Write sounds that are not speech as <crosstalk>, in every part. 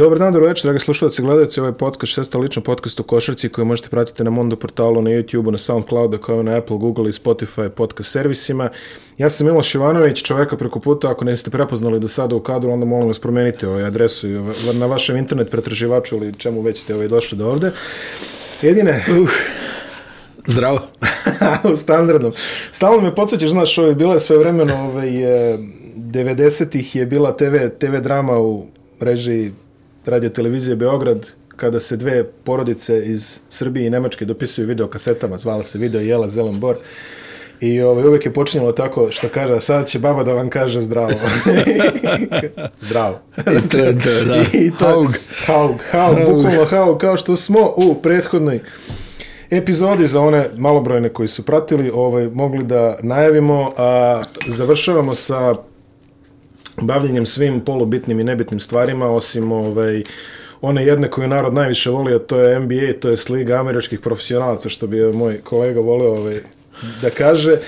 Dobar dan, dobro večer, dragi slušalci i gledalci. Ovo je podcast, šesta lična podcast u košarci koji možete pratiti na Mondo portalu, na YouTube, na Soundcloudu, kao i na Apple, Google i Spotify podcast servisima. Ja sam Miloš Ivanović, čoveka preko puta. Ako ne ste prepoznali do sada u kadru, onda molim vas promenite ovaj adresu ovaj- na vašem internet pretraživaču ili čemu već ste ovaj došli do ovde. Jedine... Uh, zdravo. <laughs> u standardnom. Stalno me podsjećaš, znaš, ovo je bilo je svoje vremeno, ovaj, e, 90-ih je bila TV, TV drama u režiji radio televizije Beograd, kada se dve porodice iz Srbije i Nemačke dopisuju video kasetama, zvala se video Jela Zelen Bor. I ovaj, uvijek je počinjelo tako što kaže, sad će baba da vam kaže zdravo. <laughs> zdravo. <laughs> I to je to, da. I to, haug. Haug, haug, bukvalno haug, kao što smo u prethodnoj epizodi za one malobrojne koji su pratili, ovaj, mogli da najavimo, a završavamo sa bavljenjem svim polubitnim i nebitnim stvarima, osim ovaj, one jedne koju narod najviše voli, a to je NBA, to je Liga američkih profesionalaca, što bi moj kolega volio ovaj, da kaže.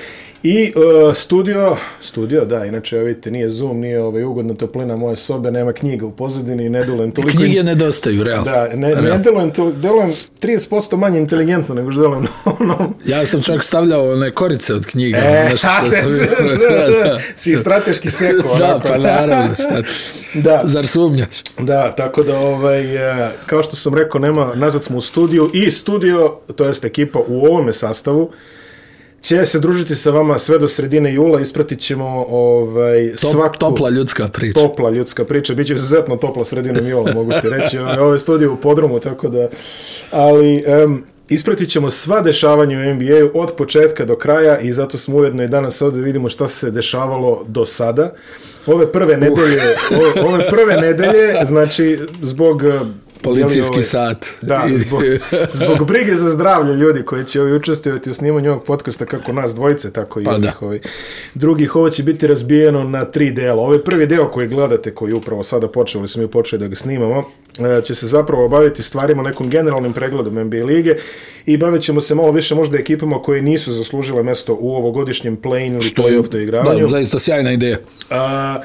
I uh, studio, studio, da, inače, vidite, nije Zoom, nije ovaj, ugodna toplina moje sobe, nema knjiga u pozadini, ne delujem toliko... Knjige in... nedostaju, realno. Da, ne, real. ne delujem, to, delujem 30% manje inteligentno nego što delujem ono... Ja sam čak stavljao one korice od knjiga. E, nešto što <laughs> sam... da, da, da, si strateški seko. da, pa naravno, šta ti... <laughs> Da. Zar sumnjaš? Da, tako da, ovaj, e, kao što sam rekao, nema, nazad smo u studiju i studio, to jest ekipa u ovome sastavu, će se družiti sa vama sve do sredine jula, ispratit ćemo ovaj, Top, svaku... Topla ljudska priča. Topla ljudska priča, bit će izuzetno topla sredinom jula, mogu ti reći. Ovo je studio u podrumu, tako da... Ali, um, ispratit ćemo sva dešavanja u NBA-u od početka do kraja i zato smo ujedno i danas ovdje vidimo šta se dešavalo do sada. Ove prve nedelje, uh. ove, ove prve nedelje, znači, zbog Policijski ovaj, sat. Da, <laughs> zbog, zbog brige za zdravlje ljudi koji će ovaj učestvovati u snimanju ovog podcasta kako nas dvojice, tako i pa ovih, ovaj, drugih. Ovo će biti razbijeno na tri dela. Ovaj prvi deo koji gledate, koji upravo sada počeli, smo mi počeli da ga snimamo, e, će se zapravo baviti stvarima nekom generalnim pregledom NBA lige i bavit ćemo se malo više možda ekipama koje nisu zaslužile mesto u ovogodišnjem play-in ili play-off doigravanju. Da, zaista sjajna ideja. A,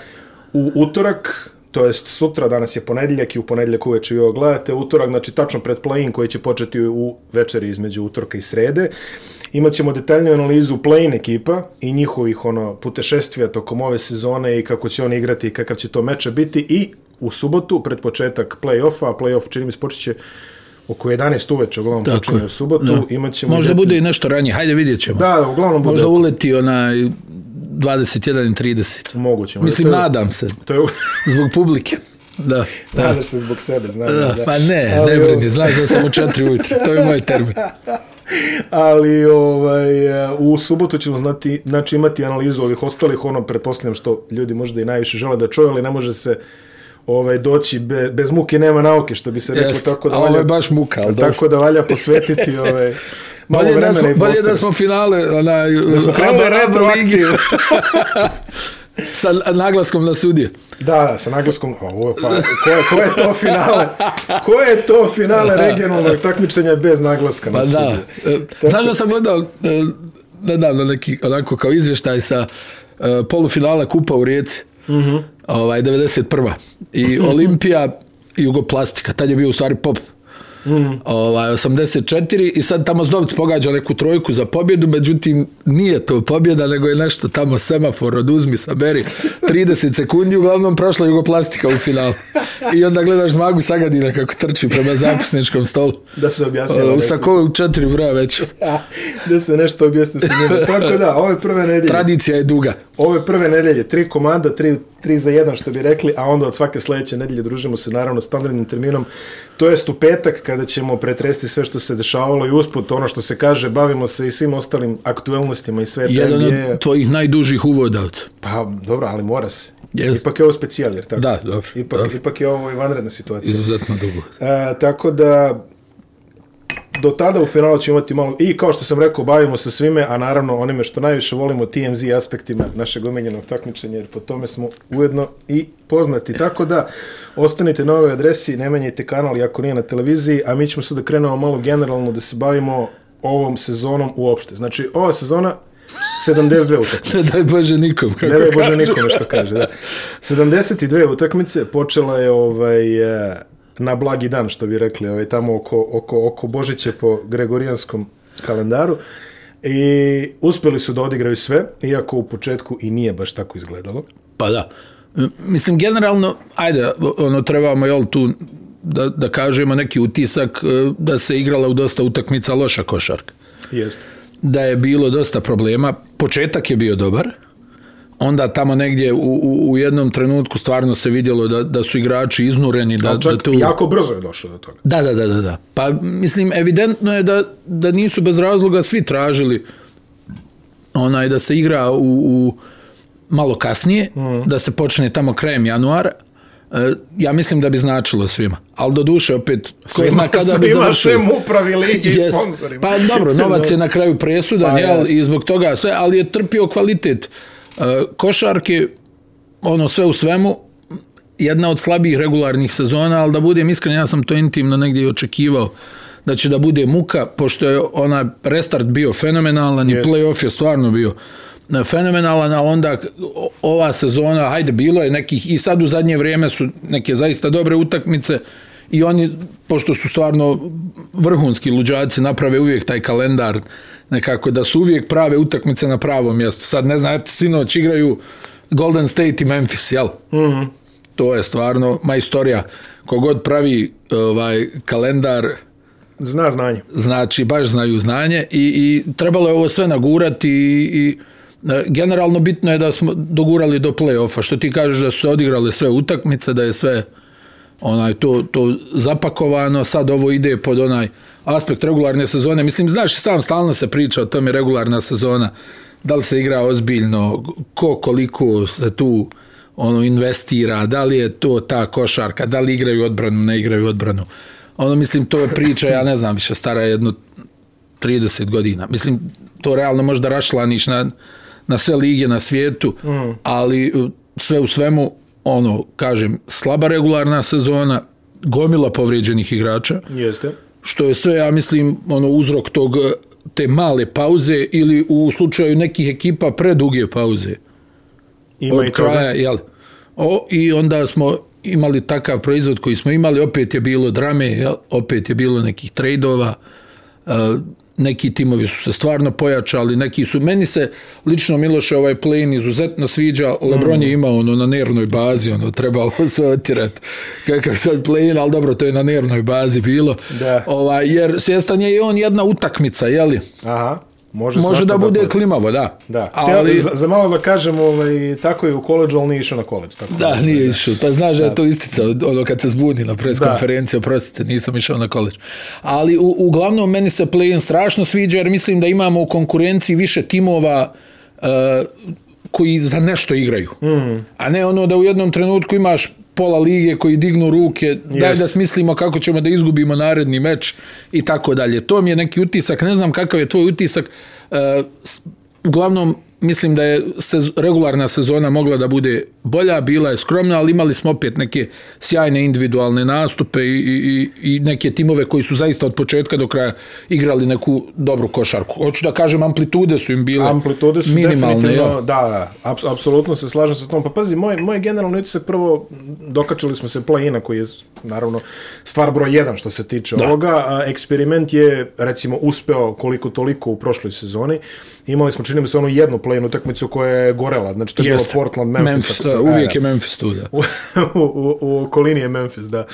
u utorak, to jest sutra, danas je ponedjeljak i u ponedjeljak uveče vi ovo gledate, utorak, znači tačno pred play-in koji će početi u večeri između utorka i srede. Imaćemo detaljnu analizu play-in ekipa i njihovih ono putešestvija tokom ove sezone i kako će oni igrati i kakav će to meče biti i u subotu pred početak play-offa, play-off čini mi se počeće oko 11 uveče, uglavnom Tako počinje u subotu. No. Imaćemo Možda detalj... bude i nešto ranije, hajde vidjet ćemo. Da, uglavnom bude. Možda uleti onaj 21.30. Moguće. Mislim, je, nadam se. To je... <laughs> zbog publike. Da. <laughs> Nadaš se zbog sebe, znam. Da, da. Pa ne, Ali, ne brini, znaš da sam u četiri ujutru. To je moj termin. <laughs> Ali ovaj, u subotu ćemo znati, znači imati analizu ovih ostalih, ono, pretpostavljam što ljudi možda i najviše žele da čuju, ali ne može se ovaj doći be, bez muke nema nauke što bi se reklo Jest, tako da valja, ovo je baš muka al tako da valja posvetiti <laughs> ovaj malo bolje da smo bolje da smo finale onaj da smo krenuli <laughs> sa naglaskom na sudije. Da, da, sa naglaskom, ovo pa, ko je, ko je to finale? Ko je to finale <laughs> regionalnog takmičenja bez naglaska pa na sudije? Da. E, znaš da sam gledao e, nedavno neki onako kao izvještaj sa e, polufinala Kupa u Rijeci. Mhm. Mm ovaj, 91. I <laughs> Olimpija Jugoplastika. Tad je bio u stvari pop Mm. Ovaj, 84 i sad tamo Zdovc pogađa neku trojku za pobjedu, međutim nije to pobjeda, nego je nešto tamo semafor oduzmi, saberi 30 sekundi, uglavnom prošla Jugoplastika u finalu. I onda gledaš Zmagu Sagadina kako trči prema zapisničkom stolu. Da se objasni. U Sakovu četiri broja već. da se nešto objasni sa njima. Tako da, ove prve nedelje. Tradicija je duga. Ove prve nedelje, tri komanda, tri, tri za jedan što bi rekli, a onda od svake sledeće nedelje družimo se naravno standardnim terminom. To jest u petak kada ćemo pretresti sve što se dešavalo i usput ono što se kaže, bavimo se i svim ostalim aktuelnostima i sve Jedan od tvojih najdužih uvoda. Pa dobro, ali mora se. Yes. Ipak je ovo specijal, jer tako? Da, dobro. Ipak, dobro. ipak je ovo i vanredna situacija. Izuzetno dugo. E, tako da, do tada u finalu ćemo imati malo, i kao što sam rekao, bavimo se svime, a naravno onime što najviše volimo, TMZ aspektima našeg omiljenog takmičenja, jer po tome smo ujedno i poznati. Tako da, ostanite na ovoj adresi, ne menjajte kanal ako nije na televiziji, a mi ćemo sad da krenemo malo generalno da se bavimo ovom sezonom uopšte. Znači, ova sezona 72 utakmice. <laughs> Ne daj Bože nikom, kako Ne daj Bože nikom što kaže, da. 72 utakmice, počela je ovaj, na blagi dan, što bi rekli, ovaj, tamo oko, oko, oko Božiće po Gregorijanskom kalendaru. I uspjeli su da odigraju sve, iako u početku i nije baš tako izgledalo. Pa da. Mislim, generalno, ajde, ono, trebamo, jel, tu da, da kažemo neki utisak e, da se igrala u dosta utakmica loša košarka. Jeste. Da je bilo dosta problema. Početak je bio dobar, onda tamo negdje u, u, u jednom trenutku stvarno se vidjelo da, da su igrači iznureni. Da, čak da tu... jako brzo je došlo do toga. Da, da, da, da, da. Pa mislim, evidentno je da, da nisu bez razloga svi tražili onaj da se igra u, u malo kasnije, mm. da se počne tamo krajem januara. E, ja mislim da bi značilo svima. Ali do duše opet, ko Svima, zna kada svima bi završili. sem upravi lige i Jest. sponsorima. Pa dobro, <laughs> novac je na kraju presudan, Pa, jel, i zbog toga sve, ali je trpio kvalitet. E, košarke, ono sve u svemu, jedna od slabijih regularnih sezona, ali da budem iskren, ja sam to intimno negdje i očekivao da će da bude muka, pošto je onaj restart bio fenomenalan i Jest. playoff je stvarno bio e, fenomenalan, ali onda ova sezona, hajde, bilo je nekih, i sad u zadnje vrijeme su neke zaista dobre utakmice i oni, pošto su stvarno vrhunski luđaci, naprave uvijek taj kalendar, nekako da su uvijek prave utakmice na pravom mjestu. Sad ne znam, eto, sinoć igraju Golden State i Memphis, jel? Mm -hmm. To je stvarno majstorija. Kogod pravi ovaj kalendar, Zna znanje. znači baš znaju znanje i, i trebalo je ovo sve nagurati i, i e, generalno bitno je da smo dogurali do play-offa, što ti kažeš da su se odigrale sve utakmice, da je sve onaj to, to zapakovano, sad ovo ide pod onaj aspekt regularne sezone. Mislim, znaš, sam stalno se priča o tome regularna sezona, da li se igra ozbiljno, ko koliko se tu ono investira, da li je to ta košarka, da li igraju odbranu, ne igraju odbranu. Ono, mislim, to je priča, ja ne znam, više stara jedno 30 godina. Mislim, to realno možda rašlaniš na, na sve lige na svijetu, mm. ali sve u svemu, ono, kažem, slaba regularna sezona, gomila povrijeđenih igrača, Jeste. što je sve, ja mislim, ono, uzrok tog uh, te male pauze ili u slučaju nekih ekipa preduge pauze Ima od i toga. kraja, jel? O, I onda smo imali takav proizvod koji smo imali, opet je bilo drame, jel? opet je bilo nekih trejdova, uh, neki timovi su se stvarno pojačali, neki su, meni se lično Miloše ovaj play izuzetno sviđa, Lebron je imao ono na nervnoj bazi, ono treba ovo sve <laughs> otirati, kakav sad play ali dobro, to je na nervnoj bazi bilo, Da. ovaj, jer svjestan je i on jedna utakmica, jeli? Aha. Može, Može da bude bude. klimavo, da. Da. ali... Ali... Za, za malo da kažem, ovaj, tako je u koleđu, ali nije išao na koleđ. Tako Da, nije išao. Pa znaš da je to isticao, ono kad se zbuni na pres konferenciji, oprostite, nisam išao na koleđ. Ali u, uglavnom meni se play-in strašno sviđa jer mislim da imamo u konkurenciji više timova uh, koji za nešto igraju. Mm. A ne ono da u jednom trenutku imaš pola lige koji dignu ruke, daj da smislimo kako ćemo da izgubimo naredni meč i tako dalje. To mi je neki utisak, ne znam kakav je tvoj utisak. Uh, uglavnom, mislim da je sez, regularna sezona mogla da bude bolja, bila je skromna, ali imali smo opet neke sjajne individualne nastupe i, i, i neke timove koji su zaista od početka do kraja igrali neku dobru košarku. Hoću da kažem, amplitude su im bile Amplitude su minimalne. jel? da, da, aps, apsolutno se slažem sa tom. Pa pazi, moj, moj generalni utisak prvo, dokačili smo se play-ina koji je naravno stvar broj jedan što se tiče da. ovoga. Eksperiment je recimo uspeo koliko toliko u prošloj sezoni. Imali smo, čini mi se, onu jednu play-in utakmicu koja je gorela. Znači, to je Jeste. bilo Portland, Memphis. Memphis da, uvijek je Memphis tu, da. <laughs> u, u, u okolini je Memphis, da.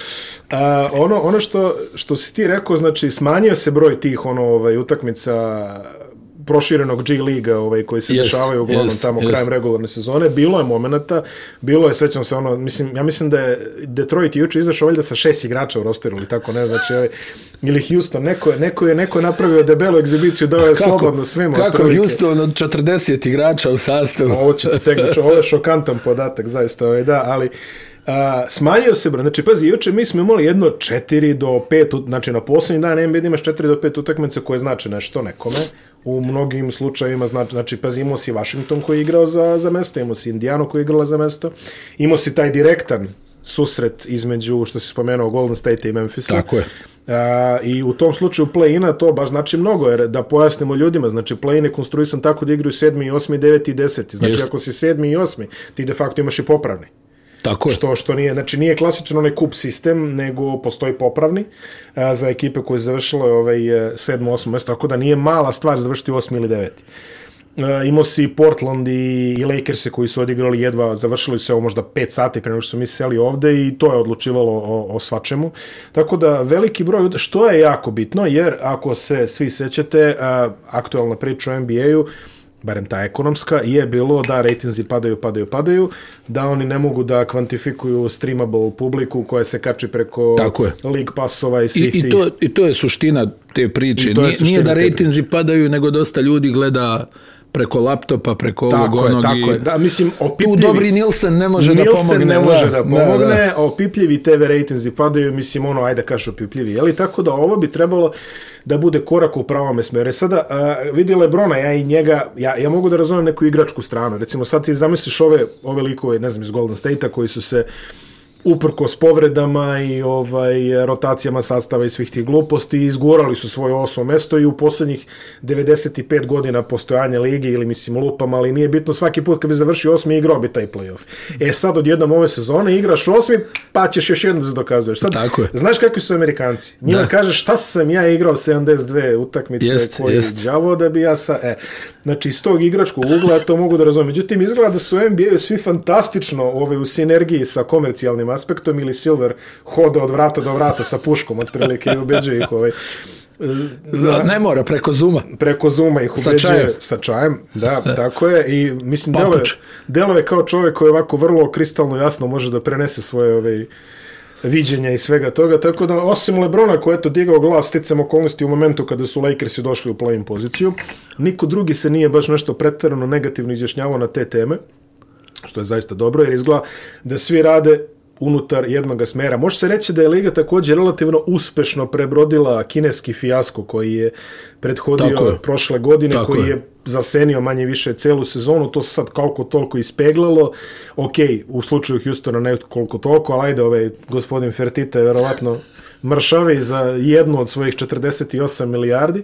A, ono ono što, što si ti rekao, znači, smanjio se broj tih ono, ovaj, utakmica proširenog G liga ovaj koji se Jest, dešavaju uglavnom jest, tamo jest. krajem regularne sezone bilo je momenata bilo je sećam se ono mislim ja mislim da je Detroit juče izašao valjda sa šest igrača u rosteru ili tako ne znači ovaj, ili Houston neko je neko je neko je napravio debelu egzibiciju dao je slobodno svima Kako otprilike. Houston od 40 igrača u sastavu? Ovo ćete tek, znači, ovo je šokantan podatak, zaista, ovaj, da, ali a, smanjio se, bro. znači, pazi, juče mi smo imali jedno 4 do 5, znači, na posljednji dan NBA imaš 4 do 5 utakmica koje znači nešto nekome, u mnogim slučajevima, znači, znači pazi, imao si Washington koji je igrao za, za mesto, imao si Indianu koji je igrala za mesto, imao si taj direktan susret između, što si spomenuo, Golden State i Memphisa. Tako je. A, I u tom slučaju play-ina to baš znači mnogo, jer da pojasnimo ljudima, znači play-in je konstruisan tako da igraju sedmi, osmi, deveti i deseti. Znači Jest. ako si sedmi i osmi, ti de facto imaš i popravni. Tako je. Što, što nije, znači nije klasičan onaj kup sistem, nego postoji popravni a, za ekipe koje je završile ovaj, e, sedmo, osmo mjesto, tako da nije mala stvar završiti osmi ili deveti. Uh, imao si Portland i, i Lakers koji su odigrali jedva, završili se ovo možda 5 sati pre nego što su mi seli ovde i to je odlučivalo o, o svačemu. Tako da veliki broj, što je jako bitno, jer ako se svi sećate, uh, aktualna priča o NBA-u, barem ta ekonomska, je bilo da rejtinzi padaju, padaju, padaju, da oni ne mogu da kvantifikuju streamable publiku koja se kači preko Tako je. League Passova i svih I, i, to, I to je suština te priče. Nije, suština nije da te rejtinzi padaju, nego dosta ljudi gleda preko laptopa, preko ovog Tako je, onog tako i je. Da, mislim, tu opipljivi... dobri Nilsen ne može da Nielsen pomogne. ne može da pomogne, Da, da. opipljivi TV rejtinzi padaju, mislim, ono, ajde kažeš opipljivi, jeli? Tako da ovo bi trebalo da bude korak u pravome smjeru. E Sada, a, vidi Lebrona, ja i njega, ja, ja mogu da razumem neku igračku stranu. Recimo, sad ti zamisliš ove, ove likove, ne znam, iz Golden State-a koji su se s povredama i ovaj rotacijama sastava i svih tih gluposti izgurali su svoje osmo mesto i u posljednjih 95 godina postojanja lige ili mislim lupam, ali nije bitno svaki put kad bi završio osmi igrao bi taj playoff. E sad odjednom ove sezone igraš osmi pa ćeš još jednom da se dokazuješ. Sad, Tako je. Znaš kakvi su Amerikanci? Njima Da. kažeš šta sam ja igrao 72 utakmice Jest, koji jest. đavo da bi ja sa... E, znači iz tog igračkog ugla to mogu da razumem. Međutim, izgleda da su u NBA-u svi fantastično ovaj, u sinergiji sa komercijalnim aspektom ili Silver hoda od vrata do vrata sa puškom otprilike i ubeđuje ih ovaj, Da, ne mora, preko Zuma. preko Zuma ih Sa ubeđuje čajem. sa čajem, da, tako je i mislim Papuč. delove, delove kao čovjek koji ovako vrlo kristalno jasno može da prenese svoje ovaj, viđenja i svega toga, tako da osim Lebrona koji je to digao glas sticam okolnosti u momentu kada su Lakersi došli u play-in poziciju, niko drugi se nije baš nešto pretjerano negativno izjašnjavao na te teme, što je zaista dobro, jer izgleda da svi rade unutar jednog smera. Može se reći da je Liga također relativno uspešno prebrodila kineski fijasko koji je prethodio Tako je. prošle godine, Tako koji je. je zasenio manje više celu sezonu, to se sad koliko toliko ispeglalo. Ok, u slučaju Houstona ne koliko toliko, ali ajde, ovaj gospodin Fertita je verovatno mršavi za jednu od svojih 48 milijardi.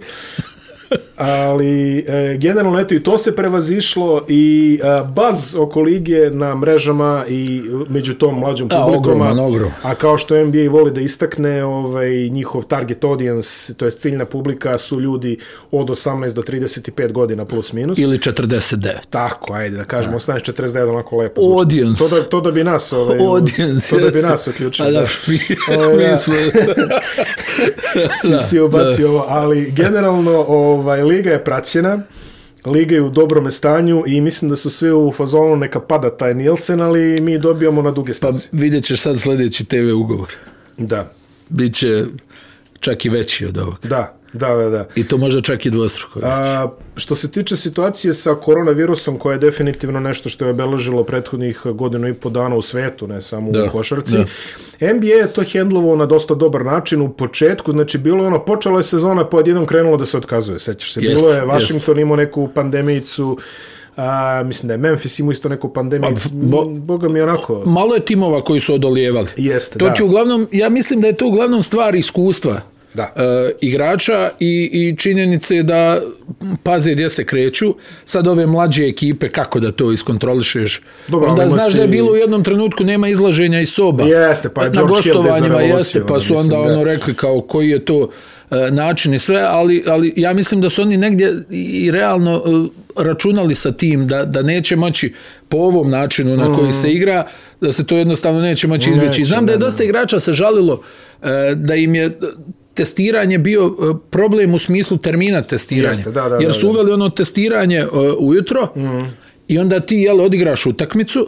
Ali e, generalno eto i to se prevazišlo i e, baz oko lige na mrežama i među tom mlađom A, publikom ogroman, ogrom. a kao što NBA voli da istakne ovaj njihov target audience to jest ciljna publika su ljudi od 18 do 35 godina plus minus Ili 49. tako ajde da kažemo 18 49 onako lepo zvuči. Audience. to da to da bi nas ovaj Audience, to da bi jeste. nas uključio A da, <laughs> mi, Ovaj, mi smo... <laughs> si, si ovo, ali generalno ovaj, liga je praćena, liga je u dobrome stanju i mislim da su svi u fazonu neka pada taj Nielsen, ali mi dobijamo na duge Pa staze. vidjet ćeš sad sljedeći TV ugovor. Da, Biće čak i veći od ovog. da, da, da, da. I to može čak i dvostruko veći. A, što se tiče situacije sa koronavirusom, koja je definitivno nešto što je obeležilo prethodnih godinu i po dana u svetu, ne samo Da, u košarci, da. NBA je to hendlovao na dosta dobar način u početku, znači bilo je ono, počela je sezona, pa odjednom krenulo da se otkazuje, sećaš se, Jest, bilo je jest. Washington imao neku pandemijicu, a, mislim da je Memphis imao isto neku pandemiju, bo- boga mi onako, Malo je timova koji su odolijevali. Jeste, to da. ti uglavnom, ja mislim da je to uglavnom stvar iskustva Da. e, igrača i, i činjenice da paze gdje se kreću. Sad ove mlađe ekipe, kako da to iskontrolišeš? Dobro, onda znaš si- da je bilo u jednom trenutku nema izlaženja iz soba. Jeste, pa je Na gostovanjima jeste, pa ono, su onda da- ono rekli kao koji je to e, način i sve, ali, ali ja mislim da su oni negdje i realno e, računali sa tim da, da neće moći po ovom načinu na koji se igra, da se to jednostavno neće moći izbjeći. Znam da je dosta igrača se žalilo e, da im je testiranje bio e, problem u smislu termina testiranja. Jeste, da, da, jer su uveli ono testiranje e, ujutro i onda ti jel, odigraš utakmicu,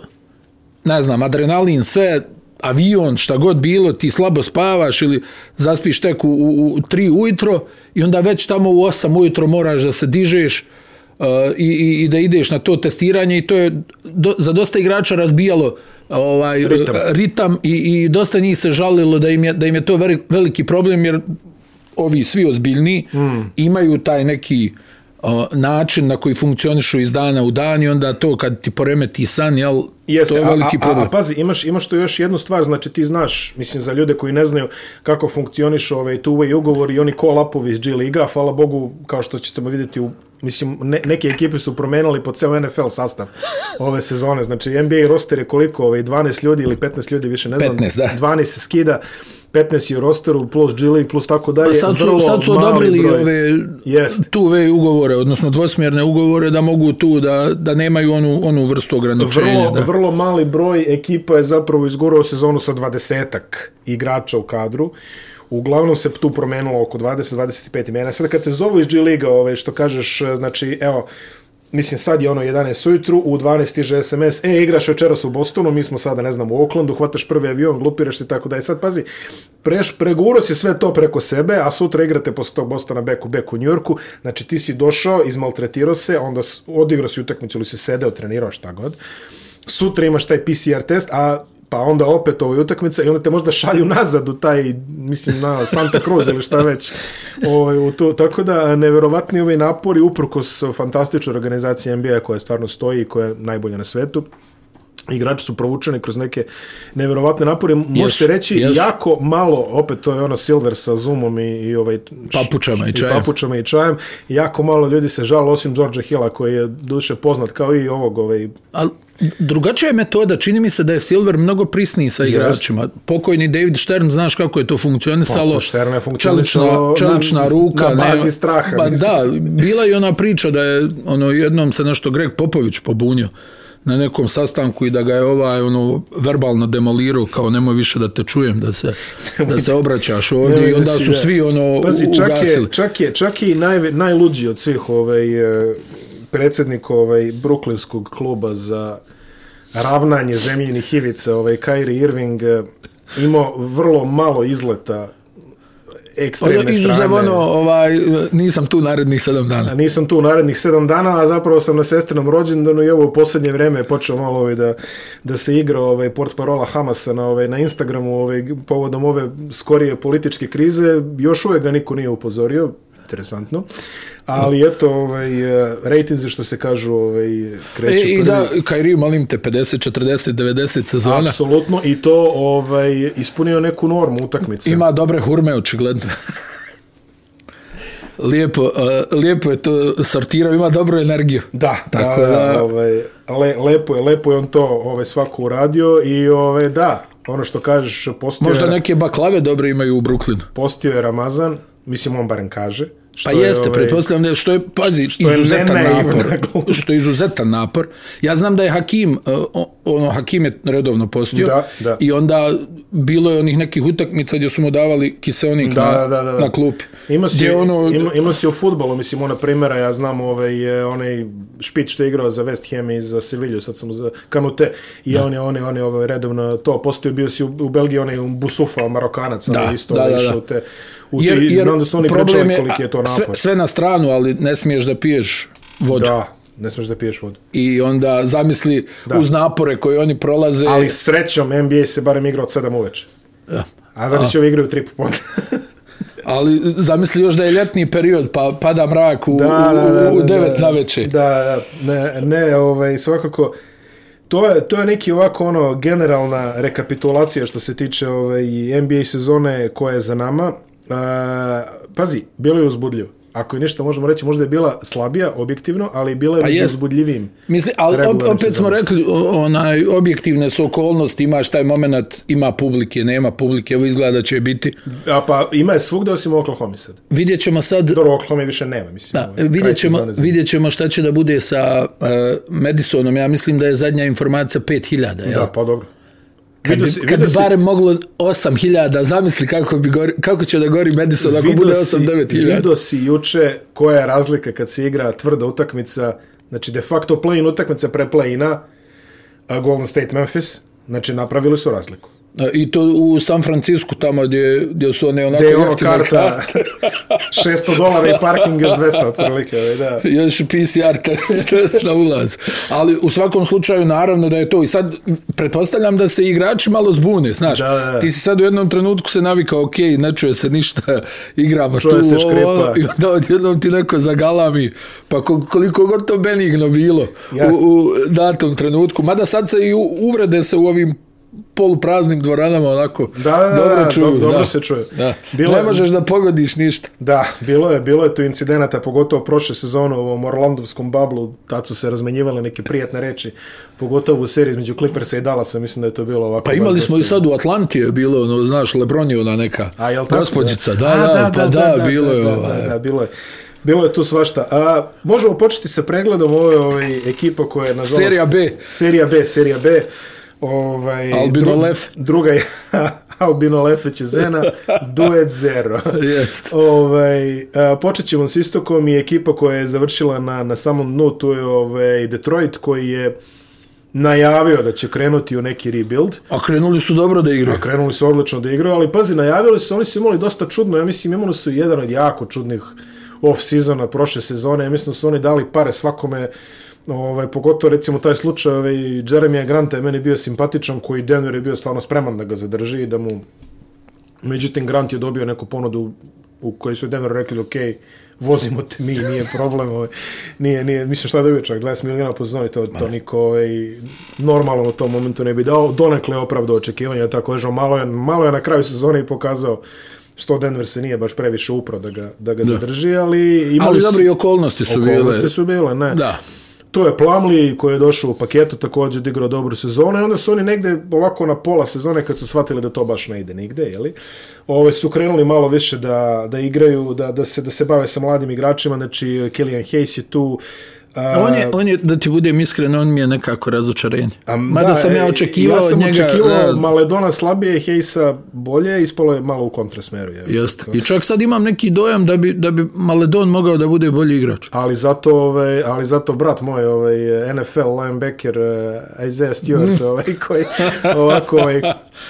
ne znam, adrenalin, sve, avion, šta god bilo, ti slabo spavaš ili zaspiš tek u, u, u tri ujutro i onda već tamo u osam ujutro moraš da se dižeš i, i, i da ideš na to testiranje i to je do, za dosta igrača razbijalo ovaj Ritam. ritam, i, i dosta njih se žalilo da im je, da im je to veliki problem jer ovi svi ozbiljni mm. imaju taj neki o, način na koji funkcionišu iz dana u dan i onda to kad ti poremeti san, jel, Jeste, to je veliki a, a, problem. A, a pazi, imaš, imaš tu još jednu stvar, znači ti znaš, mislim za ljude koji ne znaju kako funkcionišu ovaj two-way ugovor i oni call-upovi iz G Liga, hvala Bogu, kao što ćete vidjeti u Mislim, ne, neke ekipe su promenili po ceo NFL sastav ove sezone. Znači, NBA roster je koliko? Ove, 12 ljudi ili 15 ljudi, više ne znam. 15, da. 12 se skida. 15 je u rosteru, plus G League, plus tako dalje. Pa sad su, sad su odobrili ove Jest. tu ove ugovore, odnosno dvosmjerne ugovore da mogu tu da, da nemaju onu, onu vrstu ograničenja. Vrlo, da. vrlo mali broj ekipa je zapravo izgurao sezonu sa 20-ak igrača u kadru. Uglavnom se tu promenilo oko 20-25 imena. Sada kad te zovu iz G Liga, ove, ovaj, što kažeš, e, znači, evo, mislim sad je ono 11 ujutru, u 12 stiže SMS, e, igraš večeras u Bostonu, mi smo sada, ne znam, u Oaklandu, hvataš prvi avion, glupiraš se tako da je sad, pazi, preš, preguro si sve to preko sebe, a sutra igrate posle tog Bostona back u back u Njurku, znači ti si došao, izmaltretirao se, onda odigrao si utakmicu ili si sedeo, trenirao, šta god, sutra imaš taj PCR test, a pa onda opet ovoj utakmica i onda te možda šalju nazad u taj, mislim, na Santa Cruz ili šta već. Ovaj, u to, tako da, neverovatni ovi napori, uprkos fantastičnoj organizaciji NBA koja stvarno stoji i koja je najbolja na svetu, igrači su provučeni kroz neke neverovatne napore. Može Jesu, se reći jesu. jako malo, opet to je ono Silver sa Zoomom i, i ovaj Papučama i i papučama i čajem. Jako malo ljudi se žalo osim Georgea Hilla koji je duše poznat kao i ovog ovaj Ali drugačija je metoda, čini mi se da je Silver mnogo prisniji sa igračima. Pokojni David Stern, znaš kako je to funkcionisalo? Pa, Stern je funkcionisao čelična, čelična na- ruka. na bazi nema- straha, Ba, mislim. da, bila je ona priča da je ono, jednom se nešto Greg Popović pobunio na nekom sastanku i da ga je ovaj ono verbalno demolirao kao nemoj više da te čujem da se da se obraćaš ovdje i onda su svi ono Pazi, čak je, ugasili. čak je, čak je i naj, najluđi od svih ovaj, eh, predsjednik ovaj, bruklinskog kluba za ravnanje zemljinih ivica, ovaj, Kyrie Irving, eh, imao vrlo malo izleta ekstremne Ono, izuzev strane. ono, ovaj, nisam tu narednih sedam dana. A nisam tu narednih sedam dana, a zapravo sam na sestrinom rođendanu i ovo u posljednje vreme je počeo malo ovaj, da, da se igra ovaj, port parola Hamasa na, ovaj, na Instagramu ovaj, povodom ove skorije političke krize. Još uvijek ga niko nije upozorio, interesantno. Ali eto, ovaj, eh, rejtinzi što se kažu ovaj, kreću E, I prvi. da, Kairi, molim te, 50, 40, 90 sezona. Apsolutno, i to ovaj, ispunio neku normu utakmice. Ima dobre hurme, očigledno. lijepo, uh, lijepo je to sortirao, ima dobru energiju. Da, Tako da, da, da- ovaj, le, lepo je, lepo je on to ovaj, svako uradio i ovaj, da, ono što kažeš, postio, Možda je, neke baklave dobre imaju u Brooklynu. postio je Ramazan, mislim on barem kaže. Što Pa je, jeste, ovaj, pretpostavljam da je, što je, pazi, što je izuzetan nenaivno napor. Što je izuzetan napor. Ja znam da je Hakim, o- ono, Hakim je redovno postio. Da, da. I onda bilo je onih nekih utakmica gdje su mu davali kiseonik Da, na, da, da, da. na klupi. Ima si, Gdje ono, ima, ima si u futbolu, mislim, ona primjera, ja znam ovaj, onaj špić što je igrao za West Ham i za Sevilju, sad sam za Kanute, i on je, on je, on je ovaj, redovno to postio, bio si u, u Belgiji, onaj Busufa, Marokanac, Da, onaj isto da, ovaj, da, da. u te, u jer, te, znam da su oni pričali koliki je to sve, napor. sve na stranu, ali ne smiješ da piješ vodu. Da, ne smiješ da piješ vodu. I onda zamisli Da. uz napore koje oni prolaze. Ali srećom, NBA se barem igra od 7 uveče. Da. A da će ovi igraju 3 popodne. <laughs> Ali zamisli još da je ljetni period, pa pada mrak u, da, da, da, u, u da, devet da, na večer. Da, da, ne, ne, ovaj, svakako, to je, to je neki ovako ono generalna rekapitulacija što se tiče ovaj, NBA sezone koja je za nama. Uh, pazi, bilo je uzbudljivo. Ako je ništa možemo reći, možda je bila slabija, objektivno, ali bila je Pa pa jest. uzbudljivim. Mislim, ali op, opet smo rekli, onaj, objektivne su okolnosti, imaš taj moment, ima publike, nema publike, evo izgleda da će biti. A pa ima je svugde osim u Oklahoma sad. Vidjet ćemo sad, Dobro, Oklahoma više nema, mislim. da, ovaj, vidjet, ćemo, vidjet ćemo šta će da bude sa uh, Madisonom, ja mislim da je zadnja informacija 5000, jel? Da, pa dobro. Kad, si- kad bi si- barem moglo 8000, zamisli kako, bi gori, kako će da gori Madison ako bude 8-9000. Vidio si juče koja je razlika kad se igra tvrda utakmica, znači de facto play-in utakmica pre play-ina, Golden State Memphis, znači napravili su razliku. I to u San Francisku, tamo gdje, gdje su one onako Gde je ono karta 600 dolara i parking još 200 otprilike, ovaj, da. <laughs> još PCR test na ulaz. Ali u svakom slučaju naravno da je to. I sad pretpostavljam da se igrači malo zbune, znaš. Da, da, da. Ti si sad u jednom trenutku se navikao, ok, ne čuje se ništa, <laughs> igramo Čuje tu, se ovo, škripa. ono, i onda odjednom ti neko zagalami, pa ko- koliko god to benigno bilo u, u datom trenutku. Mada sad se i uvrede se u ovim polupraznim dvoranama onako Da, da, da, dobro da, čuju. do- dobro da. se čuje. Da. Bilo ne je- možeš da pogodiš ništa. Da, bilo je, bilo je tu incidenata, pogotovo prošle sezone u ovom Orlandovskom bablu, tad su se razmenjivale neke prijatne reči, pogotovo u seriji između Clippersa i Dallasa, mislim da je to bilo ovako. Pa imali smo i sad u Atlanti je bilo, ono, znaš, Lebron je ona neka A, jel tako? gospođica. Da, A, da, pa da, bilo da, je da, ovaj. Da, da, bilo je. Bilo je tu svašta. A, možemo početi sa pregledom ove ovaj, ekipa koja je, nažalost... Serija B. Serija B, serija B. Ovaj, Albino Lef. Druga je <laughs> Albino Lefeć je Zena, <laughs> duet zero. Jest. Ovaj, a, počet ćemo s istokom i ekipa koja je završila na, na samom dnu, tu je ovaj, Detroit koji je najavio da će krenuti u neki rebuild. A krenuli su dobro da igraju. A krenuli su odlično da igraju, ali pazi, najavili su, oni su imali dosta čudno, ja mislim, imali su jedan od jako čudnih off-sezona prošle sezone, ja mislim su oni dali pare svakome, ovaj, pogotovo recimo taj slučaj ovaj, Jeremija Granta je meni bio simpatičan, koji Denver je bio stvarno spreman da ga zadrži i da mu Međutim, Grant je dobio neku ponudu u kojoj su Denver rekli, ok, vozimo te mi, nije problem, ovaj, nije, nije, mislim šta je dobio čak, 20 milijuna po sezoni, to, to niko ovaj, normalno u tom momentu ne bi dao, donekle je opravdao očekivanja, tako je, malo je, malo je na kraju sezone i pokazao što Denver se nije baš previše upro da ga, da ga zadrži, ali imali Ali dobro i okolnosti su okolnosti bile. su bile, ne. Da. To je Plamli koji je došao u paketu, također odigrao dobru sezonu i onda su oni negde ovako na pola sezone kad su shvatili da to baš ne ide nigde, jeli? Ove ovaj, su krenuli malo više da, da igraju, da, da, se, da se bave sa mladim igračima, znači Killian Hayes je tu, a, On je, on je, da ti budem iskren, on mi je nekako razočarenje. a, Mada sam ja e, očekivao ja sam od njega... očekivao da, Maledona slabije, Hayesa bolje, ispalo je malo u kontrasmeru. Je. Jeste. I čak sad imam neki dojam da bi, da bi Maledon mogao da bude bolji igrač. Ali zato, ovaj, ali zato brat moj, ovaj, NFL linebacker uh, Isaiah Stewart, ovaj, koji ovako ovaj,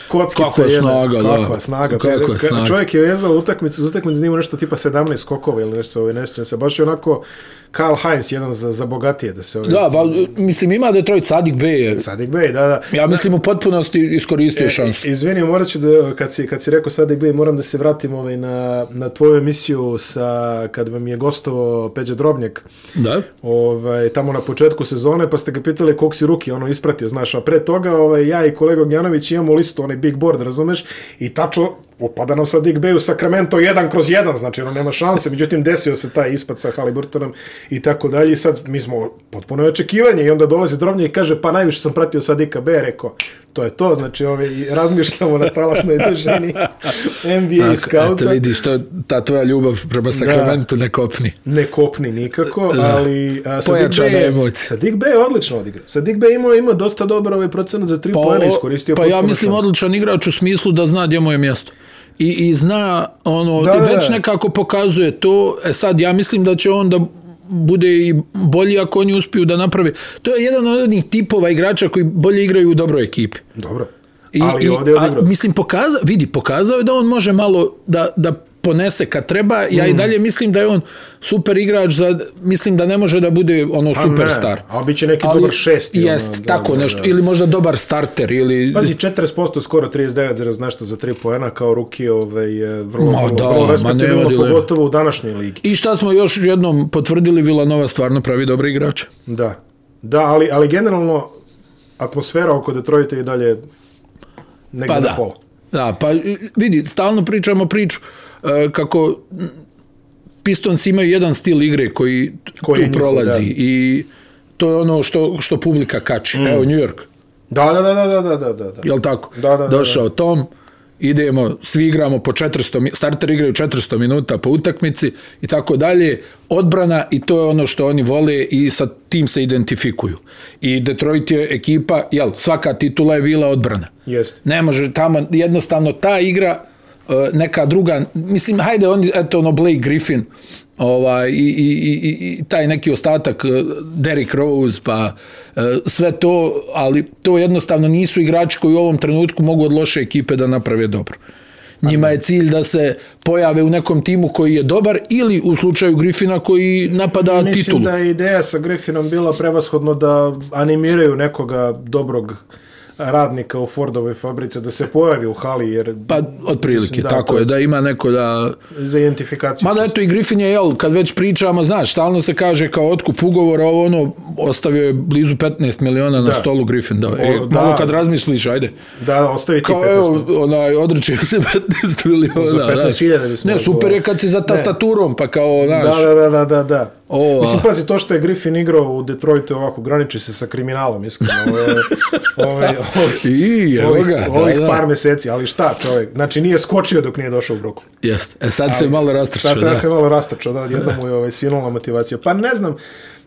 kockica Kakva jedna. snaga, da. Kakva snaga. Kakva Ka- snaga. Čovjek je vezao utakmicu, utakmicu snimao nešto tipa 17 skokova ili nešto, ovaj, ne sjećam se. Baš je onako Karl Heinz, jedan za, za bogatije da se ovaj, Da, ba, mislim, ima Detroit Sadik B Sadik Bey, da, da. ja mislim, u potpunosti iskoristio šansu. E, Izvini, morat ću da, kad si, kad si rekao Sadik Bey, moram da se vratim ovaj, na, na tvoju emisiju sa, kad vam je gostovao Peđa Drobnjak, Da. ovaj, tamo na početku sezone, pa ste ga pitali koliko si ruki, ono ispratio, znaš, a pre toga ovaj, ja i kolega Ognjanović imamo listu, onaj big board, razumeš, i tačno upada nam sad Dick Bay u Sacramento jedan kroz jedan, znači ono nema šanse, međutim desio se taj ispad sa Haliburtonom i tako dalje i sad mi smo potpuno očekivanje i onda dolazi Drobnje i kaže pa najviše sam pratio sad Dika B, rekao to je to, znači ovaj, i razmišljamo na talasnoj dužini <laughs> NBA Eto skauta. vidiš, to, ta tvoja ljubav prema Sakramentu ne kopni. ne kopni nikako, ali a, sa Dick Bay emocije. Sa Dick Bay je odlično odigrao. Sa Dick Bay imao ima dosta dobar ovaj procenat za tri Pa, poena o- iskoristio. pa ja mislim odličan igrač u smislu da zna gdje mu je mjesto. I, i zna, ono, Da, već da. nekako pokazuje to. E sad, ja mislim da će on da bude i bolji ako oni uspiju da naprave. To je jedan od onih tipova igrača koji bolje igraju u dobroj ekipi. Dobro. I, ali i, ovdje je odigrao. mislim, pokazao, vidi, pokazao je da on može malo da, da ponese kad treba. Ja Mm. i dalje mislim da je on super igrač, za, mislim da ne može da bude ono Pa superstar. ne, a bit će neki dobar šesti, ono, Jest, da, tako da, nešto. da. Ili možda dobar starter. Ili, Pazi, 40%, skoro 39 zarez nešto za tri poena kao ruki, ovaj, vrlo, Ma vrlo, da, vrlo ma respektabilno, pogotovo u današnjoj ligi. I šta smo još jednom potvrdili, Villanova stvarno pravi dobre igrače. Da. Da, ali, ali generalno atmosfera oko Detroita i dalje negdje Pa na da. pola. Da, pa vidi, stalno pričamo priču kako m, Pistons imaju jedan stil igre koji, Koji tu prolazi da. i to je ono što, što publika kači. Mm. Evo, New York, Da, da, da, da, da, da, da. da. jel tako? Da, da, da, Došao Tom, idemo, svi igramo po 400, mi- starter igraju 400 minuta po utakmici i tako dalje, odbrana i to je ono što oni vole i sa tim se identifikuju. I Detroit je ekipa, jel, svaka titula je bila odbrana. Jest. Ne može tamo, jednostavno ta igra, neka druga, mislim, hajde, oni, eto, ono, Blake Griffin, ovaj, i, i, i, i- taj neki ostatak, e, Derrick Rose, pa e, sve to, ali to jednostavno nisu igrači koji u ovom trenutku mogu od loše ekipe da naprave dobro. Njima je cilj da se pojave u nekom timu koji je dobar ili u slučaju Griffina koji napada Mislim titulu. da je ideja sa Griffinom bila prevashodno da animiraju nekoga dobrog radnika u Fordovoj fabrici da se pojavi u hali, jer... Pa, otprilike, Mislim, da, tako to- je, da ima neko da... Za identifikaciju. Mada eto i Griffin je, jel, kad već pričamo, znaš, stalno se kaže kao otkup ugovora, ovo ono, ostavio je blizu 15 miliona na Da. stolu Griffin, da. E, O, da. malo kad razmisliš, ajde. Da, ostavi ti Kao, 15 evo, onaj, odreće se <laughs> 15 miliona. Za 15.000 znaš. bismo Ne, super je kad si za tastaturom, pa kao, znaš, Da, da, da, da, da, da. O, Mislim, pazi, to što je Griffin igrao u Detroitu ovako, graniči se sa kriminalom, iskreno. Ovo je, <laughs> I, evo ovih, ga, ovih da, par meseci, ali šta čovjek, znači nije skočio dok nije došao u Brooklyn. Jeste. E sad se malo rastrčao, Sad, sad da. se malo rastrčao, da, jednom mu je ovaj, sinula motivacija. Pa ne znam,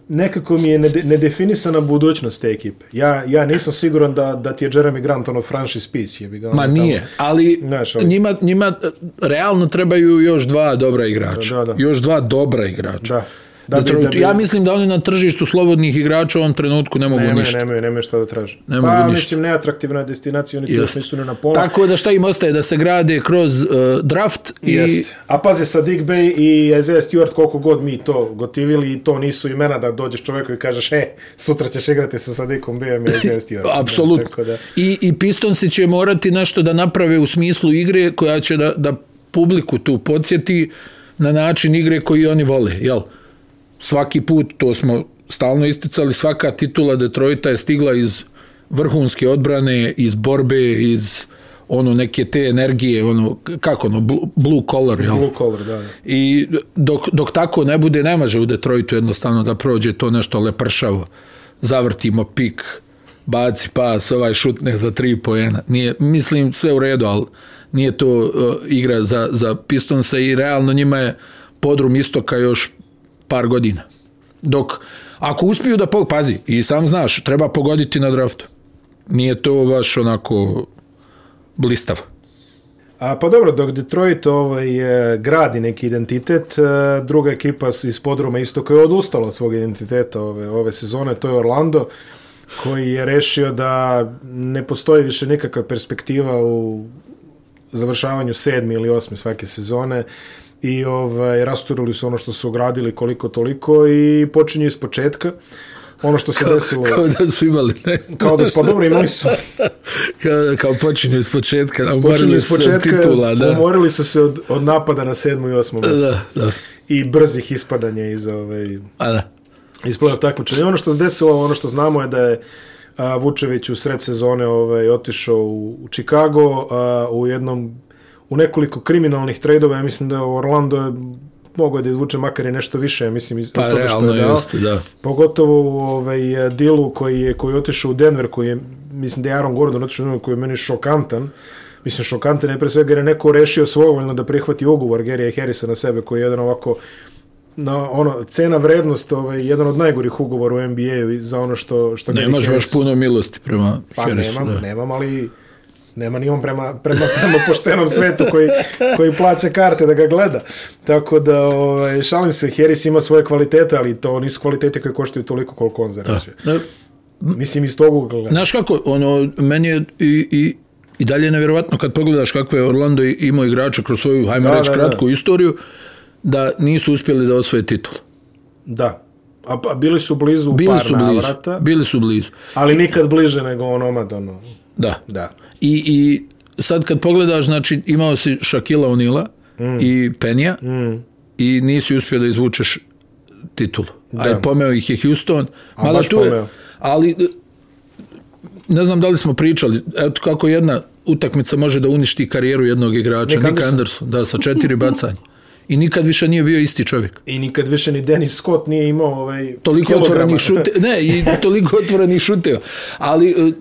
nekako mi je nede, nedefinisana budućnost te ekipe. Ja, ja nisam siguran da, da ti je Jeremy Grant ono franchise piece. Je bi ga, ono Ma tamo- nije, ali Znaš, ovi- njima, njima e, realno trebaju još dva dobra igrača. Da, da. Još dva dobra igrača. Da. Da bi- da bi- Ja mislim da oni na tržištu slobodnih igrača u ovom trenutku ne mogu Nemaju, ništa. nemaju, nemaju šta da traže. Ne pa, ništa. mislim, neatraktivna je destinacija, oni još nisu ni na pola. Tako da šta im ostaje da se grade kroz uh, draft i Jest. A pazi, sa Dick Bay i Isaiah Stewart, koliko god mi to gotivili, i to nisu imena da dođeš čovjeku i kažeš, e, sutra ćeš igrati sa Sadikom Bayom i Isaiah <laughs> Stewart. apsolutno. Da, I, I Pistonsi će morati nešto da naprave u smislu igre koja će da, da publiku tu podsjeti na način igre koji oni vole, jel? Svaki put, to smo stalno isticali, svaka titula Detroita je stigla iz vrhunske odbrane, iz borbe, iz ono neke te energije, ono, kako ono, blue, blue collar, jel? blue collar, da. da. I dok, dok tako ne bude, ne može u Detroitu jednostavno da prođe to nešto lepršavo. Zavrtimo pik, baci pas, ovaj šutne za tri pojena. Nije, mislim, sve u redu, ali nije to uh, igra za, za Pistonsa i realno njima je podrum istoka još par godina. Dok, ako uspiju da, pazi, i sam znaš, treba pogoditi na draftu. Nije to baš onako blistav. A, pa dobro, dok Detroit ovaj, e, gradi neki identitet, e, druga ekipa iz podruma isto koja je odustala od svog identiteta ove, ove sezone, to je Orlando, koji je rešio da ne postoji više nikakva perspektiva u završavanju sedmi ili osmi svake sezone i ovaj, rasturili su ono što su ogradili koliko toliko i počinju iz početka. Ono što se desilo... Kao da su imali, ne? Kao da, pa <laughs> dobro, imali su, kao, kao počinju iz početka, umorili su se od titula, da. umorili su se od, od napada na sedmu i osmu mjestu. Da, da. I brzih ispadanja iz, ovaj, A da. iz play-off takmičenja. Ono što se desilo, ono što znamo je da je a, Vučević u sred sezone ovaj, otišao u, u Chicago a, u jednom u nekoliko kriminalnih trejdova, ja mislim da Orlando je mogao da izvuče makar i nešto više, ja mislim, iz Pa toga što je dao. jeste, da. Pogotovo u ovaj, dilu koji je, koji je otišao u Denver, koji je, mislim da je Aaron Gordon otišao u Denver, koji je meni šokantan. Mislim, šokantan je pre svega jer je neko rešio svojevoljno da prihvati ugovor Gary'a Harrisa na sebe, koji je jedan ovako na ono cena vrednost ovaj jedan od najgorih ugovora u NBA-u za ono što što Gary Nemaš baš puno milosti prema pa Harrisu. nemam, da. nemam, ali nema ni on prema, prema, prema poštenom svetu koji, koji plaća karte da ga gleda. Tako da, ovaj, šalim se, Harris ima svoje kvalitete, ali to nisu kvalitete koje koštaju toliko koliko on zarađuje. Mislim, iz tog ugla. Znaš kako, ono, meni je i, i, i dalje je nevjerovatno kad pogledaš kakve je Orlando imao igrača kroz svoju, hajmo Da, reći, da, da. kratku istoriju, da nisu uspjeli da osvoje titul. Da. A pa, bili su blizu Bili par su blizu. navrata, Bili su blizu. ali nikad bliže nego on omad, ono. Da. Da. I, I sad kad pogledaš, znači imao si Shaquilla O'Neala mm. i Penija mm. i nisi uspio da izvučeš titulu. Da. Aj, pomeo ih je Houston. A baš tu je, pomeo. ali ne znam da li smo pričali, eto kako jedna utakmica može da uništi karijeru jednog igrača. Nick Nick Anderson. Da, sa četiri bacanja. I nikad više nije bio isti čovjek. I nikad više ni Dennis Scott nije imao ovaj, toliko kilograma. otvorenih šute, ne, i toliko otvorenih šuteva. Ali e,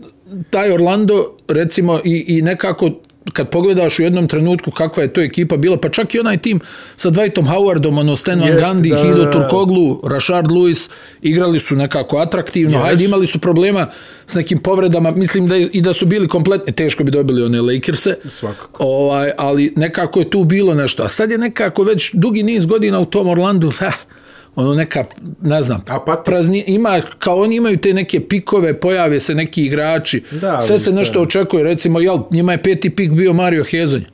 taj Orlando, recimo, i, i nekako kad pogledaš u jednom trenutku kakva je to ekipa bila, pa čak i onaj tim sa Dwightom Howardom, ono Stan Van Gundy, da, Hido. Turkoglu, Rashard Lewis, igrali su nekako atraktivno, Yes. hajde imali su problema s nekim povredama, mislim da i da su bili kompletni, teško bi dobili one Lakerse, Svakako. ovaj, ali nekako je tu bilo nešto, a sad je nekako već dugi niz godina u tom Orlandu, ha, ono neka, ne znam, Apatija. prazni, ima, kao oni imaju te neke pikove, pojave se neki igrači, Da, sve se nešto je. očekuje, recimo, jel, njima je peti pik bio Mario Hezonja.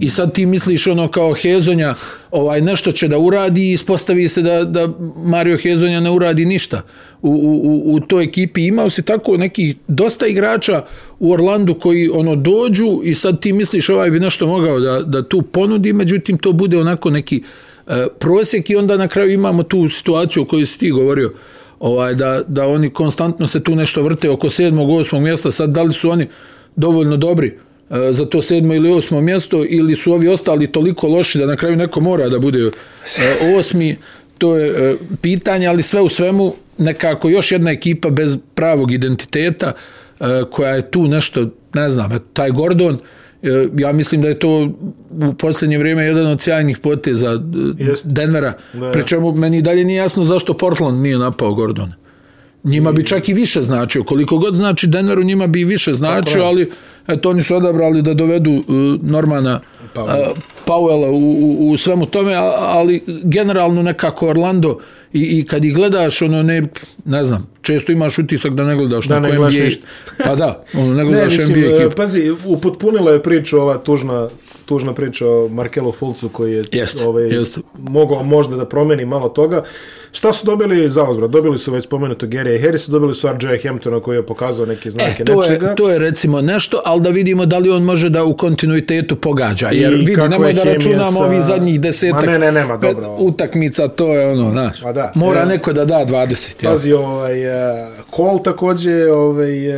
I sad ti misliš ono kao Hezonja, ovaj nešto će da uradi i ispostavi se da, da Mario Hezonja ne uradi ništa. U, u, u toj ekipi imao se tako neki dosta igrača u Orlandu koji ono dođu i sad ti misliš ovaj bi nešto mogao da, da tu ponudi, međutim to bude onako neki E, prosjek i onda na kraju imamo tu situaciju o kojoj si ti govorio ovaj, da, da oni konstantno se tu nešto vrte oko sedmog, osmog mjesta, sad da li su oni dovoljno dobri E, za to sedmo ili osmo mjesto ili su ovi ostali toliko loši da na kraju neko mora da bude e, osmi to je e, pitanje ali sve u svemu nekako još jedna ekipa bez pravog identiteta e, koja je tu nešto ne znam, taj Gordon ja mislim da je to u posljednje vrijeme jedan od sjajnih poteza Denvera, pričemu meni dalje nije jasno zašto Portland nije napao Gordona Njima bi čak i više značio. Koliko god znači Denveru, njima bi i više značio, ali eto, oni su odabrali da dovedu uh, Normana Powella u, u, u svemu tome, ali generalno nekako Orlando i, i kad ih gledaš, ono ne, ne znam, često imaš utisak da ne gledaš da ne gledaš ništa. Pa da, ono, ne gledaš ne, mislim, NBA ekipu. Pazi, upotpunila je priča ova tužna tužna priča o Markelu Fulcu koji je jest, ovaj, jest. mogao možda da promeni malo toga. Šta su dobili za odbrat? Dobili su već spomenuto Gary Harris, dobili su RJ Hamptona koji je pokazao neke znake e, to nečega. Je, to je recimo nešto, ali da vidimo da li on može da u kontinuitetu pogađa. Jer I vidi, nemoj da računamo sa... ovih zadnjih desetak Ma ne, ne, nema, dobro. utakmica, to je ono, znaš, da. mora e, neko da da 20. Pazi, ovaj, uh, Cole takođe, ovaj, uh,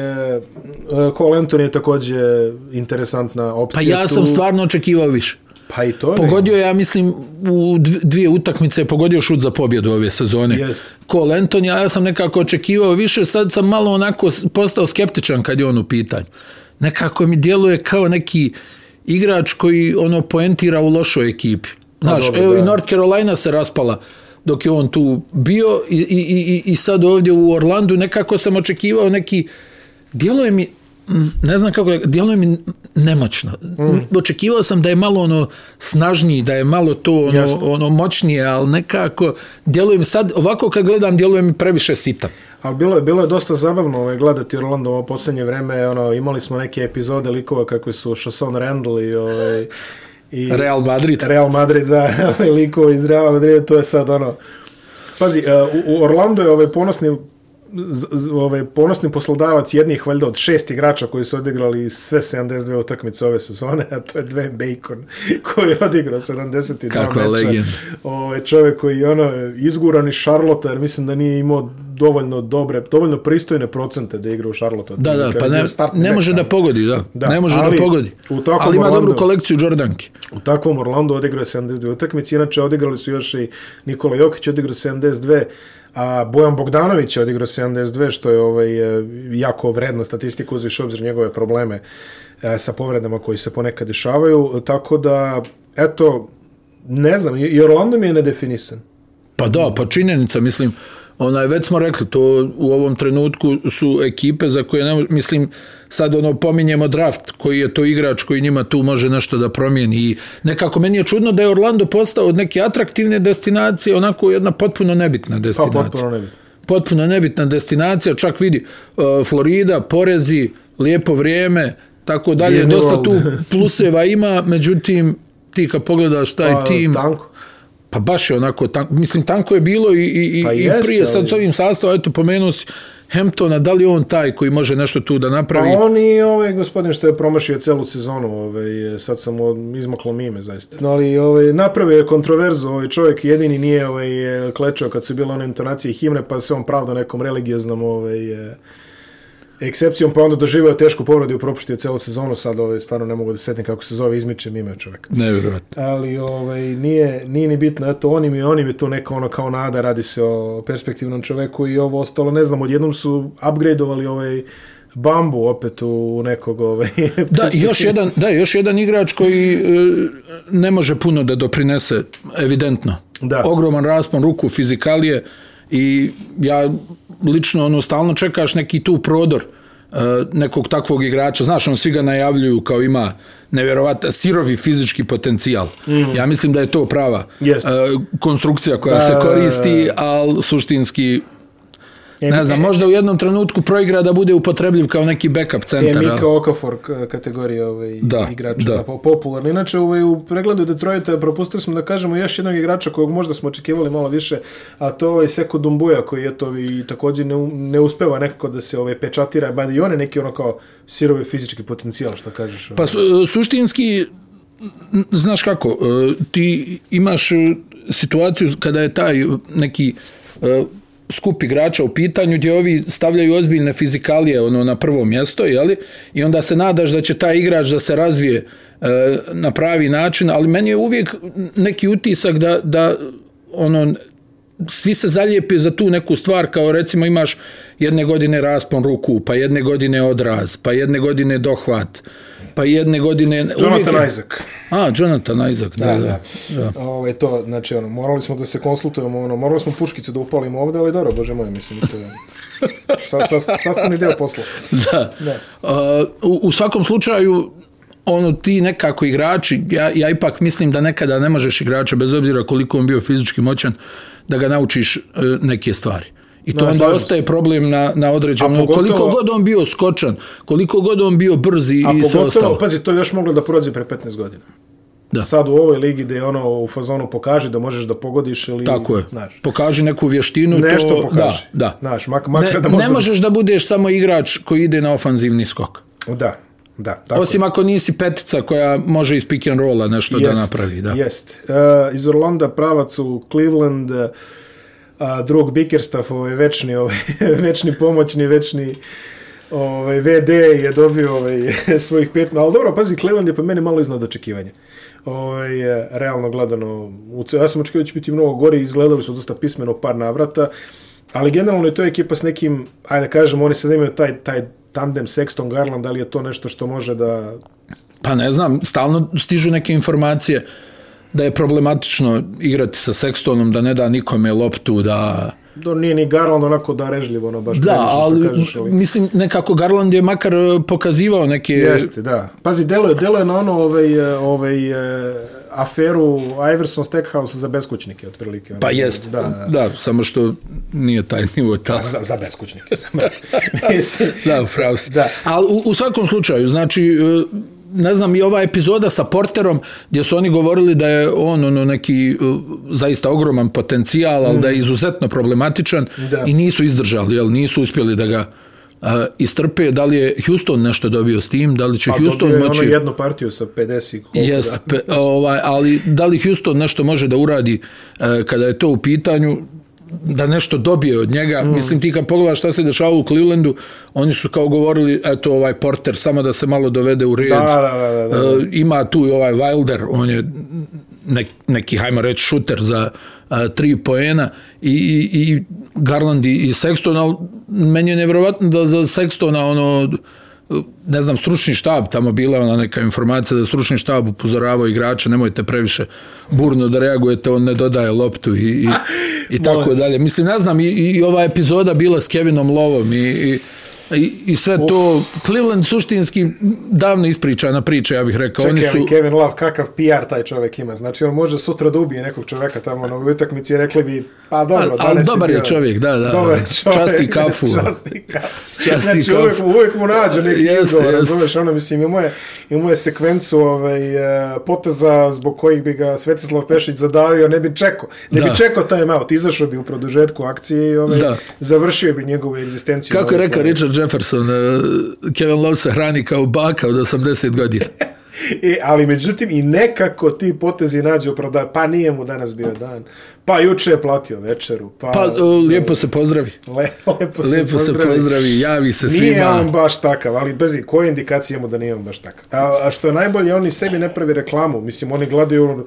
Cole Anthony je takođe interesantna opcija. Pa ja sam tu. stvarno očekivao više. Pa i to Pogodio ja mislim, u dvije utakmice je pogodio šut za pobjedu ove sezone. Cole Anthony, a ja sam nekako očekivao više, sad sam malo onako postao skeptičan kad je on u pitanju. Nekako mi djeluje kao neki igrač koji ono poentira u lošoj ekipi. Pa Znaš, dobro, evo da. i North Carolina se raspala dok je on tu bio i, i, i, i sad ovdje u Orlandu nekako sam očekivao neki djeluje mi ne znam kako djeluje mi nemoćno. Mm. Očekivao sam da je malo ono snažniji, da je malo to ono, ono moćnije, ali nekako djeluje mi sad, ovako kad gledam, djeluje mi previše sitan. Ali bilo je, bilo je dosta zabavno ovaj, gledati Orlando ovo posljednje vreme. Ono, imali smo neke epizode likova kakve su Chasson Randall i, ovaj, i Real Madrid. Real Madrid, da, <laughs> ovaj, likova iz Real Madrid, to je sad ono... Pazi, uh, u Orlando je ovaj ponosni ovaj ponosni poslodavac jednih valjda od šest igrača koji su odigrali sve 72 utakmice ove sezone, a to je Dwayne Bacon koji je odigrao 72 Kako meča. Legend. Ovaj čovjek koji je ono izguran iz Charlotte, jer mislim da nije imao dovoljno dobre, dovoljno pristojne procente da igra u Charlotte. Da, da, pa ne, ne može da pogodi, da. da ne može ali, da pogodi. U ali ima Orlando, dobru kolekciju Jordanki. U takvom Orlando odigrao 72 utakmice, inače odigrali su još i Nikola Jokić odigrao 72 A Bojan Bogdanović je odigrao 72, što je ovaj, e, jako vredna statistika uzviš obzir njegove probleme e, sa povredama koji se ponekad dešavaju. Tako da, eto, ne znam, i Orlando mi je nedefinisan. Pa da, pa činjenica, mislim, onaj, već smo rekli, to u ovom trenutku su ekipe za koje, ne, mislim, sad ono pominjemo draft, koji je to igrač koji njima tu može nešto da promijeni i nekako meni je čudno da je Orlando postao od neke atraktivne destinacije, onako jedna potpuno nebitna destinacija. Pa, potpuno nebitna. Potpuno nebitna destinacija, čak vidi, uh, Florida, porezi, lijepo vrijeme, tako dalje, Disney dosta tu pluseva ima, međutim, ti kad pogledaš taj pa, tim... Tanko. Pa baš je onako, tanko, mislim, tanko je bilo i, i, pa i jest, prije, sad s ovim sastavom, eto, pomenuo si Hamptona, da li on taj koji može nešto tu da napravi? Pa on i ovaj gospodin što je promašio celu sezonu, ovaj, sad sam izmaklo mime, zaista. No, ali ovaj, napravio je kontroverzu, ovaj čovjek jedini nije ovaj, klečao kad su bile one intonacije himne, pa se on pravda nekom religioznom ovaj, ekscepcijom, pa onda doživio tešku povredu i propuštio celu sezonu, sad ovaj, stvarno ne mogu da setim kako se zove, izmiče mime čovjek. Nevjerojatno. Ali ovaj, nije, nije ni bitno, eto, oni mi, oni mi to neko ono kao nada, radi se o perspektivnom čoveku i ovo ostalo, ne znam, odjednom su upgradeovali ovaj, bambu opet u nekog ovaj <laughs> da još jedan da još jedan igrač koji e, ne može puno da doprinese evidentno da. ogroman raspon ruku fizikalije i ja lično ono stalno čekaš neki tu prodor uh, nekog takvog igrača. Znaš, on svi ga najavljuju kao ima nevjerovatan sirovi fizički potencijal. Mm. Ja mislim da je to prava yes. uh, konstrukcija koja da, se koristi, ali suštinski E, ne znam, e, možda u jednom trenutku proigra da bude upotrebljiv kao neki backup je centar. ali- Mika Okafor kategorija ovaj, Da, igrača, da. da. po- popularni. Inače, ovaj, u pregledu Detroita propustili smo da kažemo još jednog igrača kojeg možda smo očekivali malo više, a to je ovaj Seko Dumbuja koji je to i također ne, ne uspeva nekako da se ovaj, pečatira, ba i on je neki ono kao sirovi fizički potencijal, što kažeš. Pa su- suštinski, n- znaš kako, e, ti imaš e, situaciju kada je taj neki e, skup igrača u pitanju gdje ovi stavljaju ozbiljne fizikalije ono na prvo mjesto, jeli? I onda se nadaš da će taj igrač da se razvije e, na pravi način, ali meni je uvijek neki utisak da, da ono svi se zalijepe za tu neku stvar kao recimo imaš jedne godine raspon ruku, pa jedne godine odraz, pa jedne godine dohvat, pa jedne godine... Jonathan uvijek je- Isaac. A, Jonathan Isaac, da, da. Da, da. da. Ovaj, to, znači, ono, morali smo da se konsultujemo, ono, morali smo puškice da upalimo ovde, ali dobro, bože moj, mislim, to je <laughs> sa, sa, sastavni deo posla. da. Da. Uh, u, u svakom slučaju, ono ti nekako igrači, ja, ja ipak mislim da nekada ne možeš igrača, bez obzira koliko on bio fizički moćan, da ga naučiš uh, neke stvari. I to Da, onda se. ostaje problem na, na određenom, A pogotovo- koliko god on bio skočan, koliko god on bio brz i, A i sve pogotovo, ostalo. pazi, to je još moglo da prođe pre 15 godina. Da. Sad u ovoj ligi gde je ono u fazonu pokaži da možeš da pogodiš ili... Tako je. Znaš, Pokaži neku vještinu. nešto to, pokaži. Da, da. Znaš, mak, makar Ne, da ne možda... možeš da budeš samo igrač koji ide na ofanzivni skok. Da, da. Tako Osim ako nisi petica koja može iz pick and rolla nešto da napravi. Da. Jest. Uh, iz Orlanda pravac u Cleveland, uh, a drug Bickerstaff, ovaj večni, ovaj, <laughs> večni pomoćni, večni ovaj, VD je dobio ovaj, <laughs> svojih pet, ali dobro, pazi, Cleveland je po meni malo iznad očekivanja. Ovaj, e, realno gledano, u, ja sam očekivao da će biti mnogo gori, izgledali su dosta pismeno par navrata, ali generalno je to ekipa s nekim, ajde da kažemo, oni sad imaju taj, taj tandem Sexton Garland, da li je to nešto što može da Pa ne znam, stalno stižu neke informacije da je problematično igrati sa Sextonom, da ne da nikome loptu, da... Do nije ni Garland onako da režljivo, ono baš Da, što ali, kažeš, ali... mislim, nekako Garland je makar e, pokazivao neke... Jeste, da. Pazi, delo je, delo je na ono ovaj, eh, ovaj, eh, aferu Iverson Stackhouse za beskućnike, otprilike. ono. Pa jest, Da, da, da. da, samo što nije taj nivo ta. Za, za beskućnike. <laughs> Da, upravo si. Da. Ali u, u svakom slučaju, znači, e, ne znam, i ova epizoda sa Porterom, gdje su oni govorili da je on ono, neki e, zaista ogroman potencijal, ali da je izuzetno problematičan Mm. Da. i nisu izdržali, jel, nisu uspjeli da ga a, istrpe. Da li je Houston nešto dobio s tim? Da li će pa Houston je moći... ono jednu partiju sa 50 i koliko, Jest, pe, ovaj, ali da li Houston nešto može da uradi e, kada je to u pitanju da nešto dobije od njega. Mm. Mislim ti kad pogledaš šta se dešava u Clevelandu, oni su kao govorili eto ovaj Porter samo da se malo dovede u red. Da, da, da, da, da. E, ima tu i ovaj Wilder, on je nek, neki hajmo reći šuter za a, tri poena i, i, i Garland i, i Sexton, ali meni je nevjerovatno da za Sextona ono ne znam, stručni štab, tamo bila ona neka informacija da stručni štab upozoravao igrača, nemojte previše burno da reagujete, on ne dodaje loptu i, i, i <laughs> tako dalje. Mislim, ne znam, i, i ova epizoda bila s Kevinom Lovom i, i I, I sve to, Cleveland suštinski davno ispričana priča, ja bih rekao. Čekaj, Oni su, Kevin Love, kakav PR taj čovjek ima? Znači, on može sutra da ubije nekog čovjeka tamo na ovoj utakmici i rekli bi, pa dobro, Ali- ali dobar je bio- čovjek, da, da. Dobar je čovjek. Časti <laughs> kafu. Časti kafu. Časti znači, kafu. Uvijek, uvijek mu nađe neki Jeste, izgovor, jeste. razumeš, ono, mislim, imamo je, imamo je sekvencu ovaj, eh, poteza zbog kojih bi ga Svetislav Pešić zadavio, ne bi čekao, ne Da. bi čekao time out, izašao bi u produžetku akcije i ovaj, Da. završio bi njegovu egzistenciju. kako je rekao Richard Jefferson, eh, Kevin Love se hrani kao baka od 80 godina. I, <laughs> ali međutim i nekako ti potezi nađe opravda, pa nije mu danas bio dan, pa juče je platio večeru, pa, Pa eh, lijepo se pozdravi. <laughs> le, lepo se Lijepo se pozdravi. pozdravi, javi se Nije svima. on baš takav, ali bez koje indikacije mu da nije on baš takav. A, a što je najbolje, oni sebi ne pravi reklamu. Mislim, oni gledaju,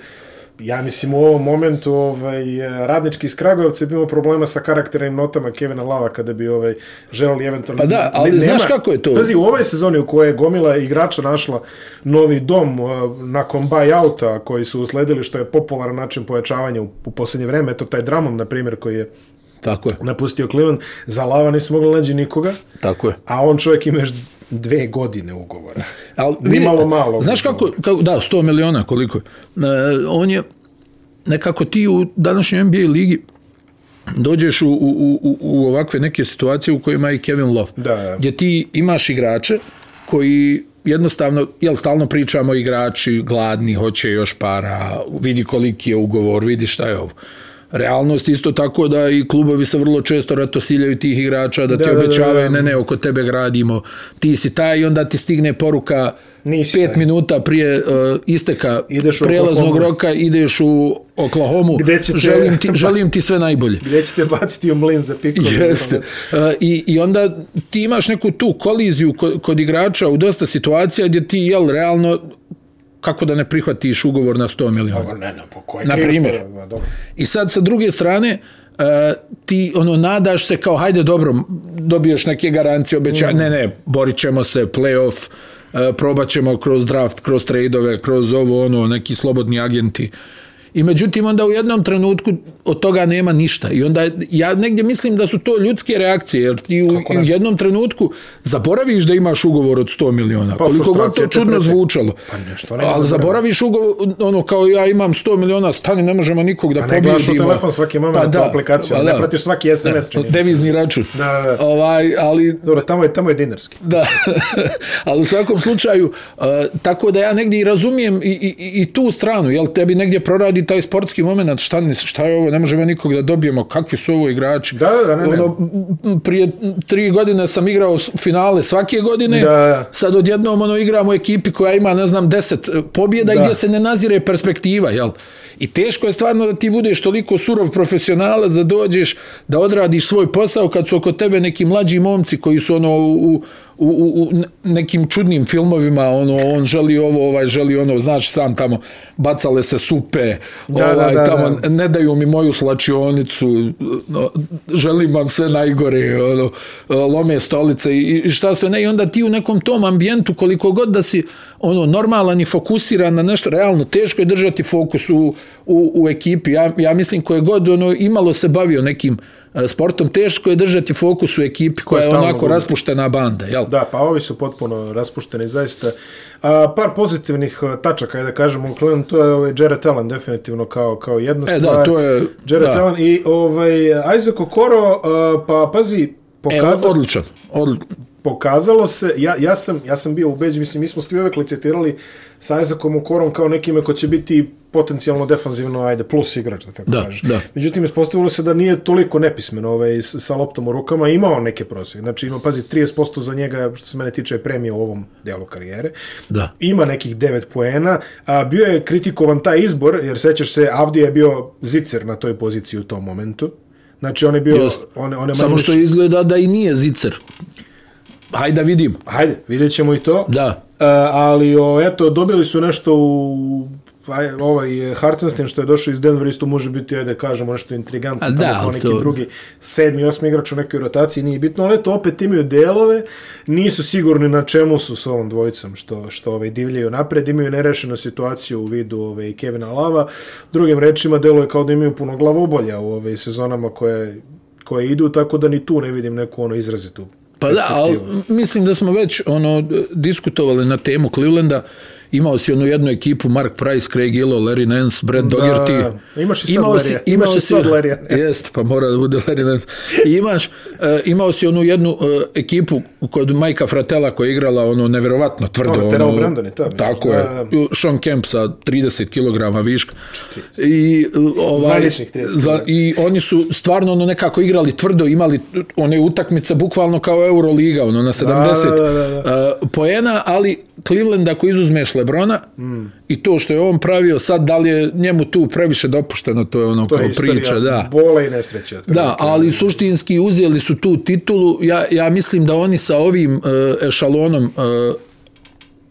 ja mislim u ovom momentu ovaj, radnički iz Kragujevca bi imao problema sa karakternim notama Kevina Lava kada bi ovaj, želeli eventualno... Pa da, ali Ne- znaš kako je to? Pazi, u ovoj sezoni u kojoj je gomila igrača našla novi dom uh, nakon buyouta koji su usledili što je popularan način pojačavanja u, u posljednje vreme, eto taj Dramon, na primjer, koji je Tako je, napustio Cleveland, za Lava nisu mogli nađi nikoga, tako je. a on čovjek ima još dve godine ugovora. Al, Ni malo malo. Znaš kako, kako, da, 100 miliona koliko je. E, on je, nekako ti u današnjoj NBA ligi dođeš u, u, u, u ovakve neke situacije u kojima je Kevin Love. Da, da. Gdje ti imaš igrače koji jednostavno, jel, stalno pričamo igrači gladni, hoće još para, vidi koliki je ugovor, vidi šta je ovo. Realnost isto tako da i klubovi se vrlo često ratosiljaju tih igrača, da ti Da, da, obećavaju, da. ne, ne, oko tebe gradimo, ti si taj i onda ti stigne poruka Nisi pet taj. minuta prije uh, isteka Ideš prelaznog roka, ideš u Oklahomu, Gde će te- želim, ti, želim ti sve najbolje. <laughs> Gdje ćete baciti u mlin za pikove? Jeste. Uh, i, I onda ti imaš neku tu koliziju kod, kod igrača u dosta situacija gdje ti, jel, realno, kako da ne prihvatiš ugovor na 100 miliona. Pa Ne, ne, po koji Na primjer. dobro. I sad sa druge strane, uh, ti ono nadaš se kao hajde dobro, dobiješ neke garancije, obećanja, ne ne, borit ćemo se, playoff, uh, probat ćemo kroz draft, kroz tradeove, kroz ovo ono, neki slobodni agenti. I međutim, onda u jednom trenutku od toga nema ništa. I onda ja negdje mislim da su to ljudske reakcije, jer ti u, u jednom trenutku zaboraviš da imaš ugovor od 100 miliona. Pa, koliko god to čudno prete. zvučalo. Pa nešto ne Ali zaboravi. zaboraviš ugovor, ono kao ja imam 100 miliona, stani, ne možemo nikog da Pa ne gledaš u pobjedimo. telefon svaki moment tu aplikaciju, ne pratiš svaki SMS, mi se. Devizni račun. Da, da. Ovaj, ali Dobro, tamo je, tamo je dinarski. da, <laughs> ali u svakom slučaju, uh, tako da ja negdje i razumijem i, i, i tu stranu, jel tebi negdje proradi taj sportski moment, šta, ni- šta je ovo, ne možemo nikog da dobijemo, kakvi su ovo igrači. Da, da, ne, ne. Ono, prije tri godine sam igrao finale svake godine, Da, sad odjednom ono, igramo u ekipi koja ima, ne znam, deset e, pobjeda Da. i gdje se ne nazire perspektiva, jel? I teško je stvarno da ti budeš toliko surov profesionalac da dođeš, da odradiš svoj posao kad su oko tebe neki mlađi momci koji su ono u, u, u, u nekim čudnim filmovima, ono, on želi ovo, ovaj želi ono, znaš sam tamo, bacale se supe, Da, da, ovaj, da, tamo, da. ne daju mi moju slačionicu, no, želim vam sve najgore, ono, lome stolice i, i šta sve ne, i onda ti u nekom tom ambijentu, koliko god da si ono, normalan i fokusiran na nešto, realno, teško je držati fokus u, u, u ekipi. Ja, ja mislim koje god ono, imalo se bavio nekim sportom, teško je držati fokus u ekipi koja je onako gubi. raspuštena banda, jel? Da, pa ovi su potpuno raspušteni, zaista. A, par pozitivnih a, tačaka, da kažemo, u Cleveland, to je ovaj Jared Allen definitivno kao, kao jedna E, da, stvar. to je- Jared da. Allen i ovaj, Isaac Okoro, a, pa pazi, E, pokazao, odličan. Pokazalo se, ja, ja, sam, ja sam bio ubeđen, mislim, mi smo svi uvek licitirali sa Isaacom Okorom kao nekime ko će biti potencijalno defanzivno, ajde, plus igrač, da tako Da, kažeš. da. Međutim, ispostavilo se da nije toliko nepismen ovaj, sa loptom u rukama, imao neke prosvije. Znači, ima, pazi, 30% za njega, što se mene tiče, je premija u ovom delu karijere. Da. Ima nekih 9 poena. A, bio je kritikovan taj izbor, jer sećaš se, Avdija je bio zicer na toj poziciji u tom momentu. Znači, on je bio... Just. On, on je samo što izgleda da i nije zicer. Hajde da vidim. Hajde, vidjet ćemo i to. Da. Uh, ali o, eto, dobili su nešto u aj, ovaj Hartenstein što je došao iz Denvera isto može biti, ajde kažemo, nešto intrigantno, A tamo da, kao neki to- drugi sedmi, osmi igrač u nekoj rotaciji, nije bitno, ali eto, opet imaju delove, nisu sigurni na čemu su s ovom dvojicom, što, što ovaj, divljaju napred, imaju nerešenu situaciju u vidu ovaj, Kevina Lava, drugim rečima, deluje kao da imaju puno glavobolja u ovaj, sezonama koje, koje idu, tako da ni tu ne vidim neku ono izrazitu Pa da, ali mislim da smo već ono diskutovali na temu Clevelanda. Imao si onu jednu ekipu, Mark Price, Craig Illo, Larry Nance, Brad Dogerty. imaš i sad Larrya. Imaš i sad Larrya <laughs> Nance. Jest, pa mora da bude Larry Nance. I imaš, uh, imao si onu jednu uh, ekipu kod Majka Fratela koja je igrala ono neverovatno tvrdo. Ono, Terrell Brandon je to? Tako Da, je. da. Sean Kemp sa 30 kg viška. I, uh, ovaj, Zvaničnih 30 za, I oni su stvarno ono nekako igrali tvrdo, imali one utakmice bukvalno kao Euroliga, ono na 70 da, da, da. uh, poena, ali Cleveland ako izuzmeš Lebrona mm. i to što je on pravio sad, da li je njemu tu previše dopušteno, to je ono To kao je priča, da. bola i nesreće. Da, ali suštinski uzeli su tu titulu. Ja, ja mislim da oni sa ovim uh, ešalonom uh,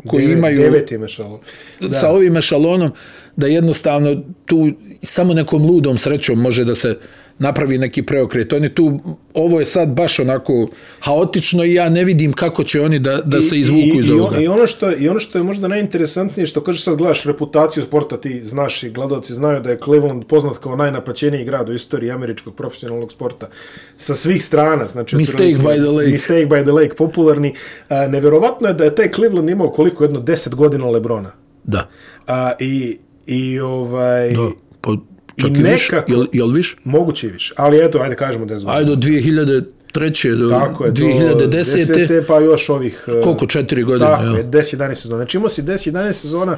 koji Devet, imaju Devet ima šalo. da. sa ovim ešalonom da jednostavno tu samo nekom ludom srećom može da se napravi neki preokret. Oni tu, ovo je sad baš onako haotično i ja ne vidim kako će oni da, da se izvuku I, iz ovoga. I ono, što, I ono što je možda najinteresantnije, što kaže sad gledaš reputaciju sporta, ti znaš i gledalci znaju da je Cleveland poznat kao najnaplaćeniji grad u istoriji američkog profesionalnog sporta sa svih strana. Znači, Mistake by the lake. Mistake by the lake, popularni. A, neverovatno je da je taj Cleveland imao koliko jedno 10 godina Lebrona. Da. A, i, I ovaj... Do, po, Čak I i više. nekako- Jel, jel više? Moguće i više. Ali eto, ajde kažemo 10 godina. Ajde, do 2003. do Tako je, to 2010. 10. pa još ovih... e, Koliko? Četiri godine? Tako je, 10-11 sezona. Znači imao si 10-11 sezona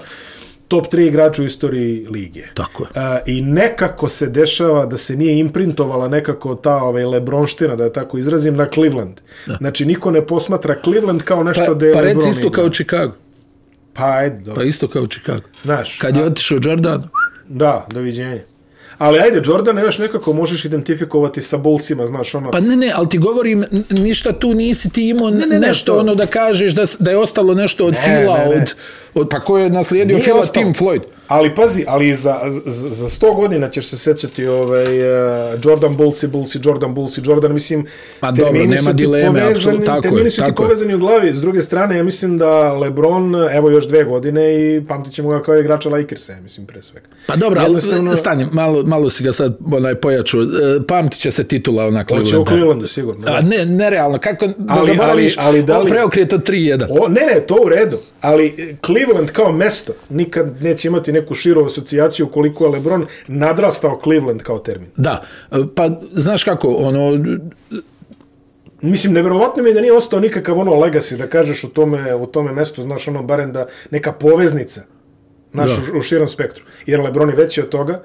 top 3 igrača u istoriji lige. Tako je. E, I nekako se dešava da se nije imprintovala nekako ta ovaj, Lebronština, da je tako izrazim, na Cleveland. Da. Znači niko ne posmatra Cleveland kao nešto Pa, da je pa reci LeBron isto igra. kao Chicago. Pa ajde, dobro. Pa isto kao Chicago. Znaš, Kad je otišao Jordan, da, doviđenja. Ali ajde, Jordana još nekako možeš identifikovati sa bolcima, znaš, ono... Pa ne, ne, ali ti govorim, ništa tu nisi ti imao ne, ne, nešto to- ono da kažeš da, da je ostalo nešto od Ne, Fila, ne, ne. od, od, pa ko je naslijedio Nije Fila, ostalo. Tim Floyd. Ali pazi, ali za, za, za 100 godina ćeš se sećati ovaj, uh, Jordan Bulls i Bulls i Jordan Bulls i Jordan, mislim, Pa dobro, nema su dileme, povezani- apsolutno, tako je, termini su ti tako je. povezani u glavi. S druge strane, ja mislim da LeBron, evo još dve godine i pamtit ćemo ga kao igrača Lakersa, ja mislim, pre svega. Pa dobro, ali stani, malo, malo si ga sad onaj pojačao. E, Pamtit će se titula ona Hoće u Clevelanda. Clevelandu, sigurno. A ne, nerealno, kako da Ali- zaboraviš ali- ali da li- preokret od 3-1. O, ne, ne, to u redu, ali e, Cleveland kao mesto nikad neće imati neku širu asocijaciju koliko je LeBron nadrastao Cleveland kao termin. Da, e, pa znaš kako, ono, Mislim, neverovatno mi je da nije ostao nikakav ono legacy, da kažeš u tome, u tome mestu, znaš, ono, barem da neka poveznica, znaš, Da. u, u širom spektru. Jer LeBron je veći od toga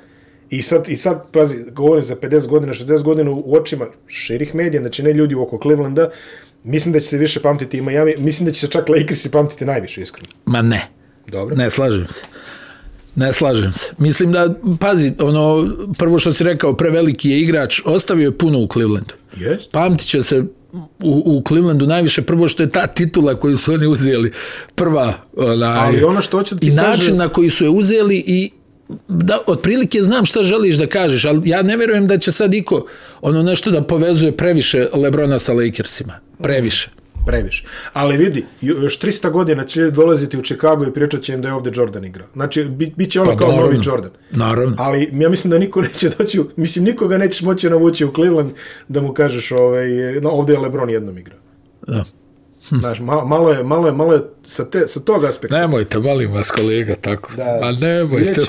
i sad, i sad pazi, govorim za 50 godina, 60 godina u očima širih medija, znači ne ljudi oko Clevelanda, mislim da će se više pamtiti i Miami, mislim da će se čak Lakersi pamtiti najviše, iskreno. ma ne. Dobro. Ne slažem se. Ne slažem se. Mislim da, pazi, ono, prvo što si rekao, preveliki je igrač, ostavio je puno u Clevelandu. Jest. Pamtit će se u, u Clevelandu najviše prvo što je ta titula koju su oni uzeli prva onaj, Ali ono što hoće da i kaže- način na koji su je uzeli i da otprilike znam šta želiš da kažeš ali ja ne vjerujem da će sad iko ono nešto da povezuje previše Lebrona sa Lakersima previše Previše. Ali vidi, još 300 godina će dolaziti u Chicago i pričat će im da je ovdje Jordan igrao. Znači, bit, bit će ono Pa kao naravno. novi Jordan. Naravno. Ali ja mislim da niko neće doći, u, mislim nikoga nećeš moći navući u Cleveland da mu kažeš ovaj, no, ovdje je LeBron jednom igrao. da. Znaš, malo, malo je, malo je, malo je sa, te, sa tog aspekta. nemojte molim vas kolega tako Da. a nemojte. <laughs>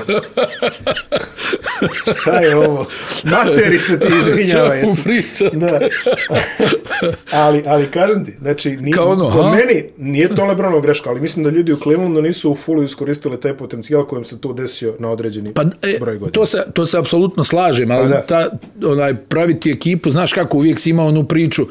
Šta je ovo? Materi se ti <laughs> izvinjava. Čemu pričate? Da. ali, ali kažem ti, znači, ni, Kao ono, kod ha? meni nije to Lebronov greška, ali mislim da ljudi u Clevelandu nisu u fullu iskoristili taj potencijal kojem se to desio na određeni Pa e, broj godina. to se to se apsolutno slažem, ali Pa da. ta onaj praviti ekipu, znaš kako uvijek si imao onu priču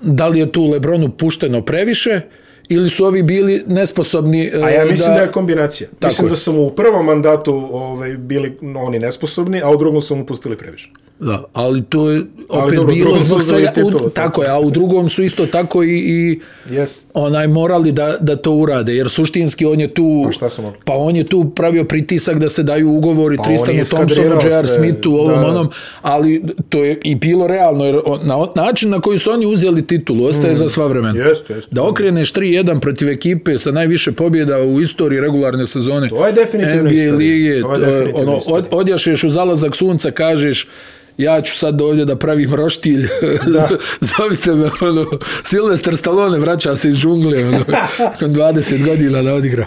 da li je tu LeBronu pušteno previše ili su ovi bili nesposobni e, A ja mislim da, je kombinacija. Tako mislim je. da su mu u prvom mandatu ovaj, bili oni nesposobni, a u drugom su mu pustili previše. Da, ali to je opet dobro, bilo zbog svega, u, tako, je, a u drugom su isto tako i, i Jeste. onaj morali da, da to urade, jer suštinski on je tu Pa šta su mogli? pa on je tu pravio pritisak da se daju ugovori Pa Tristanu Thompsonu, J.R. Smithu, ovom da. onom, ali to je i bilo realno, jer on- na način na koji su oni uzeli titulu ostaje za sva vremena. Mm. Jeste, jeste. Da okreneš 3-1 protiv ekipe sa najviše pobjeda u istoriji regularne sezone To je definitivno NBA istorija. lige, To je definitivno ono, od, odjašeš u zalazak sunca, kažeš ja ću sad ovdje da pravim roštilj, <laughs> zovite me, ono, Silvestar Stallone vraća se iz džungle, ono, nakon 20 godina da odigra.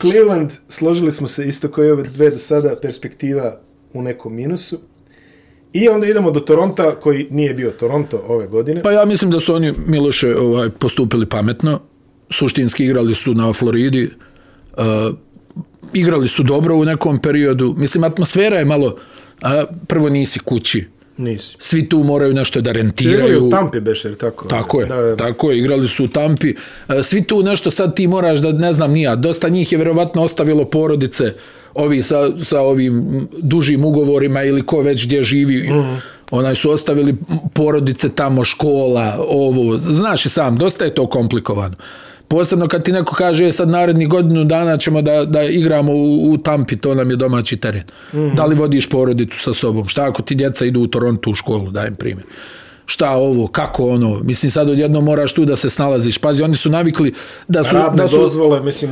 Cleveland, složili smo se isto i ove dve do sada, perspektiva u nekom minusu. I onda idemo do Toronta, koji nije bio Toronto ove godine. Pa ja mislim da su oni, Miloše, ovaj, postupili pametno, suštinski igrali su na Floridi, uh, igrali su dobro u nekom periodu, mislim, atmosfera je malo, a, prvo nisi kući, Nisi. svi tu moraju nešto da Igrali rentiraju. u Tampi beš, jer tako? Tako je, Da, da. tako je, igrali su u Tampi. E, Svi tu nešto sad ti moraš da, ne znam, nija, dosta njih je vjerovatno ostavilo porodice, ovi sa, sa ovim dužim ugovorima ili ko već gdje živi, mm. onaj su ostavili porodice tamo, škola, ovo, znaš i sam, dosta je to komplikovano. Posebno kad ti neko kaže e, sad narednih godinu dana ćemo da, da igramo u, u Tampi, to nam je domaći teren. Mm. Da li vodiš porodicu sa sobom? Šta ako ti djeca idu u Toronto u školu, dajem primjer šta ovo, kako ono, mislim sad odjedno moraš tu da se snalaziš. Pazi, oni su navikli da su... Radne da su, dozvole, mislim,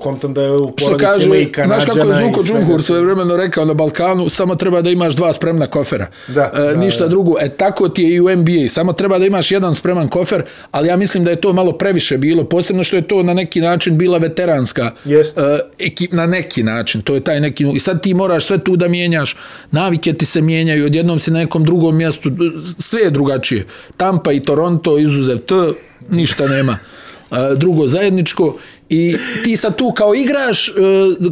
kontent da je u porodici kaže, ima i znaš kako je kanadžana i svega. Džumhur svoje vremeno rekao na Balkanu, samo treba da imaš dva spremna kofera. Da, e, da, ništa da. drugo. E tako ti je i u NBA. Samo treba da imaš jedan spreman kofer, ali ja mislim da je to malo previše bilo, posebno što je to na neki način bila veteranska e, ekip, na neki način. To je taj neki... I sad ti moraš sve tu da mijenjaš, navike ti se mijenjaju, odjednom si na nekom drugom mjestu, sve je drugačije. Tampa i Toronto, izuzev T, ništa nema drugo zajedničko i ti sad tu kao igraš, e,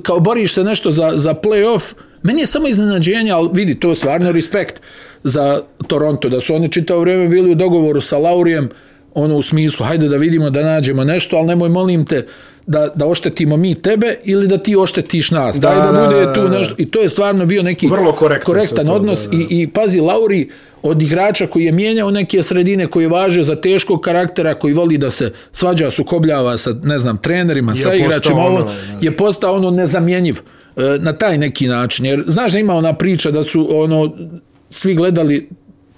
kao boriš se nešto za, za play-off, meni je samo iznenađenje, ali vidi, to je stvarno respekt za Toronto, da su oni čitao vrijeme bili u dogovoru sa Laurijem, ono u smislu, hajde da vidimo da nađemo nešto, ali nemoj molim te da, da oštetimo mi tebe ili da ti oštetiš nas. Da, Daj da, da, bude da, tu da. nešto. I to je stvarno bio neki Vrlo korektan sve to, odnos da, da. I, i pazi, Lauri od igrača koji je mijenjao neke sredine, koji je važio za teškog karaktera, koji voli da se svađa, sukobljava sa, ne znam, trenerima, sa postao igračima, ono, znaš. je postao ono nezamjenjiv e, na taj neki način. Jer znaš da ima ona priča da su ono svi gledali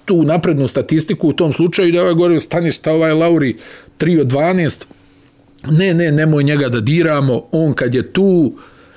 tu naprednu statistiku u tom slučaju da ovaj govorio stani šta ovaj Lauri 3 od 12 ne, ne, nemoj njega da diramo on kad je tu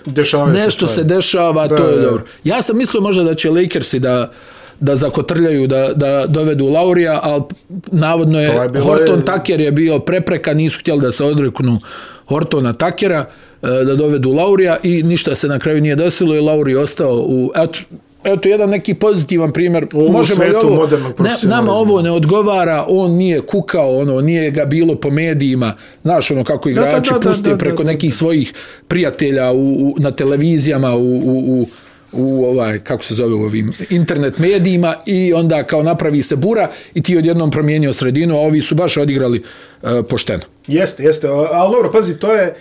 Dešavaju se nešto se, stvari. dešava, Da, to je da. dobro. Ja sam mislio možda da će Lakersi da da zakotrljaju, da, da dovedu Laurija, ali navodno je, je Horton je- Tucker je bio prepreka, nisu htjeli da se odreknu Hortona Takera, e, da dovedu Laurija i ništa se na kraju nije desilo i Lauri ostao u... Eto, eto jedan neki pozitivan primjer. U Možemo li ovo, ne, nama ovo ne odgovara, on nije kukao, ono, nije ga bilo po medijima, znaš ono kako igrači da, da, puste da, preko da, da. nekih svojih prijatelja u, u, na televizijama, u, u, u u ovaj kako se zove u ovim internet medijima i onda kao napravi se bura i ti odjednom promijenio sredinu, a ovi su baš odigrali uh, pošteno. Jeste, jeste, ali dobro, pazi, to je,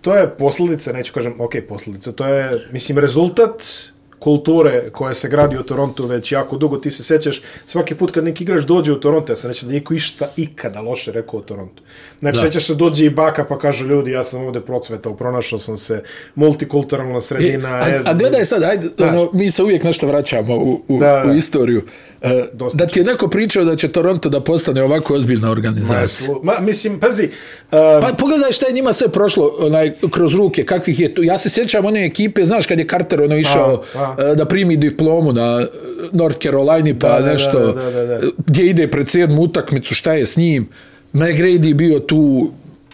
to je posljedica, neću kažem, ok, posljedica, to je, mislim, rezultat kulture koja se gradi u Torontu već jako dugo, ti se sećaš svaki put kad neki igrač dođe u Toronto, ja sam neće da niko išta ikada loše rekao o Torontu. Znači, Da. da. sećaš se dođe i baka pa kaže ljudi, ja sam ovde procvetao, pronašao sam se, multikulturalna E, sredina. a, a gledaj sad, ajde, ono, mi se uvijek nešto vraćamo u, u, Da, da. u istoriju. E, Dosta da ti je neko pričao da će Toronto da postane ovako ozbiljna Ma, organizacija. slu- ma, mislim, pazi, uh, Pa pogledaj šta je njima sve prošlo onaj, kroz ruke, kakvih je tu. Ja se sjećam one ekipe, znaš kad je Carter ono išao A, a, da primi diplomu na North Carolina pa Da, da, nešto, da, da, da, da. gdje ide pred sedmu utakmicu, šta je s njim. McGrady bio tu,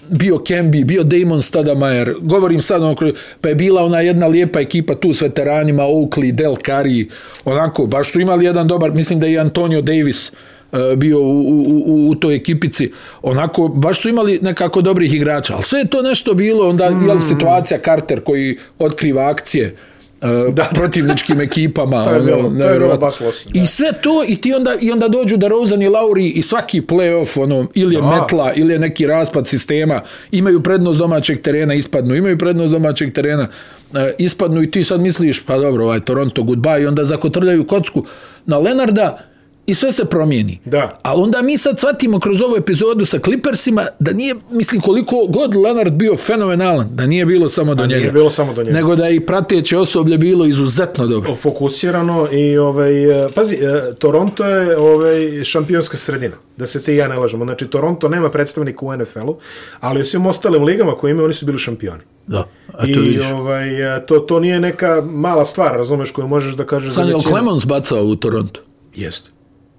bio Kemby, bio Damon Stoudemire, govorim sad, kroz- pa je bila ona jedna lijepa ekipa tu s veteranima, Oakley, Del Curry, onako, baš su imali jedan dobar, mislim da je Antonio Davis uh, bio u, u, u, u toj ekipici, onako, baš su imali nekako dobrih igrača, ali sve je to nešto bilo, onda, mm. jel, situacija Carter koji otkriva akcije, Uh, da. <laughs> protivničkim ekipama <laughs> To je bilo- ono, to je bilo baš loše, i sve to i ti onda i onda dođu da Rosen i Lauri i svaki play-off ono ili je Da. metla ili je neki raspad sistema imaju prednost domaćeg terena ispadnu imaju prednost domaćeg terena e, ispadnu i ti sad misliš pa dobro ovaj Toronto goodbye i onda zakotrljaju kocku na Lenarda i sve se promijeni. Da. Ali onda mi sad shvatimo kroz ovu epizodu sa Clippersima da nije, mislim, koliko god Leonard bio fenomenalan, da nije bilo samo do A njega. nije bilo samo do njega. Nego da i prateće osoblje bilo izuzetno dobro. fokusirano i ovaj e, pazi e, Toronto je ovaj šampionska sredina da se ti i ja ne lažemo znači Toronto nema predstavnika u NFL-u ali u svim ostalim ligama koje imaju oni su bili šampioni Da, a I vidiš. ovaj, e, to, to nije neka mala stvar, razumeš, koju možeš da kažeš većinu. Clemons bacao u Toronto? Jeste,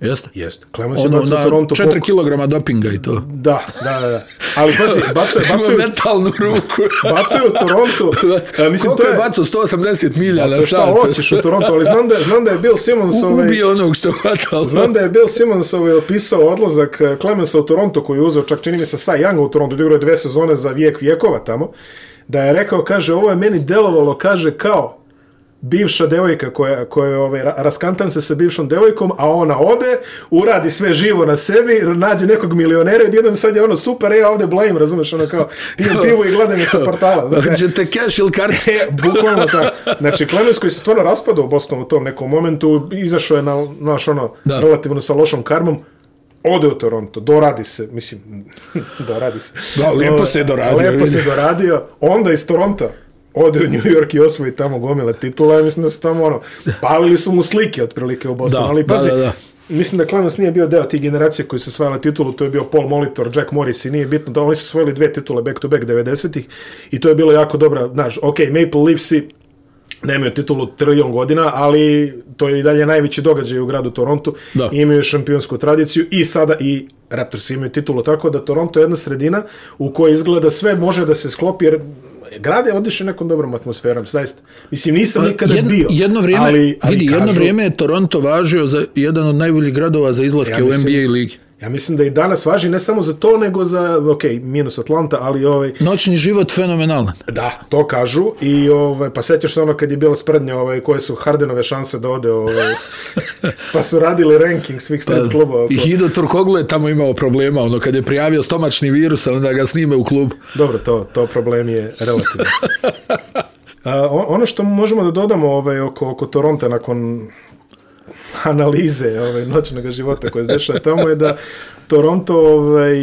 Jeste? jeste. Clemens je Ono, bacao na Toronto 4 koliko- kg dopinga i to. Da, da, da, da. Ali pazi, <laughs> bacaju, Ima bacaju, metalnu ruku. bacaju u Toronto. <laughs> a, mislim, Koliko to je je... bacao? 180 milja na Bacaju šta sat. hoćeš u Toronto, ali znam da, znam da je Bill Simmons... U- ovaj, Ubio onog što hvatao. Znam da je Bill Simmons ovaj, opisao odlazak eh, Clemensa u Toronto koji je uzeo čak čini mi se Cy Younga u Toronto, odigrao je dve sezone za vijek vijekova tamo, da je rekao, kaže, ovo je meni delovalo, kaže, kao bivša devojka koja, koja je ovaj, ra- raskantan se sa bivšom devojkom, a ona ode, uradi sve živo na sebi, nađe nekog milionera i odjednom sad je ono super, e, ja ovde blame, razumeš, ono kao, pijem pivo i gledam je sa portala. <laughs> znaš. Hoćete cash ili karticu? E, bukvalno tako. Znači, Clemens koji se stvarno raspadao u Bostonu u tom nekom momentu, izašao je na, naš ono, Da. relativno sa lošom karmom, ode u Toronto, doradi se, mislim, <laughs> doradi se. Da, lijepo se je doradio, Lepo se je doradio, onda iz Toronto ode u New York i osvoji tamo gomile titula, ja mislim da su tamo ono, palili su mu slike otprilike u Bostonu, Da, ali da, pazi, da, da. mislim da Clemens nije bio deo tih generacije koji su osvajali titulu, to je bio Paul Molitor, Jack Morris i nije bitno da oni su osvojili dve titule back to back 90-ih i to je bilo jako dobra, znaš, ok, Maple Leafsi nemaju titulu trilion godina, ali to je i dalje najveći događaj u gradu Toronto. Da. Imaju šampionsku tradiciju i sada i Raptors imaju titulu, tako da Toronto je jedna sredina u kojoj izgleda sve može da se sklopi, jer grad je odiše nekom dobrom atmosferom, zaista. Mislim, nisam nikada Pa Jedno- bio. Jedno vrijeme, ali, ali vidi, kažu, jedno vrijeme je Toronto važio za jedan od najboljih gradova za izlaske Ja u mislim- NBA ligi. Ja mislim da i danas važi ne samo za to, nego za, ok, minus Atlanta, ali ovaj, Noćni život fenomenalan. Da, to kažu i ovaj pa sećaš se ono kad je bilo sprednje ovaj koje su Hardenove šanse da ode ovaj <laughs> pa su radili ranking svih strip klubova. I Hido Turkoglu je tamo imao problema, ono kad je prijavio stomačni virus, onda ga snime u klub. Dobro, to to problem je relativno. <laughs> O- ono što možemo da dodamo ovaj oko oko Toronto nakon <laughs> analize ovaj noćnog života koje se dešava tamo je da Toronto, ovaj,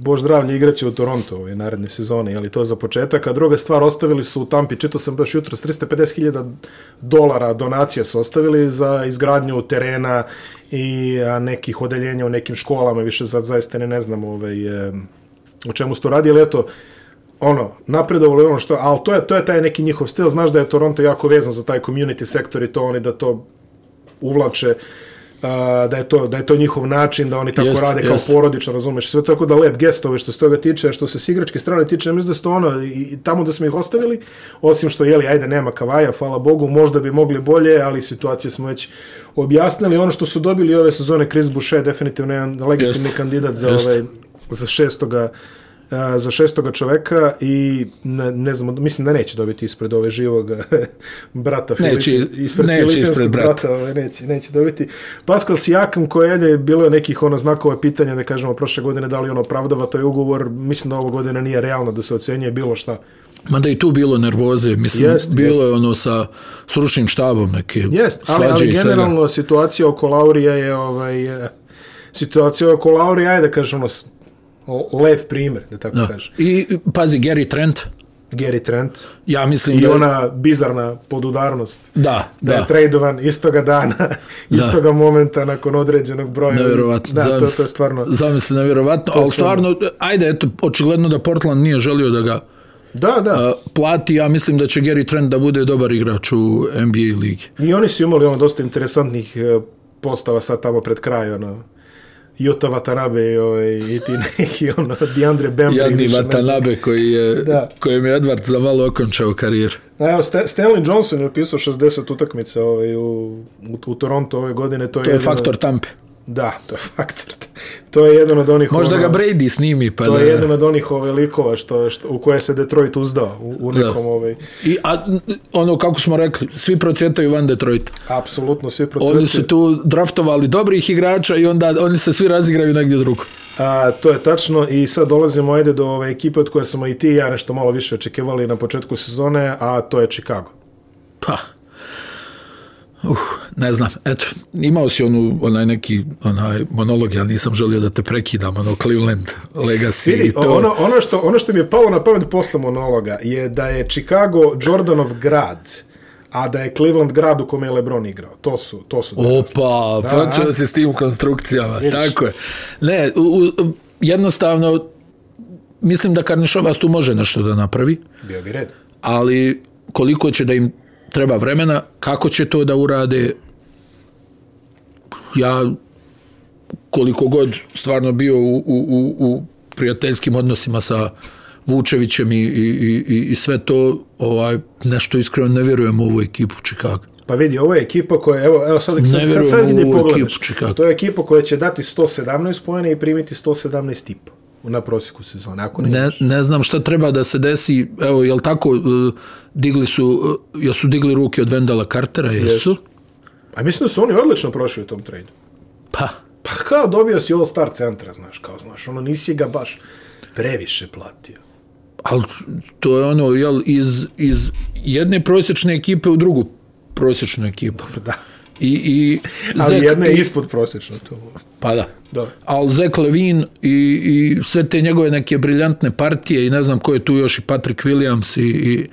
bož zdravlje, igraće u Toronto ovaj, naredne sezone, ali to za početak, a druga stvar, ostavili su u Tampi, čito sam baš jutro, 350.000 dolara donacija su ostavili za izgradnju terena i a, nekih odeljenja u nekim školama, više za, zaista ne, ne znam ovaj, o čemu su to radi, ali eto, ono, napredovalo je ono što, ali to je, to je taj neki njihov stil, znaš da je Toronto jako vezan za taj community sektor i to oni da to uvlače da je to da je to njihov način da oni tako Jeste, rade kao porodično, razumeš, sve tako da lep gestovi što se toga tiče, što se s igračke strane tiče, mislim da su to ono, i, tamo da smo ih ostavili, osim što, jeli, ajde, nema kavaja, hvala Bogu, možda bi mogli bolje, ali situacije smo već objasnili, ono što su dobili ove sezone, Chris Boucher, definitivno jedan legitimni Jeste. kandidat za, Jeste. ovaj, za šestoga za šestoga čoveka i ne, ne znam, mislim da neće dobiti ispred ove živog <laughs> brata Neće- Filip- ispred neće ispred brata. brata ovaj, neće, neće dobiti. Pascal Sijakam koji je bilo je nekih ono znakova pitanja, da kažemo prošle godine da li on opravdava taj ugovor, mislim da ovo godine nije realno da se ocenjuje bilo šta. Mada i tu bilo nervoze, mislim, Jest, bilo jest. je ono sa stručnim štabom neke Jest, ali, ali i svega. generalno situacija oko Laurija je ovaj, e, situacija oko Laurija, ajde da kažemo, s- o- lep primjer, da tako Da. kažem. I pazi, Gary Trent, Gary Trent ja mislim i da... ona bizarna podudarnost. Da, da, da. je tradovan istoga dana, <laughs> istoga momenta nakon određenog broja. Nevjerovatno. Da, to, Zamisli- to je stvarno... Zamisli, nevjerovatno, je ali stvarno- ajde, eto, očigledno da Portland nije želio da ga Da, da. a, plati, ja mislim da će Gary Trent da bude dobar igrač u NBA ligi. I oni su imali ono dosta interesantnih e, postava sad tamo pred kraj, ono, Jota Watanabe i, ovaj, i ti neki, ono, Diandre Bembry. Jadni. Watanabe koji je, Da. kojem je Edward za malo okončao karijer. A Evo, Sta- Stanley Johnson je upisao 60 utakmica ovaj, u, u, u Toronto ove godine. To je, To je jedan faktor tampe. Da, to je <laughs> faktor. To je jedan od onih... Možda ono, ga Brady snimi, pa To da... je jedan od onih ove likova što, što, u koje se Detroit uzdao u, u nekom ovaj... I, a, ono, kako smo rekli, svi procvjetaju van Detroita. Apsolutno svi Oni procveti. su tu draftovali dobrih igrača i onda oni se svi razigraju negdje drugo. A, to je tačno i sad dolazimo ajde do ove ekipe od koje smo i ti i ja nešto malo više očekivali na početku sezone, a to je Chicago. Pa, uh, ne znam, eto, imao si onu, onaj neki onaj monolog, ja nisam želio da te prekidam, ono Cleveland Legacy Vidi, i to. ono, ono, što, ono što mi je palo na pamet posle monologa je da je Chicago Jordanov grad, a da je Cleveland grad u kome je LeBron igrao. To su, to su Opa, počeo si s tim konstrukcijama, Vidiš. tako je. Ne, u, u, jednostavno, mislim da Karnišovas tu može nešto da napravi, bio bi red. ali koliko će da im treba vremena, kako će to da urade, ja koliko god stvarno bio u, u, u, u prijateljskim odnosima sa Vučevićem i, i, i, i- sve to, ovaj, nešto iskreno ne vjerujem u ovu ekipu Chicago. Pa vidi, ovo je ekipa koja, evo, evo sad, sad, kad sad u ide ovu pogledaš, ekipu to je ekipa koja će dati 117 pojene i primiti 117 tipa na prosjeku sezone. Ako ne, Ne, ne znam šta treba da se desi, evo, jel tako, e, digli su, e, jesu digli ruke od Vendala Cartera, jesu? Jesu. A mislim da su oni odlično prošli u tom tradu. Pa, Pa kao dobio si All-Star centra, znaš, kao znaš, ono nisi ga baš previše platio. ali to je ono, jel, iz, iz jedne prosječne ekipe u drugu prosječnu ekipu. Da. I, i Ali Zek- jedna je ispod prosječno to. Pa da. Dobro. Ali Zek Levin i, i sve te njegove neke briljantne partije i ne znam ko je tu još i Patrick Williams i, i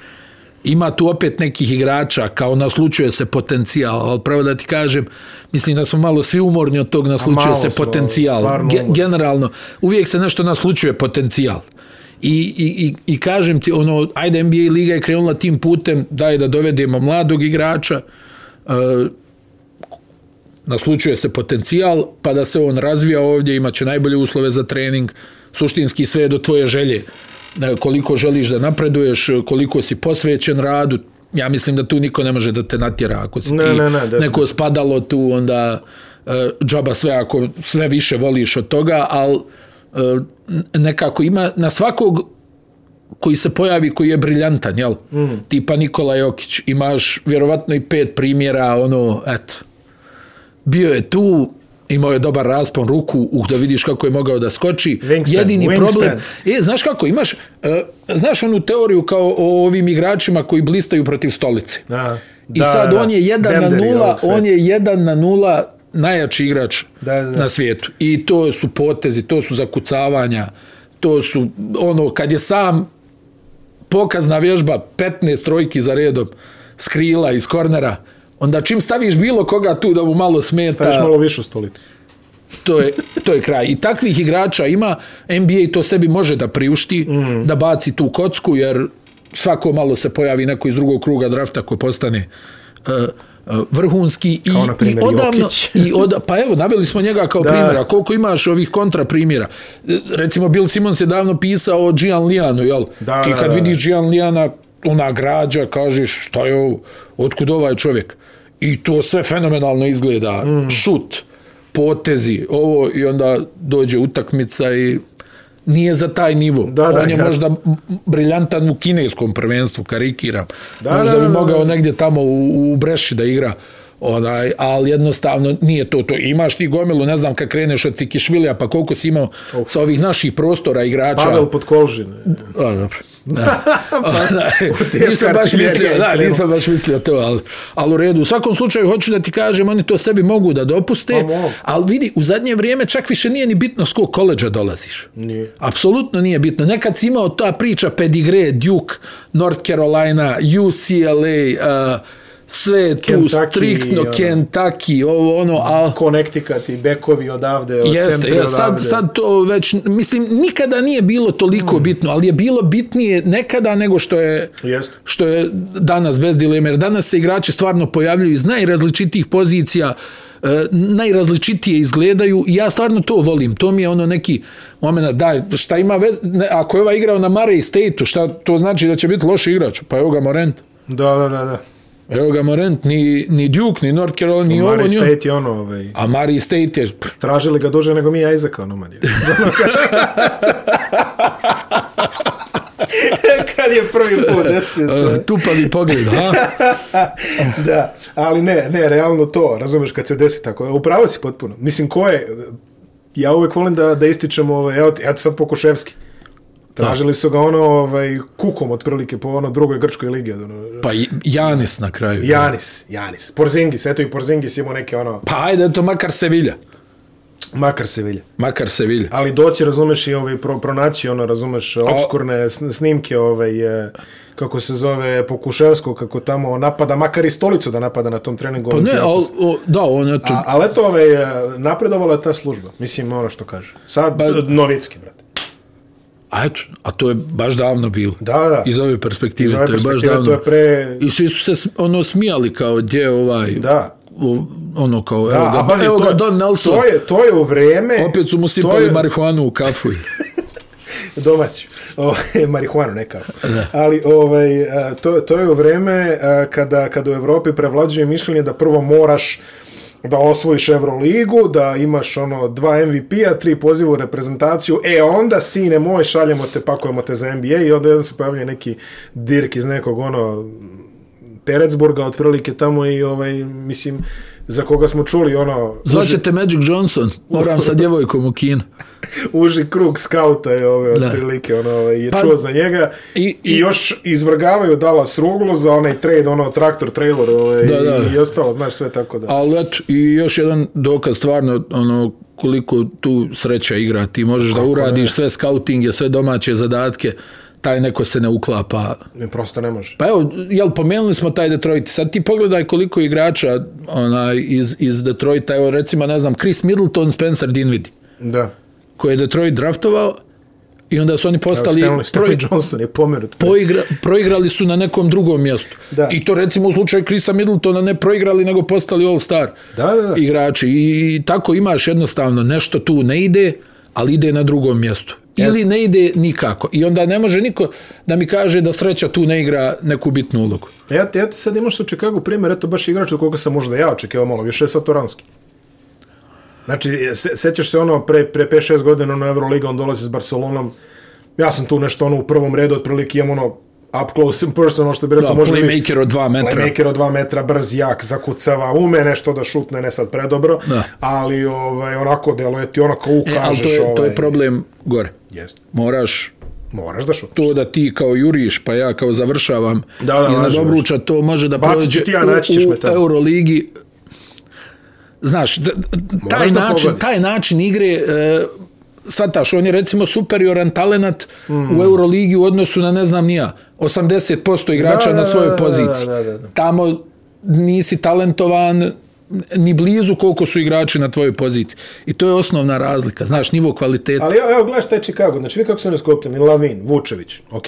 ima tu opet nekih igrača, kao naslučuje se potencijal, ali pravo da ti kažem, mislim da smo malo svi umorni od tog naslučuje se potencijal. Ge- generalno, uvijek se nešto naslučuje potencijal. I, i, i, I kažem ti, ono, ajde NBA liga je krenula tim putem, daj da dovedemo mladog igrača, uh, naslučuje se potencijal, pa da se on razvija ovdje, imaće najbolje uslove za trening, suštinski sve je do tvoje želje, koliko želiš da napreduješ, koliko si posvećen radu, ja mislim da tu niko ne može da te natjera, ako si Ne, ti ne, ne, neko spadalo tu, onda uh, džaba sve, ako sve više voliš od toga, ali uh, nekako ima na svakog koji se pojavi koji je briljantan, jel? Mm. Tipa Nikola Jokić, imaš vjerovatno i pet primjera, ono, eto, bio je tu, imao je dobar raspon ruku, uh, da vidiš kako je mogao da skoči. Wingspan, Jedini wingspan. problem, e, znaš kako, imaš, uh, znaš onu teoriju kao o ovim igračima koji blistaju protiv stolice. Da, I sad on je 1 na Benderi 0, ovog sveta. on je 1 na 0 najjači igrač Da, da, da. na svijetu. I to su potezi, to su zakucavanja, to su ono kad je sam pokazna vježba 15 trojki za redom skrila iz kornera, onda čim staviš bilo koga tu da mu malo smeta, Staviš malo višu stolicu. to je, to je kraj. I takvih igrača ima, NBA to sebi može da priušti, mm. da baci tu kocku, jer svako malo se pojavi neko iz drugog kruga drafta koji postane uh, uh, vrhunski Kao, i, primjer, i odavno Jokić. i od, pa evo naveli smo njega kao Da. primjera koliko imaš ovih kontra primjera E, recimo Bill Simmons je davno pisao o Gian Lianu jel Da, ti da, kad da. vidiš Gian Liana ona građa kažeš šta je ovo otkud ovaj čovjek i to sve fenomenalno izgleda mm. šut potezi ovo i onda dođe utakmica i nije za taj nivo. Da, da, On je jasno. možda briljantan u kineskom prvenstvu, karikiram. Da, možda da, bi da, da. mogao negdje tamo u, u Breši da igra onaj, ali jednostavno nije to to. Imaš ti gomilu, ne znam kad kreneš od Cikišvilija, pa koliko si imao Uf. sa ovih naših prostora igrača. Pavel Podkolžin. A, dobro. Da. <laughs> Teška nisam baš mislio, da, nisam baš mislio to, ali, ali u redu. U svakom slučaju, hoću da ti kažem, oni to sebi mogu da dopuste, Pa ali vidi, u zadnje vrijeme čak više nije ni bitno s kog koleđa dolaziš. Nije. Apsolutno nije bitno. Nekad si imao ta priča pedigre, Duke, North Carolina, UCLA, uh, sve je tu Kentucky, striktno, ono. Kentucky, ovo ono, ali... Connecticut i bekovi odavde, od Jeste, centra je, sad, odavde. sad to već, mislim, nikada nije bilo toliko mm. bitno, ali je bilo bitnije nekada nego što je, Jeste. što je danas bez dileme, jer danas se igrači stvarno pojavljuju iz najrazličitijih pozicija, e, najrazličitije izgledaju i ja stvarno to volim. To mi je ono neki moment, da, šta ima vez, ne, ako je ova igrao na Murray State-u, šta to znači da će biti loš igrač? Pa evo ga Morent. Da, da, da, da. Evo ga Morent, ni, ni Duke, ni North Carolina, ni ovo, Murray ovo. State je ono, ovaj, A Murray State je, tražili ga duže nego mi Isaaca, ono manje. <laughs> Kad je prvi put desio se. uh, tupavi pogled, ha? <laughs> da, ali ne, ne, realno to, razumeš, kad se desi tako, upravo si potpuno. Mislim, ko je, ja uvek volim da, da ističem, ovaj, evo, evo ti sad Pokuševski. Tražili su ga ono, ovaj, kukom otprilike po ono drugoj grčkoj ligi. Ono, Pa Janis na kraju. Janis, Janis. Porzingis, eto i Porzingis imao neke ono, Pa ajde, to makar Sevilla. makar se vilje. Makar Sevilla. Ali doći, razumeš, i ovaj, pro, pronaći, ono, razumeš, obskurne sn- snimke, ovaj, e, kako se zove, Pokuševsko, kako tamo napada, makar i stolicu da napada na tom treningu. Pa ne, al, o, da, on je tu. A, ali eto, ovaj, e, napredovala je ta služba. Mislim, ono što kaže. Sad, Ba- Novicki, brate. A eto, a to je baš davno bilo. Da, da. Iz ove perspektive, Iz ove to je baš davno. to je pre... I svi su se ono smijali kao gdje je ovaj, Da. o, ono kao, Da, evo ga, a pazi, evo to, ga Don Nelson. To je, to je u vreme... Opet su mu sipali je- marihuanu u kafu. <laughs> domaći, o, marihuanu neka. Ali ovaj, a, to, to je u vreme a, kada, kada u Evropi prevlađuje mišljenje da prvo moraš da osvojiš Euroligu, da imaš ono dva MVP-a, tri poziva u reprezentaciju, e onda, sine moj, šaljemo te, pakujemo te za NBA i onda jedan se pojavlja neki dirk iz nekog ono Peretsburga, otprilike tamo i ovaj, mislim, za koga smo čuli ono Zvaćete Magic Johnson, moram sa djevojkom u kinu. <laughs> uži krug skauta je ove Da. otprilike ono ovaj, je Pa- čuo za njega i, i- i, još izvrgavaju Dallas Ruglu za onaj trade ono traktor trailer ovaj, Da, da. i, i ostalo znaš sve tako da Ali eto, i još jedan dokaz stvarno, ono, koliko tu sreća igra. Ti možeš da uradiš sve skautinge, sve domaće zadatke, taj neko se ne uklapa. Ne, prosto ne može. Pa evo, jel, pomenuli smo taj Detroit. Sad ti pogledaj koliko igrača onaj, iz, iz Detroita, evo recimo, ne znam, Chris Middleton, Spencer Dinwiddie, Da. Koje je Detroit draftovao i onda su oni Evo, postali... Stanley, prvi- Stanley Johnson je pomerut. poigra, proigrali su na nekom drugom mjestu. Da. I to recimo u slučaju Krisa Middletona ne proigrali, nego postali all-star Da, da, da. igrači. I, I tako imaš jednostavno nešto tu ne ide, ali ide na drugom mjestu. Ili ne ide nikako. I onda ne može niko da mi kaže da sreća tu ne igra neku bitnu ulogu. Ja ti, ja ti sad imaš u Chicago primjer, eto baš igrač od koga sam možda ja očekivao malo više, je Satoranski. Znači, se, sećaš se ono, pre, pre 5-6 godina na Euroliga, on dolazi s Barcelonom, ja sam tu nešto ono u prvom redu, otprilike imam ono up close in person, ono što bi rekao, Da, može playmaker od dva metra. Playmaker od dva metra, brz, jak, zakucava, ume nešto da šutne, ne sad predobro, Da. ali ovaj, onako deluje ti ono kao E, ukažeš. ali to je, to ovaj, je problem gore. Jest. Moraš Moraš da šutneš. to da ti kao juriš, pa ja kao završavam Da, da, iznad obruča, to može da Bacit ću prođe ti ja, u, u. Euroligi. Znaš, taj način, taj način igre, e, sataš, on je recimo superioran talenat Mm. u Euroligi u odnosu na, ne znam nija, 80% igrača Da, na svojoj da, da, poziciji. da, da, da. Tamo nisi talentovan ni blizu koliko su igrači na tvojoj poziciji. I to je osnovna razlika. Znaš, nivo kvaliteta. Ali evo, evo gledaš taj Chicago, znači vi kako su oni skopljeni, Lavin, Vučević, ok.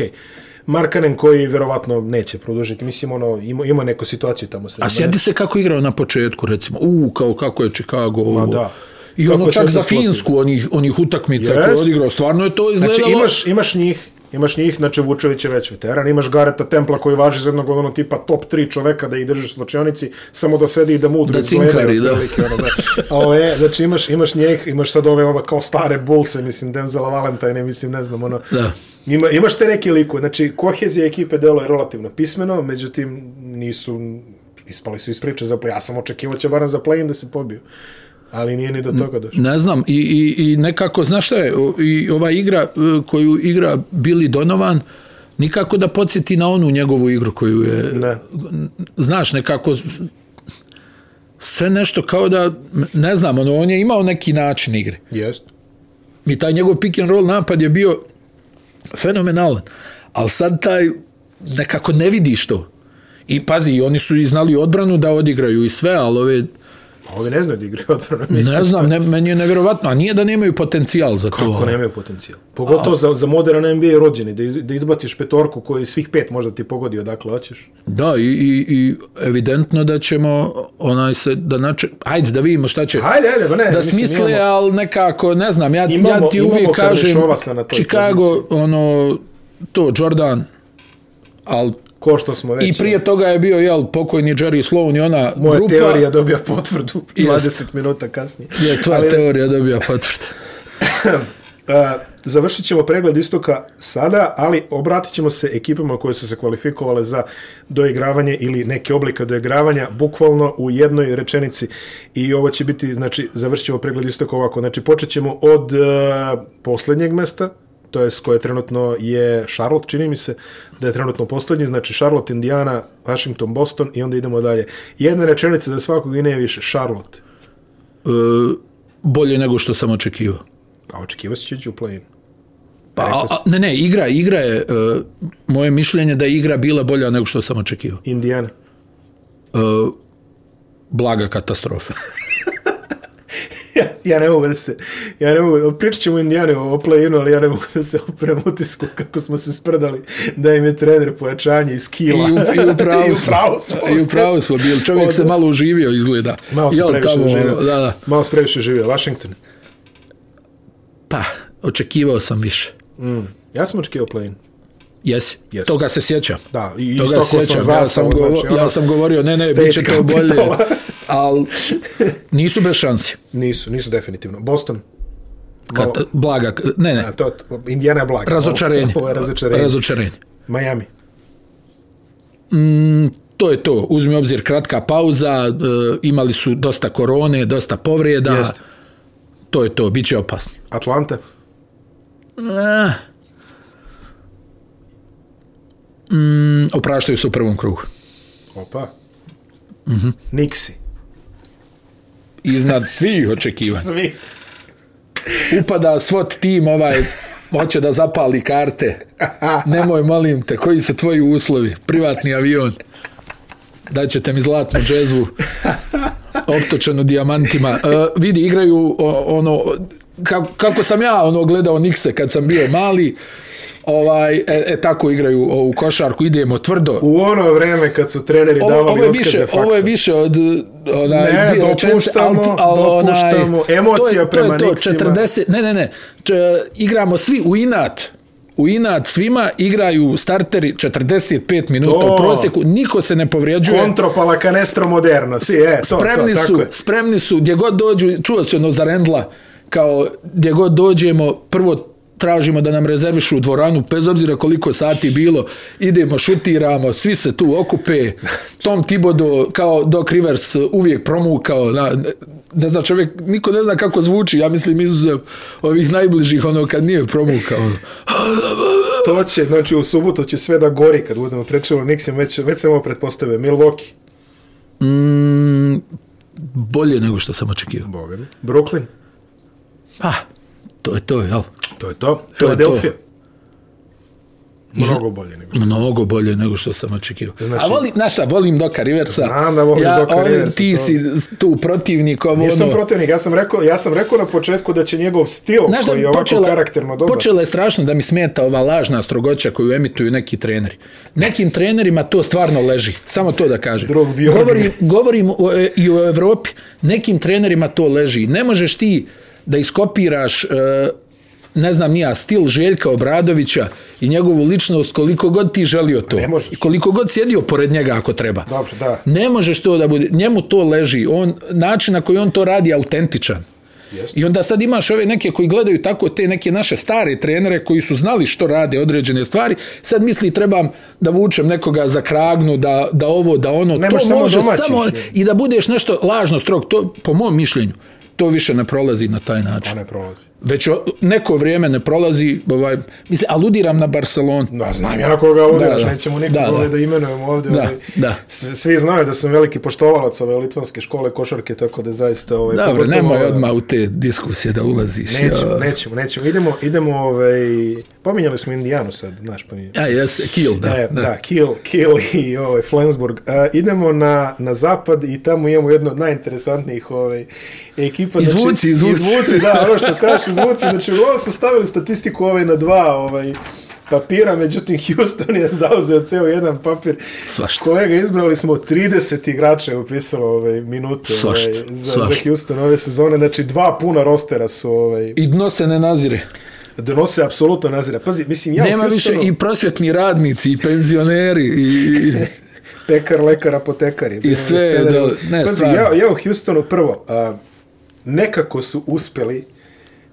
Markanen koji verovatno neće produžiti, mislim ono, ima, ima neku situaciju tamo se. A sjeti se kako igrao na početku, recimo. U, kao kako je Chicago. Ovo. da. I Kako ono čak za. Finsku, onih, onih utakmica koje je odigrao. Stvarno je to izgledalo... Znači imaš, imaš njih, imaš njih, znači Vučević je već veteran, imaš Gareta Templa koji važi za jednog od ono tipa top 3 čoveka da ih držiš u slačionici, samo da sedi i da mudro Da cinkari, da. otprilike, Ono, da. Ovo je, znači imaš, imaš njih, imaš sad ove, ove kao stare bulse, mislim Denzela Valentine, mislim ne znam, ono, Da. Ima, imaš te neke likove, znači kohezija ekipe delo je relativno pismeno, međutim nisu, ispali su iz priče za play. Ja sam očekivao će barem za play da se pobiju. Ali nije ni do toga došlo. Ne znam, i, i, i nekako, znaš šta je, i ova igra e, koju igra Billy Donovan, nikako da podsjeti na onu njegovu igru koju je, Ne. znaš, nekako sve nešto kao da, ne znam, ono, on je imao neki način igre. Jest. I taj njegov pick and roll napad je bio fenomenalan. Ali sad taj nekako ne vidiš to. I pazi, oni su i znali odbranu da odigraju i sve, ali ove, A ovi ne znaju da igraju odbranu. mislim. ne znam, ne, meni je nevjerovatno. A nije da nemaju potencijal za to. Kako nemaju potencijal. Pogotovo za, za modern NBA rođeni, da, iz, da izbaciš petorku koji svih pet možda ti pogodi odakle hoćeš. Da, i, i, i evidentno da ćemo onaj se, da nače, ajde da vidimo šta će Ajde, ajde, ba ne. da mislim, smisle, imamo- ali nekako, ne znam, ja, Imamo- ja ti uvijek kažem, Chicago, poziciji. ono, to, Jordan, ali Ko što smo već... I prije toga je bio jel pokojni Jerry Sloan i ona Moja grupa. teorija dobija potvrdu Jest. 20 minuta kasnije. Je tvoja Ali, teorija dobija potvrdu. Uh, <clears throat> završit ćemo pregled istoka sada, ali obratit ćemo se ekipama koje su se kvalifikovale za doigravanje ili neke oblike doigravanja, bukvalno u jednoj rečenici. I ovo će biti, znači, završit ćemo pregled istoka ovako. Znači, počet ćemo od uh, posljednjeg mesta, to je s koje trenutno je Charlotte, čini mi se da je trenutno posljednji, znači Charlotte, Indiana, Washington, Boston i onda idemo dalje. Jedna rečenica za svakog i ne više, Charlotte. E, bolje nego što sam očekivao. A očekivao si će u play-in. Pa, a, a, ne, ne, igra, igra je, e, moje mišljenje da je igra bila bolja nego što sam očekivao. Indiana. E, blaga katastrofa. <laughs> ja, ja ne mogu da se, ja ne mogu, pričat ćemo o Indijani o play-inu, ali ja ne mogu da se oprem utisku kako smo se sprdali da im je trener pojačanje i skila. I u, i u <laughs> pravu I smo. I u pravu smo bili. Čovjek se malo uživio izgleda. Malo se Jel, previše tamo, živio. Da, da. Malo se previše živio. Washington. Pa, očekivao sam više. Mm. Ja sam očekivao play-in. Jesi. Yes. Toga se sjećam. Da, i Toga isto se ko sjećam. sam Ja sam, govo, znači, ja sam govorio, ne, ne, bit će to bolje. <laughs> Ali nisu bez šansi. Nisu, nisu definitivno. Boston. Kad, blaga, ne, ne, A, to, Indiana je blaga. razočarenje. <laughs> Ovo je razočarenje. Razočarenje. Miami. To je to. Uzmi obzir kratka pauza, e, imali su dosta korone, dosta povreda. Jeste. To je to, bit će opasni. Atlanta. Eh. Mm, opraštaju se u prvom krugu. Opa. Mm -hmm. Nixi. Iznad svih očekivanja. Svi. Upada svot tim ovaj Hoće da zapali karte. Nemoj, molim te, koji su tvoji uslovi? Privatni avion. Daćete mi zlatnu džezvu. Optočenu dijamantima. Uh, vidi, igraju o, ono... Kako, kako sam ja ono gledao Nikse kad sam bio mali, ovaj, e, e, tako igraju u košarku, idemo tvrdo. U ono vreme kad su treneri davali ovo, ovo je više, faksa. Ovo je više od onaj, ne, dvije dopuštamo, rečence, al, al, dopuštamo, onaj, emocija to je, prema to je to, Niksima. 40, ne, ne, ne, Č, igramo svi u inat, u inat svima igraju starteri 45 minuta To. u prosjeku, niko se ne povrijeđuje. Kontropala canestro moderno, si, e, to, spremni to, su, tako je. spremni su, gdje god dođu, čuo se ono za Rendla, kao gdje god dođemo, prvo tražimo da nam rezervišu dvoranu, bez obzira koliko sati bilo, idemo, šutiramo, svi se tu okupe, Tom Tibodo, kao Doc Rivers, uvijek promukao, na, ne zna čovjek, niko ne zna kako zvuči, ja mislim izuzev ovih najbližih, ono kad nije promukao. To će, znači u subotu će sve da gori kad budemo pričali o Nixim, već, već sam ovo pretpostavio, Milwaukee, Mm, bolje nego što sam. Boga mi. Brooklyn, Ah, to je to, jel? to je to, to. Mnogo bolje nego što. Mnogo bolje nego što sam očekivao. Znači- A volim, znaš šta, volim Doka Riversa. Znam da voliš ja, Doka on, Riversa, Ti to- si tu protivnik, ovo Nisam ono... protivnik, ja sam rekao, ja sam rekao na početku da će njegov stil, Znaš koji je da ovako počela, karakterno dobar. počela je strašno da mi smeta ova lažna strogoća koju emituju neki treneri. Nekim trenerima to stvarno leži, samo to da kažem. Drug. Govorim, govorim o, e, i o Evropi, nekim trenerima to leži. Ne možeš ti da iskopiraš e, ne znam nija, stil Željka Obradovića i njegovu ličnost koliko god ti želio to. Ne. I koliko god sjedio pored njega ako treba. Dobro, da. Ne možeš to da bude, njemu to leži. On, način na koji on to radi je autentičan. Jeste. I onda sad imaš ove neke koji gledaju tako te neke naše stare trenere koji su znali što rade određene stvari, sad misli trebam da vučem nekoga za kragnu, da, da ovo, da ono, Ne to može samo samo i da budeš nešto lažno strog, to po mom mišljenju, to više ne prolazi na taj način. Pa ne prolazi. Već neko vrijeme ne prolazi, ovaj, mislim, aludiram na Barcelonu. Da, znam ja na koga aludiraš, nećemo nikog Da, da, da. da. imenujemo ovdje. Da, ovaj, da. Svi, svi znaju da sam veliki poštovalac ove litvanske škole košarke, tako da zaista... Ovaj, Dobro, nemoj ovaj, odmah u te diskusije da ulaziš. Nećemo, Ja. nećemo, nećemo. Idemo, idemo ovaj, pominjali smo Indijanu sad, znaš, pa. A, jeste, Kiel, da. E, da. da, Kiel, Kiel i ovaj, Flensburg. A, idemo na, na zapad i tamo imamo jednu od najinteresantnijih ovaj, ekipa. Izvuci, znači, izvuci. Izvuci, da, ono što <laughs> kažeš, izvuci. Znači, ovo smo stavili statistiku ovaj, na dva ovaj, papira, međutim, Houston je zauzeo ceo jedan papir. Svašta. Kolega, izbrali smo 30 igrača je upisalo ovaj, minute ovaj, Svašta, za, za svašta. Houston ove sezone. Znači, dva puna rostera su ovaj, I dno se ne nazire. donose apsolutno nazira. Pazi, mislim, ja Nema više Houstonu- i prosvjetni radnici, i penzioneri, i, i pekar, lekar, apotekar. je. I sve, Sedar- da, ne, Pazi, stvarno. ja, ja u Houstonu prvo, a, nekako su uspeli,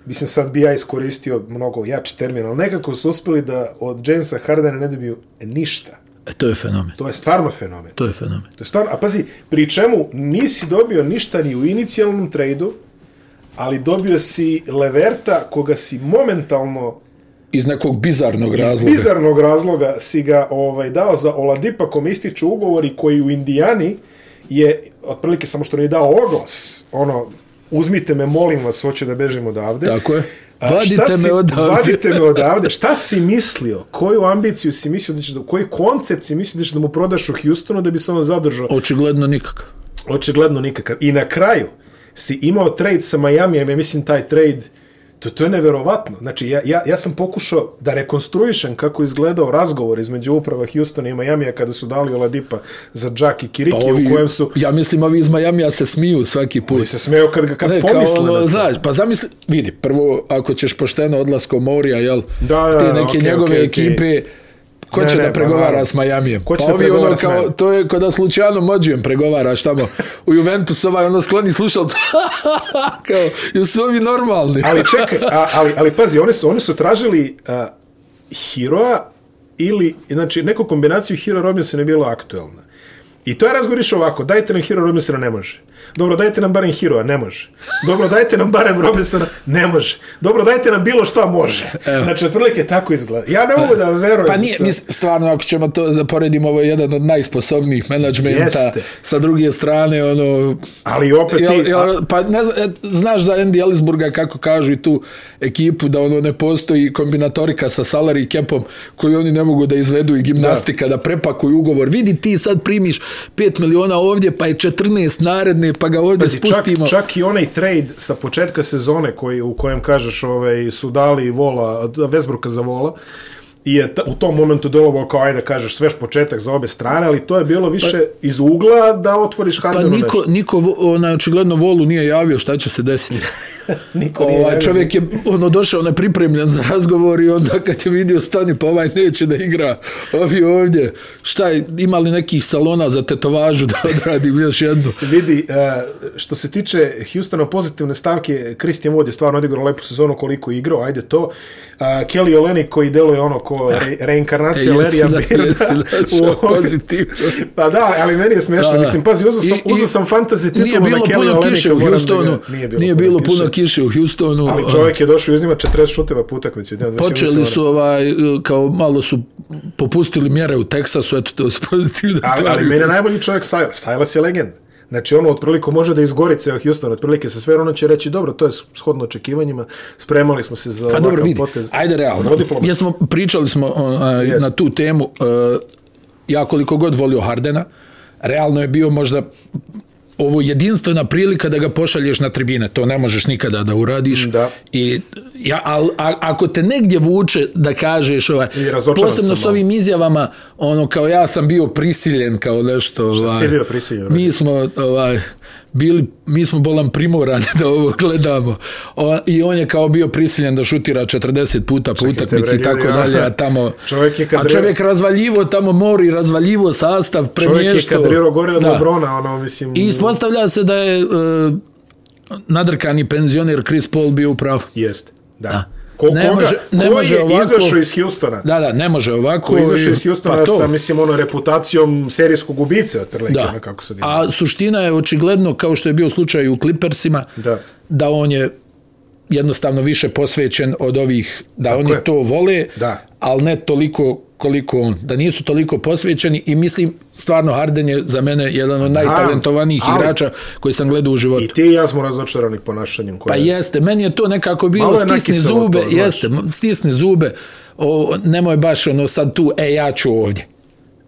mislim sad bi ja iskoristio mnogo jači termin, ali nekako su uspeli da od Jamesa Hardena ne dobiju ništa. e, to je fenomen. To je stvarno fenomen. To je fenomen. To je stvarno, a pazi, pri čemu nisi dobio ništa ni u inicijalnom trejdu, ali dobio si Leverta koga si momentalno Iz nekog bizarnog iz razloga. bizarnog razloga si ga ovaj dao za Oladipa kom ističu ugovori koji u Indijani je otprilike samo što nije dao oglas ono uzmite me molim vas hoće da bežim odavde Tako je. Vadite šta me si- odavde. Vadite me odavde. Šta si mislio? Koju ambiciju si mislio da ćeš da, koji koncept si mislio da ćeš da mu prodaš u Houstonu da bi se on zadržao? Očigledno nikakav. Očigledno nikakav. I na kraju si imao trade sa Miami, ja mislim taj trade To, to je neverovatno. Znači, ja, ja, ja sam pokušao da rekonstruišem kako izgledao razgovor između uprava Houstona i Majamija kada su dali Oladipa za Jack i Kiriki, Pa ovi, u kojem su... ja mislim, ovi iz Majamija se smiju svaki put. Koji se smeo kad, kad Ne, pomisle kao, na ono, to. znaš, pa zamisli, vidi, prvo, ako ćeš pošteno odlaskom Morija, jel, Da, da, te da, neke okej, njegove okej. ekipe, ko Ne, će ne, da pa pregovara s Majamijem? Ko će pa da ovi pregovara ono s kao, to je kod da slučajno Mođijem pregovaraš tamo u Juventus, ovaj ono skloni slušalcu, <laughs> kao, jesu ovi normalni? Ali <laughs> čekaj, a, ali, ali pazi, oni su, oni su tražili uh, Heroa ili, znači, neku kombinaciju Hero Robinson je bila aktuelna. I to je razgovor išao ovako, dajte nam Hero Robinsona, ne može. Dobro, dajte nam barem Hero, ne može. Dobro, dajte nam barem Robinsona, ne može. Dobro, dajte nam bilo šta može. Evo. Znači, otprilike tako izgleda. Ja ne mogu da verujem. Pa nije, mis, stvarno, ako ćemo to da poredimo, ovo je jedan od najsposobnijih menadžmenta. Jeste. Sa druge strane, ono... Ali opet jel, ti... Jel, pa ne, znaš za Andy Ellisburga kako kažu i tu ekipu da ono ne postoji kombinatorika sa salary capom koju oni ne mogu da izvedu i gimnastika da, da prepakuju ugovor. Vidi ti sad primiš 5 miliona ovdje pa je 14 naredne pa ga ovdje Pazi, spustimo. Čak, čak i onaj trade sa početka sezone koji, u kojem kažeš ovaj, su dali vola, Vesbruka za vola i je u tom momentu delovao kao ajde kažeš svež početak za obe strane, ali to je bilo više pa, iz ugla da otvoriš Hardenu Pa niko, nešto. niko onaj, očigledno Volu nije javio šta će se desiti. <laughs> <laughs> niko nije ovaj, čovjek je ono, došao nepripremljen za razgovor i onda kad je vidio stani pa ovaj neće da igra ovi ovdje. Šta je, imali nekih salona za tetovažu da odradim još jednu? <laughs> Vidi, uh, što se tiče Houstona pozitivne stavke, Christian Wood je stvarno odigrao lepu sezonu koliko je igrao, ajde to. Uh, Kelly Olenik koji deluje ono ko re, reinkarnacija e, Larrya Birda. <laughs> pozitivno. pa da, ali meni je smiješno. Mislim, pazi, uzao sam, uzao sam fantasy titulu na Kelly Olenika. u Houstonu. Nije bilo, nije bilo puno kiše u Houstonu. Ali čovjek je došao i uzima 40 šuteva puta koji će Počeli su, ovaj, kao malo su popustili mjere u Teksasu, eto to su <laughs> pozitivne stvari. Ali, ali meni je najbolji čovjek Silas. Silas je legend. Znači ono otprilike može da izgori ceo Houston, otprilike sa sve ono će reći dobro, to je shodno očekivanjima, spremali smo se za pa, dobro, vidi. potez. Ajde realno. Jesmo pričali smo uh, yes. na tu temu uh, ja koliko god volio Hardena, realno je bio možda ovo jedinstvena prilika da ga pošalješ na tribine, to ne možeš nikada da uradiš. Da. I ja, al, a, ako te negdje vuče da kažeš, ovaj, posebno s ovim izjavama, ono, kao ja sam bio prisiljen, kao nešto. Ovaj, Šta ste bio prisiljen? Mi smo, ovaj, bili, mi smo bolan primorani <laughs> da ovo gledamo. O, I on je kao bio prisiljen da šutira 40 puta po utakmici i tako dalje, a tamo <laughs> čovjek je a čovjek razvaljivo tamo mori, razvaljivo sastav, premješto. Čovjek je kadrirao gore od Lebrona, ono, mislim... I ispostavlja se da je uh, nadrkani penzioner Chris Paul bio upravo. Jeste, da. da. Ko, ne koga, može, ne može je ovako, izašao iz Houstona? Da, da, ne može ovako. Ko je izašao iz Houstona pa sa, mislim, ono, reputacijom serijskog ubice, da. kako se A suština je očigledno, kao što je bio slučaj u Clippersima, da, da on je jednostavno više posvećen od ovih, da Tako oni je. to vole, da. ali ne toliko koliko on, da nisu toliko posvećeni i mislim stvarno Harden je za mene jedan od najtalentovanijih ali, igrača koji sam gledao u životu. I ti i ja smo razočarani ponašanjem. Koje... Pa jeste, meni je to nekako bilo stisni zube, to, jeste, stisni zube, o, nemoj baš ono sad tu, e ja ću ovdje.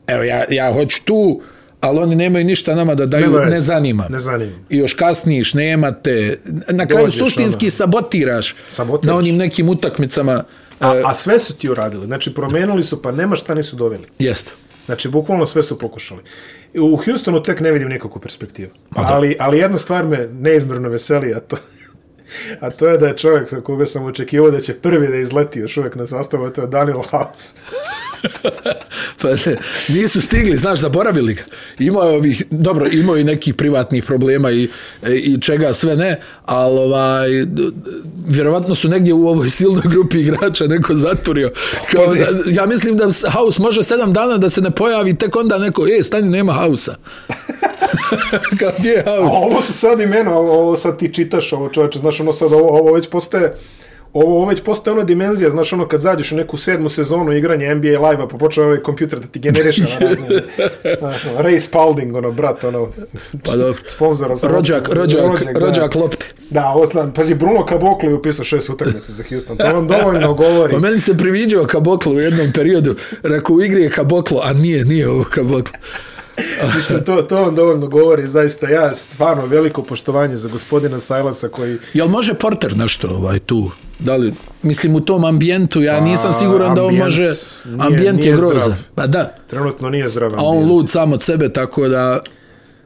Evo ja, ja hoću tu, ali oni nemaju ništa nama da daju, ne, ne zanima. Ne zanima. I još kasniš, nemate. Na kraju Dođeš, suštinski ono. sabotiraš, sabotiraš na onim nekim utakmicama. A, a sve su ti uradili. Znači, promenili su, pa nema šta nisu doveli. Jeste. Znači, bukvalno sve su pokušali. U Houstonu tek ne vidim nikakvu perspektivu. Ali, ali jedna stvar me neizmjerno veseli, a to, a to je da je čovjek sa koga sam očekivao da će prvi da izleti još uvijek na sastavu, a to je Daniel House. Pa ne, nisu stigli, znaš, zaboravili ga. Imao je ovih, dobro, imao i nekih privatnih problema i, i čega sve ne, ali ovaj, vjerovatno su negdje u ovoj silnoj grupi igrača neko zaturio. Kao, da, ja mislim da House može sedam dana da se ne pojavi, tek onda neko, e, stani, nema House-a. <laughs> Kao, gdje je House? A ovo su sad imeno, ovo sad ti čitaš, ovo čovječe, znaš, ono sad, ovo, ovo već postaje ovo, ovo već postaje ono dimenzija, znaš ono kad zađeš u neku sedmu sezonu igranja NBA live-a, pa počne ovaj kompjuter da ti generiše na razne, <laughs> Ray Spalding, ono, brat, ono, pa dobro. sponsora. Rođak, rođak, rođak, rođak lopte. Da, ovo znam, pazi, Bruno Caboclo je upisao šest utakmice za Houston, to vam dovoljno govori. <laughs> Pa meni se priviđao Caboclo u jednom periodu, rekao u igri je Caboclo, a nije, nije ovo Caboclo. <laughs> Mislim, to, to vam dovoljno govori, zaista ja stvarno veliko poštovanje za gospodina Sajlasa koji... Jel može Porter nešto ovaj, tu? Da li, mislim, u tom ambijentu, ja nisam siguran da on može... Nije, ambijent nije je groza. Pa da. Trenutno nije zdrav ambijent. A on lud sam od sebe, tako da...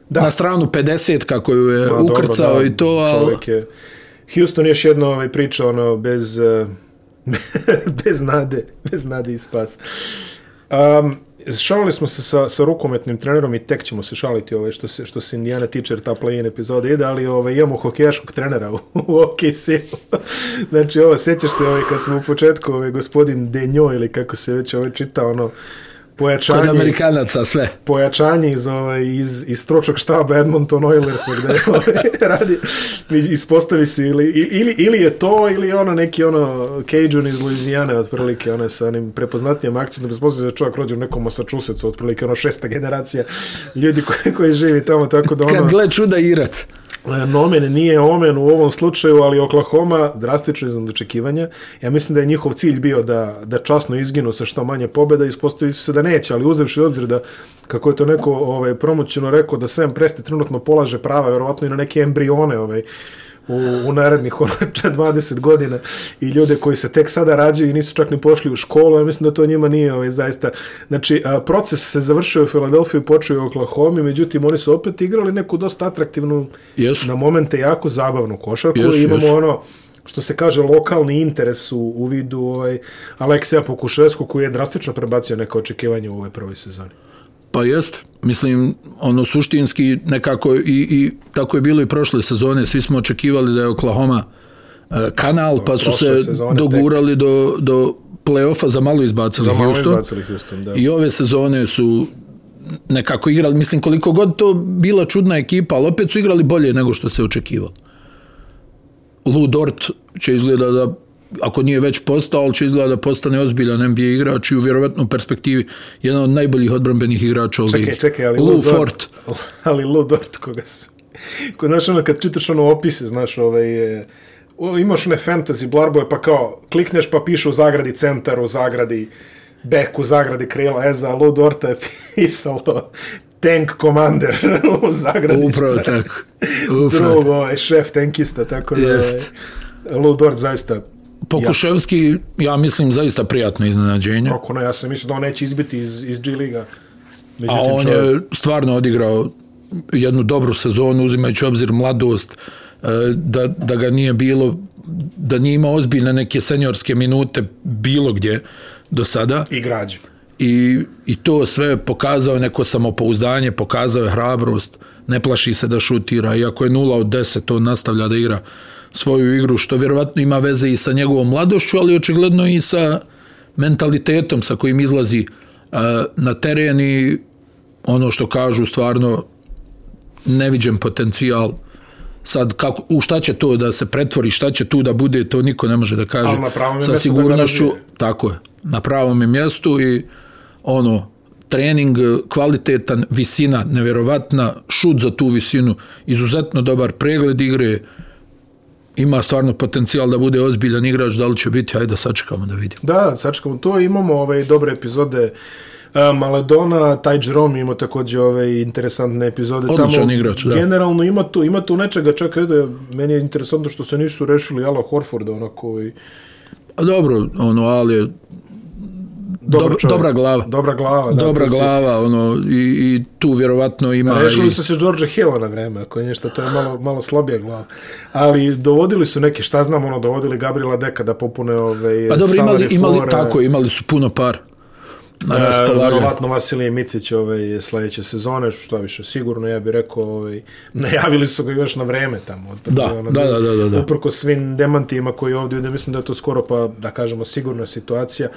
Da. Na stranu 50 kako je Ma, ukrcao dobro, da, i to, ali... Je. Houston još jedno ovaj, priča, ono, bez, <laughs> bez nade, bez nade i spas. Um, šalili smo se sa, sa rukometnim trenerom i tek ćemo se šaliti ovaj, što, se, što se Indiana tiče, ta play-in epizoda ide, ali ovaj, imamo hokejaškog trenera u, u OKC. <laughs> znači, ovo, sjećaš se ovaj, kad smo u početku, ovaj, gospodin Denjo, ili kako se već ovaj, čita, ono, pojačanje, Kod Amerikanaca sve. pojačanje iz, ovaj, iz, iz stročog štaba Edmonton Oilersa gde ovaj, <laughs> radi, ispostavi se ili, ili, ili je to ili je ono neki ono Cajun iz Louisiane otprilike ono sa onim prepoznatnijim akcijom da se čovjek rođe u nekom Massachusettsu otprilike ono šesta generacija ljudi koji, koji živi tamo tako da ono Kad gle čuda Irac. E, Nomen nije omen u ovom slučaju, ali Oklahoma drastično iznad očekivanja. Ja mislim da je njihov cilj bio da, da časno izginu sa što manje pobjeda, ispostavi se da neće, ali uzevši obzir da, kako je to neko ovaj, promoćeno rekao, da Sam Presti trenutno polaže prava, vjerovatno i na neke embrione ovaj, u, u narednih ono, <laughs> 20 godina i ljude koji se tek sada rađaju i nisu čak ni pošli u školu, ja mislim da to njima nije ovaj, zaista. Znači, a, proces se završio u Filadelfiji, počeo u Oklahoma, međutim, oni su opet igrali neku dosta atraktivnu, Jesu. na momente jako zabavnu košarku i imamo jesu. ono, što se kaže, lokalni interes u, u vidu ovaj, Aleksija Pokuševsku, koji je drastično prebacio neka očekivanja u ovoj prvoj sezoni. Pa jest. Mislim, ono suštinski nekako i, i tako je bilo i prošle sezone. Svi smo očekivali da je Oklahoma e, kanal, pa su se dogurali do, do play-offa za malo izbacili Za malo Houston. izbacili Houston, da. I ove sezone su nekako igrali, mislim koliko god to bila čudna ekipa, ali opet su igrali bolje nego što se očekivalo. Lou Dort će izgleda da ako nije već postao, ali će izgleda da postane ozbiljan NBA igrač i u vjerovatno perspektivi jedan od najboljih odbranbenih igrača u ligi. Čekaj, čekaj, ali Lou Lou Dort, Fort. <laughs> ali Lou Dort koga su. Ko, znaš, ono, kad čitaš ono opise, znaš, ovaj, e, o, imaš one fantasy blarboje, pa kao, klikneš pa piše u zagradi centar, u zagradi back, u zagradi krila, e, za Lou Dorta je <laughs> pisalo tank commander <laughs> u zagradi. Upravo tako. Upravo Drugo, ovaj, šef tankista, tako da, Jest. ovaj, Lou Dort zaista Pokuševski, ja mislim, zaista prijatno iznenađenje. Kako ne, ja sam mislio da on neće izbiti iz, iz G Liga. A Međutim, on čovjek- je stvarno odigrao jednu dobru sezonu, uzimajući obzir mladost, e, da, da ga nije bilo, da nije imao ozbiljne neke seniorske minute bilo gdje do sada. i građe. I, I to sve pokazao neko samopouzdanje, pokazao je hrabrost, ne plaši se da šutira, iako je 0 od 10, on nastavlja da igra svoju igru, što vjerovatno ima veze i sa njegovom mladošću, ali očigledno i sa mentalitetom sa kojim izlazi uh, na teren i ono što kažu stvarno neviđen potencijal sad kako, u šta će to da se pretvori, šta će tu da bude, to niko ne može da kaže sa da sigurnošću. razvije. Tako je, na pravom je mjestu i ono, trening kvalitetan, visina nevjerovatna, šut za tu visinu, izuzetno dobar pregled igre, ima stvarno potencijal da bude ozbiljan igrač, da li će biti, ajde da sačekamo da vidimo. Da, sačekamo to. Imamo ove dobre epizode uh, Maledona, Taj Jerome ima također ove interesantne epizode. Odličan igrač, da. Generalno ima tu, ima tu nečega, čak da meni je interesantno što se nisu rešili Ala Horforda, onako i A dobro, ono, ali je dobar Dob- čovjek. dobra glava. Dobra glava, da. dobra to si- glava, ono, i, i tu vjerovatno ima Rešili i... su se George Hilla na vreme, ako je nešto, to je malo, malo slabija glava. Ali dovodili su neke, šta znam, ono, dovodili Gabriela Deka da popune ove Pa dobro, imali, imali, floor, tako, imali su puno par na E, raspolaganju. Vjerovatno Vasilije Micić ove, sledeće sezone, što više sigurno, ja bih rekao, ovaj, <laughs> najavili su ga još na vreme tamo. Od Da, da, da, da, da, da. Uprko svim demantima koji ovdje mislim da je to skoro pa, da kažemo, sigurna situacija.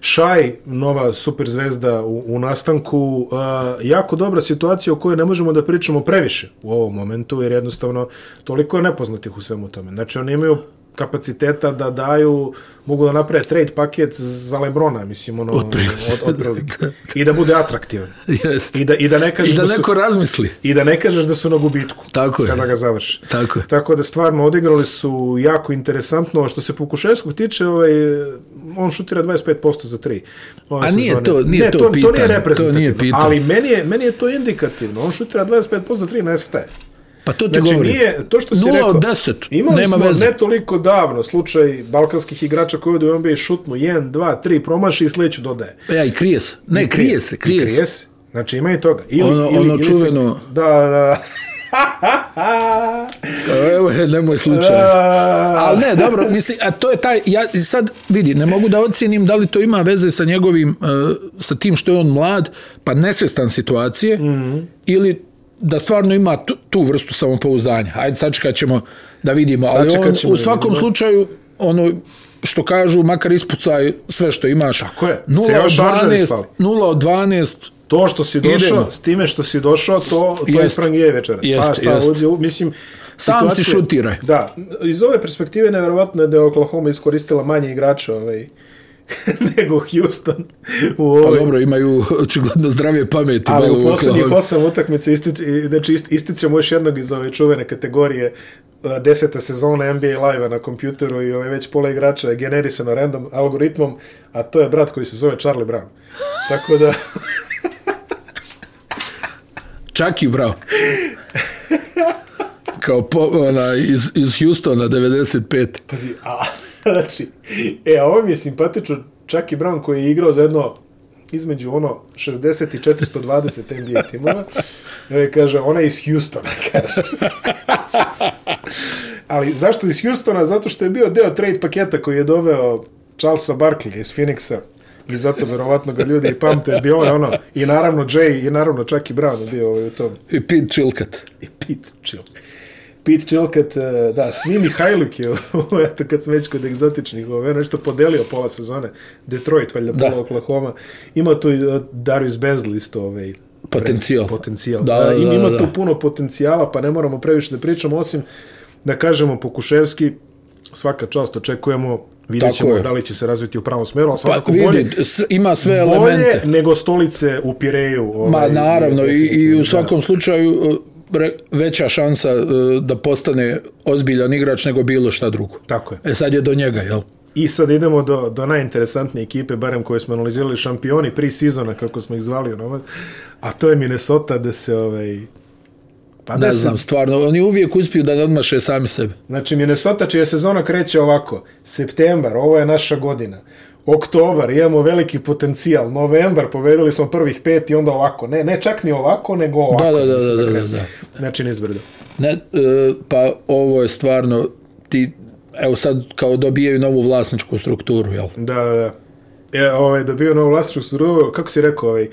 Šaj, nova superzvezda u, u nastanku, uh, jako dobra situacija o kojoj ne možemo da pričamo previše u ovom momentu, jer jednostavno toliko je nepoznatih u svemu tome. Znači, oni imaju kapaciteta da daju, mogu da naprave trade paket za Lebrona, mislim, ono, Otprilike. od, otprilike. I da bude atraktivan. <laughs> Jest. I da, I da ne kažeš I da da, su, neko razmisli. i da ne kažeš da su na gubitku. Tako je. Kada ga završi. Tako je. Tako da stvarno odigrali su jako interesantno. Što se Pukuševskog tiče, ovaj, on šutira 25% za 3. A nije to- nije to to, to pitanje, nije reprezentativno. to nije pitanje. Ali meni je, meni je to indikativno. On šutira 25% za 3, nestaje. Pa to ti Znači, govorim. nije, to što si Nula rekao, od 10, imali nema smo veze. ne toliko davno slučaj balkanskih igrača koji odu u NBA šutnu 1, 2, 3, promaši i sledeću dodaje. Pa Ja, i krije se. Ne, I krije se, krije krije se. Znači ima i toga. Ili, Ono- ili, ono ili čuveno- Se, da, da. Evo, je, nemoj slučaj. Ali ne, dobro, mislim, a to je taj, ja sad vidi, ne mogu da ocijenim da li to ima veze sa njegovim, uh, sa tim što je on mlad, pa nesvjestan situacije, mm -hmm. ili da stvarno ima tu, tu vrstu samopouzdanja. Hajde, sačekat ćemo da vidimo. Ali on, ćemo u svakom vidimo. slučaju, ono, što kažu, makar ispucaj sve što imaš. Tako je. 0 Cijeli od šaržer 12, ispali. 0 od 12, To što si došao, Idemo. s time što si došao, to, to je Jest. frangije večeras. Jest, pa šta, jest. u- mislim, Sam si situacija- šutiraj. Da, iz ove perspektive nevjerovatno je da je Oklahoma iskoristila manje igrača ovaj, <laughs> nego Houston u pa ovoj, dobro, imaju očigledno zdravije pameti. ali u posljednjih osam utakmica istič, znači ist, ističemo još jednog iz ove čuvene kategorije a, deseta sezona NBA live na kompjuteru i ovaj već pola igrača je generisano random algoritmom, a to je brat koji se zove Charlie Brown. Tako da, <laughs> Čaki, bravo. Kao po, ona, iz, iz Houstona, 95. Pazi, a, znači, e, a ovo mi je simpatično, čak i Brown koji je igrao za jedno između ono 60 i 420 NBA timova, e, kaže, ona je iz Houstona, <laughs> kaže. Ali zašto iz Houstona? Zato što je bio deo trade paketa koji je doveo Charlesa Barkley iz Phoenixa i zato verovatno ga ljudi i pamte. Bilo je ono, i naravno Jay, i naravno čak i Brown je bio ovaj u tom. I Pete Chilkat. I Pete Chilkat. Pete Chilkat, eh, da, svi Mihajluk je, <laughs> eto kad sam već kod egzotičnih, ovaj, nešto podelio pola sezone, Detroit, valjda Da. pola Oklahoma, ima tu eh, Darius Bezli isto, ovaj, Potencijal. potencijal. Da, Da, da, ima, da. tu puno potencijala, pa ne moramo previše da pričamo, osim da kažemo Pokuševski, svaka čast očekujemo, vidjet ćemo da li će se razviti u pravom smeru, ali Pa svakako bolje, vidi, s- ima sve bolje elemente. nego stolice u Pireju. Ma Ovaj, naravno i, i u svakom slučaju uh, re- veća šansa uh, da postane ozbiljan igrač nego bilo šta drugo. Tako je. E sad je do njega, jel? I sad idemo do, do najinteresantnije ekipe, barem koje smo analizirali šampioni pri sezona, kako smo ih zvali onomad, a to je Minnesota da se ovaj, pa Ne se, znam, stvarno, oni uvijek uspiju da odmaše sami sebe. znači Minnesota čija sezona kreće ovako, septembar, ovo je naša godina, oktobar, imamo veliki potencijal, novembar, povedali smo prvih pet i onda ovako, ne, ne čak ni ovako, nego ovako. Da, da, da, da, da, krene. da. Znači nizbrdo. Ne, e, pa ovo je stvarno, ti, evo sad kao dobijaju novu vlasničku strukturu, jel? Da, da, da. E, ovaj, dobio novu vlastičku strukturu, kako si rekao, ovaj,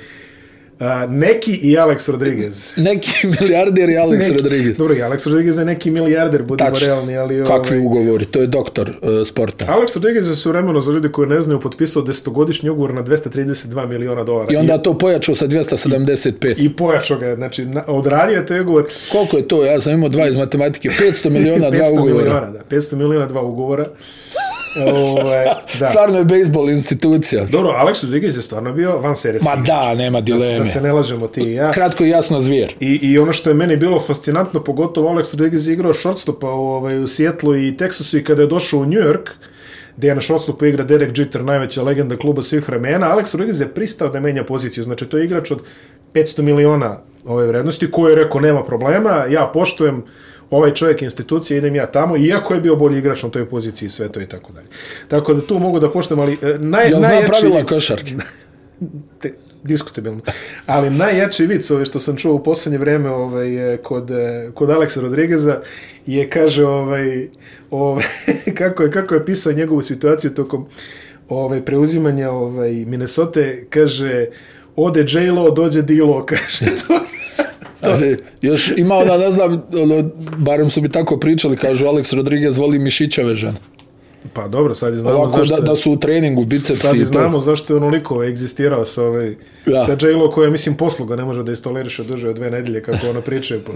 neki i Alex Rodriguez. Neki milijarder i Alex Neki- Rodriguez. Dobro, i Alex Rodriguez je neki milijarder, budemo Tačno. realni, ali... Kakvi ovaj, ugovori, to je doktor uh, sporta. Alex Rodriguez je suvremeno, za ljudi koji ne znaju, potpisao desetogodišnji ugovor na 232 miliona dolara. I onda to pojačao sa 275. I, i pojačao ga, znači, na, odradio je taj ugovor. Koliko je to? Ja sam imao dva iz matematike. <laughs> 500 miliona, dva 500 ugovora. miliona, da, 500 miliona, dva ugovora. Ove, da. Stvarno je bejsbol institucija. Dobro, Alex Rodriguez je stvarno bio van serijski. Ma da, nema da, dileme. da se ne lažemo ti i ja. Kratko i jasno zvijer. I, I ono što je meni bilo fascinantno, pogotovo Alex Rodriguez je igrao shortstopa u, ovaj, u Sjetlu i Teksasu i kada je došao u New York, gdje je na shortstopu igra Derek Jeter, najveća legenda kluba svih vremena, Alex Rodriguez je pristao da menja poziciju. Znači, to je igrač od 500 miliona ove vrednosti, koji je rekao, nema problema, ja poštujem ovaj čovjek je institucija, idem ja tamo, iako je bio bolji igrač na toj poziciji, sve to i tako dalje. Tako da tu mogu da poštujem, ali e, naj, zna najjači pravila vic- košarke? <laughs> te, diskutabilno. Ali najjači vic ovaj, što sam čuo u posljednje vrijeme ovaj, kod, e, kod Aleksa Rodrigueza je, kaže, ovaj, ovaj, <laughs> kako, je, kako je pisao njegovu situaciju tokom ovaj, preuzimanja ovaj, Minnesota, kaže, ode J-Lo, dođe D-Lo, <laughs> kaže. To, Ali, još ima ona, ne znam, ono, barem su mi tako pričali, kažu Alex Rodriguez voli mišićave žene pa dobro, sad je znamo Ovako zašto... da, da su u treningu, bicepsi Sad i i to. znamo zašto je onoliko egzistirao sa, ovaj, Da. sa J-Lo koja, mislim, posluga ne može da istoleriše duže od dve nedelje, kako ona priča po,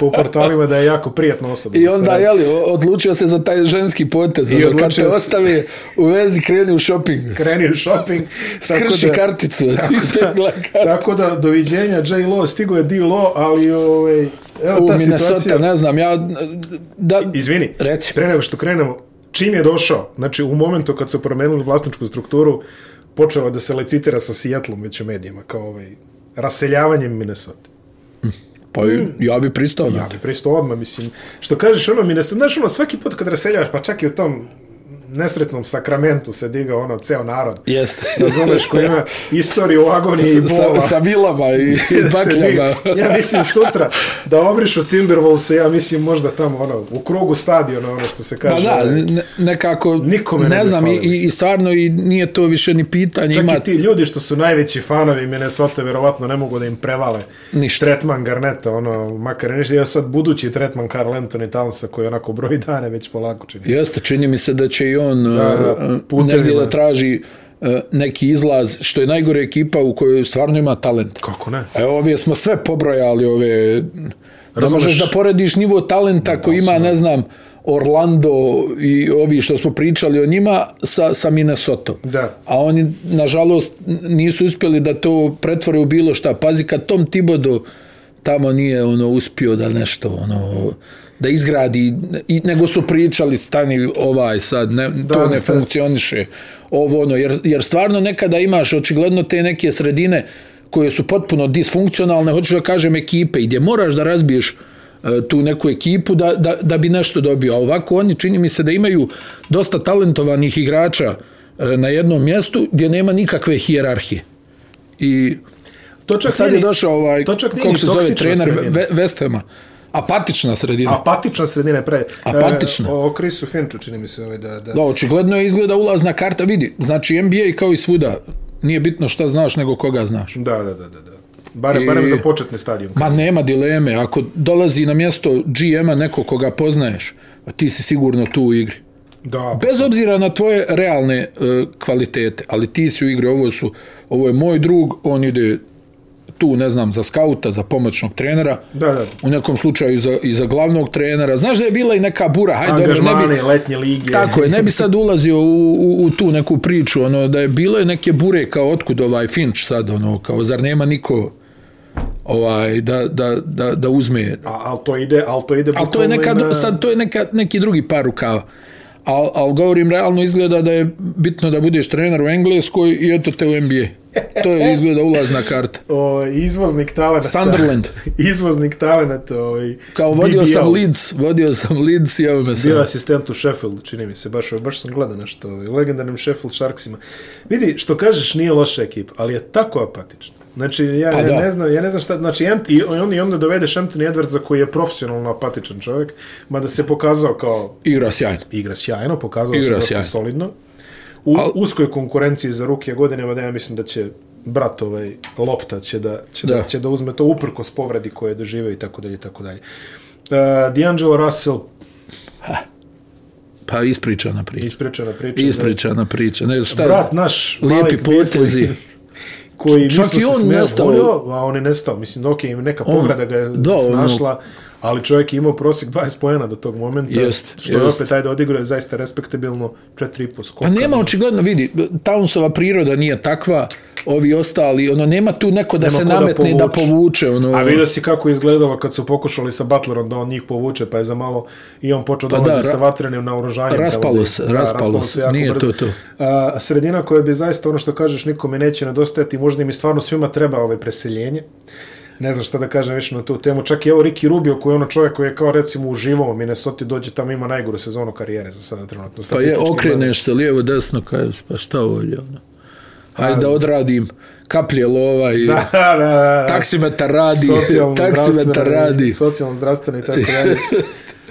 po portalima da je jako prijatna osoba. I da onda, radi. jeli, odlučio se za taj ženski potez. I ono, kad te se- ostavi u vezi, kreni u shopping. kreni u shopping. <laughs> Skrši karticu. <laughs> ispegla karticu. Tako da, doviđenja, J-Lo, stigo je D-Lo, ali ovaj, evo U ta Minnesota, situacija. ne znam, ja... Da, Izvini, Reci. pre nego što krenemo, čim je došao, znači u momentu kad su promenili vlasničku strukturu, počelo da se lecitira sa Seattlom već u medijima, kao ovaj, raseljavanjem Minnesota. pa ja bi pristao Ja bi pristo odmah, mislim, što kažeš, ono, Minnesota, znaš, ono, svaki put kad raseljavaš, pa čak i u tom nesretnom sakramentu se digao ono ceo narod. Jeste. Razumeš, koji ima istoriju agonije i bola. sa, sa vilama i, <laughs> bakljama. ja mislim sutra da obrišu Timberwolves, ja mislim možda tamo ono, u krugu stadiona, ono što se kaže. da, ovaj. ne, nekako, Nikome ne ne znam, i, i, stvarno i nije to više ni pitanje. Čak Ima, i ti ljudi što su najveći fanovi Minnesota verovatno ne mogu da im prevale Ništa. tretman Garneta, ono, makar nešto, ja sad budući tretman Carl Anthony Townsa koji onako broji dane već polako čini. Jeste, čini mi se da će i on Da, da, e, putevima. negdje da traži e, neki izlaz, što je najgore ekipa u kojoj stvarno ima talent. Kako ne? Evo, ove smo sve pobrojali, ove... Da Razumeš? možeš da porediš nivo talenta koji ima, ne znam, Orlando i ovi što smo pričali o njima sa, sa Minnesota. Da. A oni, nažalost, nisu uspjeli da to pretvore u bilo šta. Pazi, kad Tom Thibodeau tamo nije ono uspio da nešto ono da izgradi i nego su pričali stani ovaj sad ne, Da, to ne da. funkcioniše ovo ono jer, jer stvarno nekada imaš očigledno te neke sredine koje su potpuno disfunkcionalne hoću da kažem ekipe gdje moraš da razbiješ e, tu neku ekipu da, da, da bi nešto dobio. A ovako oni čini mi se da imaju dosta talentovanih igrača e, na jednom mjestu gdje nema nikakve hijerarhije. I To čak sad je došao ovaj, kako se zove, trener sredina. Ve- West Hama. Apatična sredina. Apatična sredina je pre. Apatična. E, o Chrisu Finchu čini mi se ovaj da... da... Da, očigledno je izgleda ulazna karta. Vidi, znači NBA kao i svuda, nije bitno šta znaš nego koga znaš. Da, da, da, da. da. Barem, I- barem za početni stadion. Ma nema dileme, ako dolazi na mjesto GM-a neko koga poznaješ, a ti si sigurno tu u igri. Da, Bez obzira na tvoje realne e, kvalitete, ali ti si u igri, ovo su, ovo je moj drug, on ide tu, ne znam, za skauta, za pomoćnog trenera, Da, da. u nekom slučaju za, i za glavnog trenera. Znaš da je bila i neka bura, hajde, dobro, ne bi, letnje lige. Tako je, ne bi sad ulazio u, u, u tu neku priču, ono, da je bilo je neke bure kao otkud ovaj Finch sad, ono, kao zar nema niko ovaj, da, da, da, da uzme. A, ali to ide, ali to ide Ali to je neka, i na- sad to je neka, neki drugi par rukava. Al, al govorim, realno izgleda da je bitno da budeš trener u Engleskoj i eto te u NBA. To je izgleda ulazna karta. o, izvoznik talenta. Sunderland. <laughs> izvoznik talenta. Ovaj, Kao vodio BBL. sam Leeds, vodio sam Leeds i evo me Bio sad. asistent u Sheffield, čini mi se, baš, baš sam gledao nešto, ovaj, legendarnim Sheffield Sharksima. Vidi, što kažeš, nije loša ekipa, ali je tako apatična. Znači, ja, Pa ja, ne znam, ja ne znam šta, znači, Ant, i on, i onda dovedeš Anthony Edwardsa koji je profesionalno apatičan čovjek, mada se pokazao kao Igra sjajno. igra sjajno, pokazao Igra se sjajno. solidno. U Al- uskoj konkurenciji za ruke godine, mada ja mislim da će brat ovaj lopta će da će da, Da. će da uzme to uprkos povredi koje je doživio i tako dalje i tako dalje. Uh, D'Angelo Russell Pa ispričana priča. ispričana priča. Ispričana priča. Ne, šta, Brat naš, lijepi potezi. <laughs> koji Čak nismo i se on smijali, nestao. a on je nestao. Mislim, ok, neka povreda ga je da, ono- snašla, ali čovjek je imao prosjek 20 pojena do tog momenta, Jest, što je jest. opet, ajde, odigrao je zaista respektabilno 4,5 skoka. Pa nema očigledno, vidi, Townsova priroda nije takva, ovi ostali, ono, nema tu neko da Nema se ko da nametne da povuče. ono, A vidio si kako je izgledalo kad su pokušali sa Butlerom da on njih povuče, pa je za malo i on počeo Pa dolazi da, sa vatrenim naoružanjem. raspalo tamo se, da- raspalo se, nije brzo. to to. A, sredina koja bi zaista, ono što kažeš, nikome neće nedostajati, možda mi stvarno svima treba ovaj preseljenje. Ne znam šta da kažem više na tu temu. Čak i evo Ricky Rubio, koji je ono čovjek koji je kao recimo uživao u Minnesota, dođe tamo ima najgoru sezonu karijere za sada trenutno. pa je, okreneš se lijevo, desno, kažeš, pa šta ovdje, ono. Hajde da odradim kaplje lova i <laughs> Da, da, da, taksimetar radi, socijalno <laughs> taksimetar radi. socijalno zdravstveno i tako <laughs> dalje.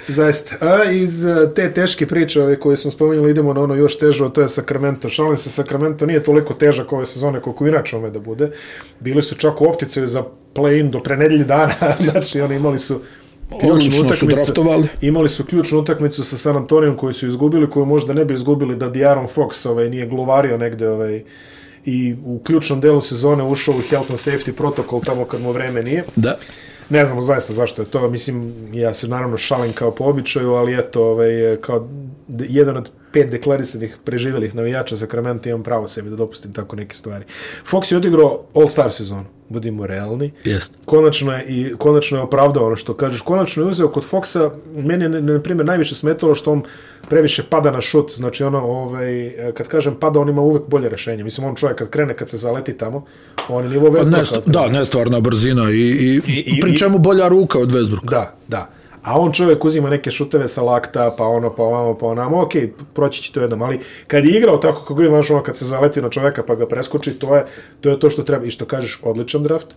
Zaista. A iz eh, te teške priče ove koje smo spominjali idemo na ono još teže, a to je Sacramento. Šalim se, Sacramento nije toliko težak ove sezone koliko inače ome da bude. Bili su čak u opticaju za play-in do pre nedelje dana, znači oni imali su su draftovali. Imali su ključnu utakmicu sa San Antonijom koju su izgubili, koju možda ne bi izgubili da Diaron Fox ovaj, nije gluvario negde ovaj, i u ključnom delu sezone ušao u health and safety protokol tamo kad mu vreme nije. Da. Ne znamo zaista zašto je to, mislim, ja se naravno šalim kao po običaju, ali eto, ovaj, kao jedan od pet deklarisanih preživjelih navijača Sacramento imam pravo sebi da dopustim tako neke stvari. Fox je odigrao All-Star sezonu, budimo realni. Jest. Konačno je, i konačno je opravdao ono što kažeš. Konačno je uzeo kod Foxa, meni je, na- primjer, najviše smetalo što on previše pada na šut. Znači, ono, ovaj, kad kažem pada, on ima uvek bolje rešenje. Mislim, on čovjek kad krene, kad se zaleti tamo, on je nivo Pa Westbrooka. ne, da, nestvarna brzina i, i, I- i- pri čemu bolja ruka od Westbrooka. Da, da. A on čovjek uzima neke šuteve sa lakta, pa ono, pa ovamo, pa onamo, ok, proći će to jednom, ali kad je igrao tako kako ima, ono, kad se zaleti na čovjeka pa ga preskoči, to je to, je to što treba. I što kažeš, odličan draft.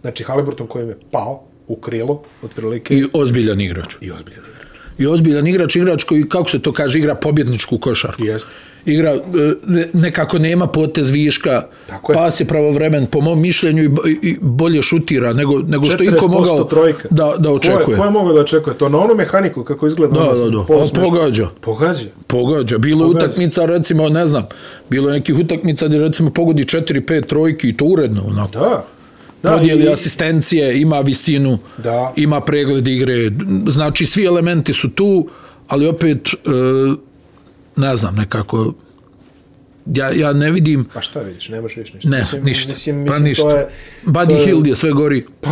Znači, Haliburton kojim je pao u krilo, otprilike, I ozbiljan igrač. i ozbiljan igrač. I ozbiljan igrač, igrač koji, kako se to kaže, igra pobjedničku košarku. Jeste. Igra, e, ne- nekako nema potez viška, Tako je. pas je pravovremen, po mom mišljenju i, i bolje šutira nego, nego što iko 40% mogao trojka. da, da Ko je, očekuje. ko je mogao da očekuje to? Na onu mehaniku kako izgleda. Da, ono, da, da. On pogađa. Pogađa. Pogađa. Bilo je Pogađa. utakmica, recimo, ne znam, bilo je nekih utakmica gdje recimo pogodi 4-5 trojki i to uredno, onako. Da. Da, podijeli i- asistencije, ima visinu, Da. ima pregled igre, znači svi elementi su tu, ali opet, e, ne znam, nekako, ja, ja ne vidim, Pa šta vidiš, nemaš više ništa. ne, Mislim- ništa, Mislim, pa mislim, ništa. To je, Buddy to je- Hill je sve gori. Pa,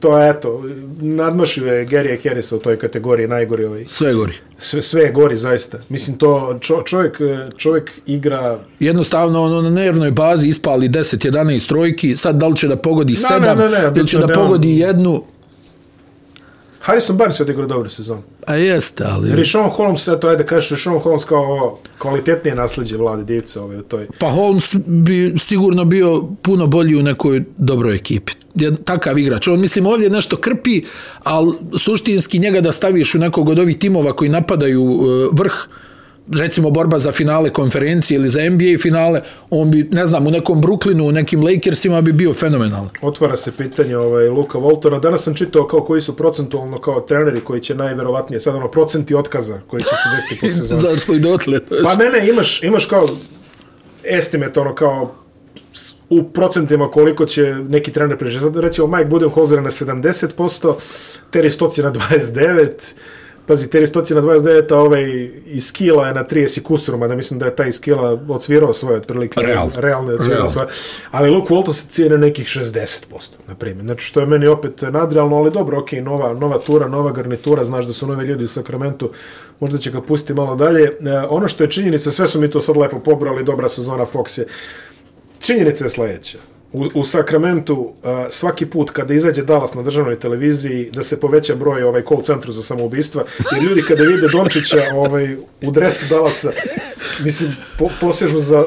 to je, eto, nadmašio je Gary Harrisa u toj kategoriji najgori ovaj. Sve gori. Sve, sve gori, zaista. Mislim, to čo, čovjek, čovjek igra... Jednostavno, ono, na nervnoj bazi ispali 10-11 trojki, sad da li će da pogodi Ne, 7, ne, ne, ne, ili će da on- pogodi jednu, Harrison Barnes je odigrao dobru sezonu. a jeste, ali... Rishon Holmes, eto, ajde kažeš, Rishon Holmes kao ovo kvalitetnije nasljeđe vlade divce ovaj, u toj. Pa Holmes bi sigurno bio puno bolji u nekoj dobroj ekipi. Je takav igrač. On, mislim, ovdje nešto krpi, ali suštinski njega da staviš u nekog od ovih timova koji napadaju e, vrh, recimo borba za finale konferencije ili za NBA finale, on bi, ne znam, u nekom Brooklynu, u nekim Lakersima bi bio fenomenalan. Otvara se pitanje ovaj, Luka Voltona. Danas sam čitao kao koji su procentualno kao treneri koji će najverovatnije, sad ono, procenti otkaza koji će se desiti po <laughs> sezoni. Zato smo i dotle. Pa ne, ne, imaš, imaš kao estimate, ono kao u procentima koliko će neki trener preživjeti. Sad recimo Mike Budenholzer na 70%, Terry je na 29%, Pazi, Terry je na 29, a ovaj iz skila je na 30 i kusur, mada mislim da je taj skila odsvirao svoje otprilike. Realno. Realno je odsvirao Realno. svoje. Ali Luke Walton se cijene nekih 60%, na primjer. Znači, što je meni opet nadrealno, ali dobro, ok, nova, nova tura, nova garnitura, znaš da su nove ljudi u Sakramentu, možda će ga pustiti malo dalje. E, ono što je činjenica, sve su mi to sad lepo pobrali, dobra sezona Fox je. Činjenica je sledeća. U, u Sakramentu uh, svaki put kada izađe Dallas na državnoj televiziji da se poveća broj ovaj call centru za samoubistva jer ljudi kada vide Dončića <laughs> ovaj u dresu Dallasa mislim po, posežu za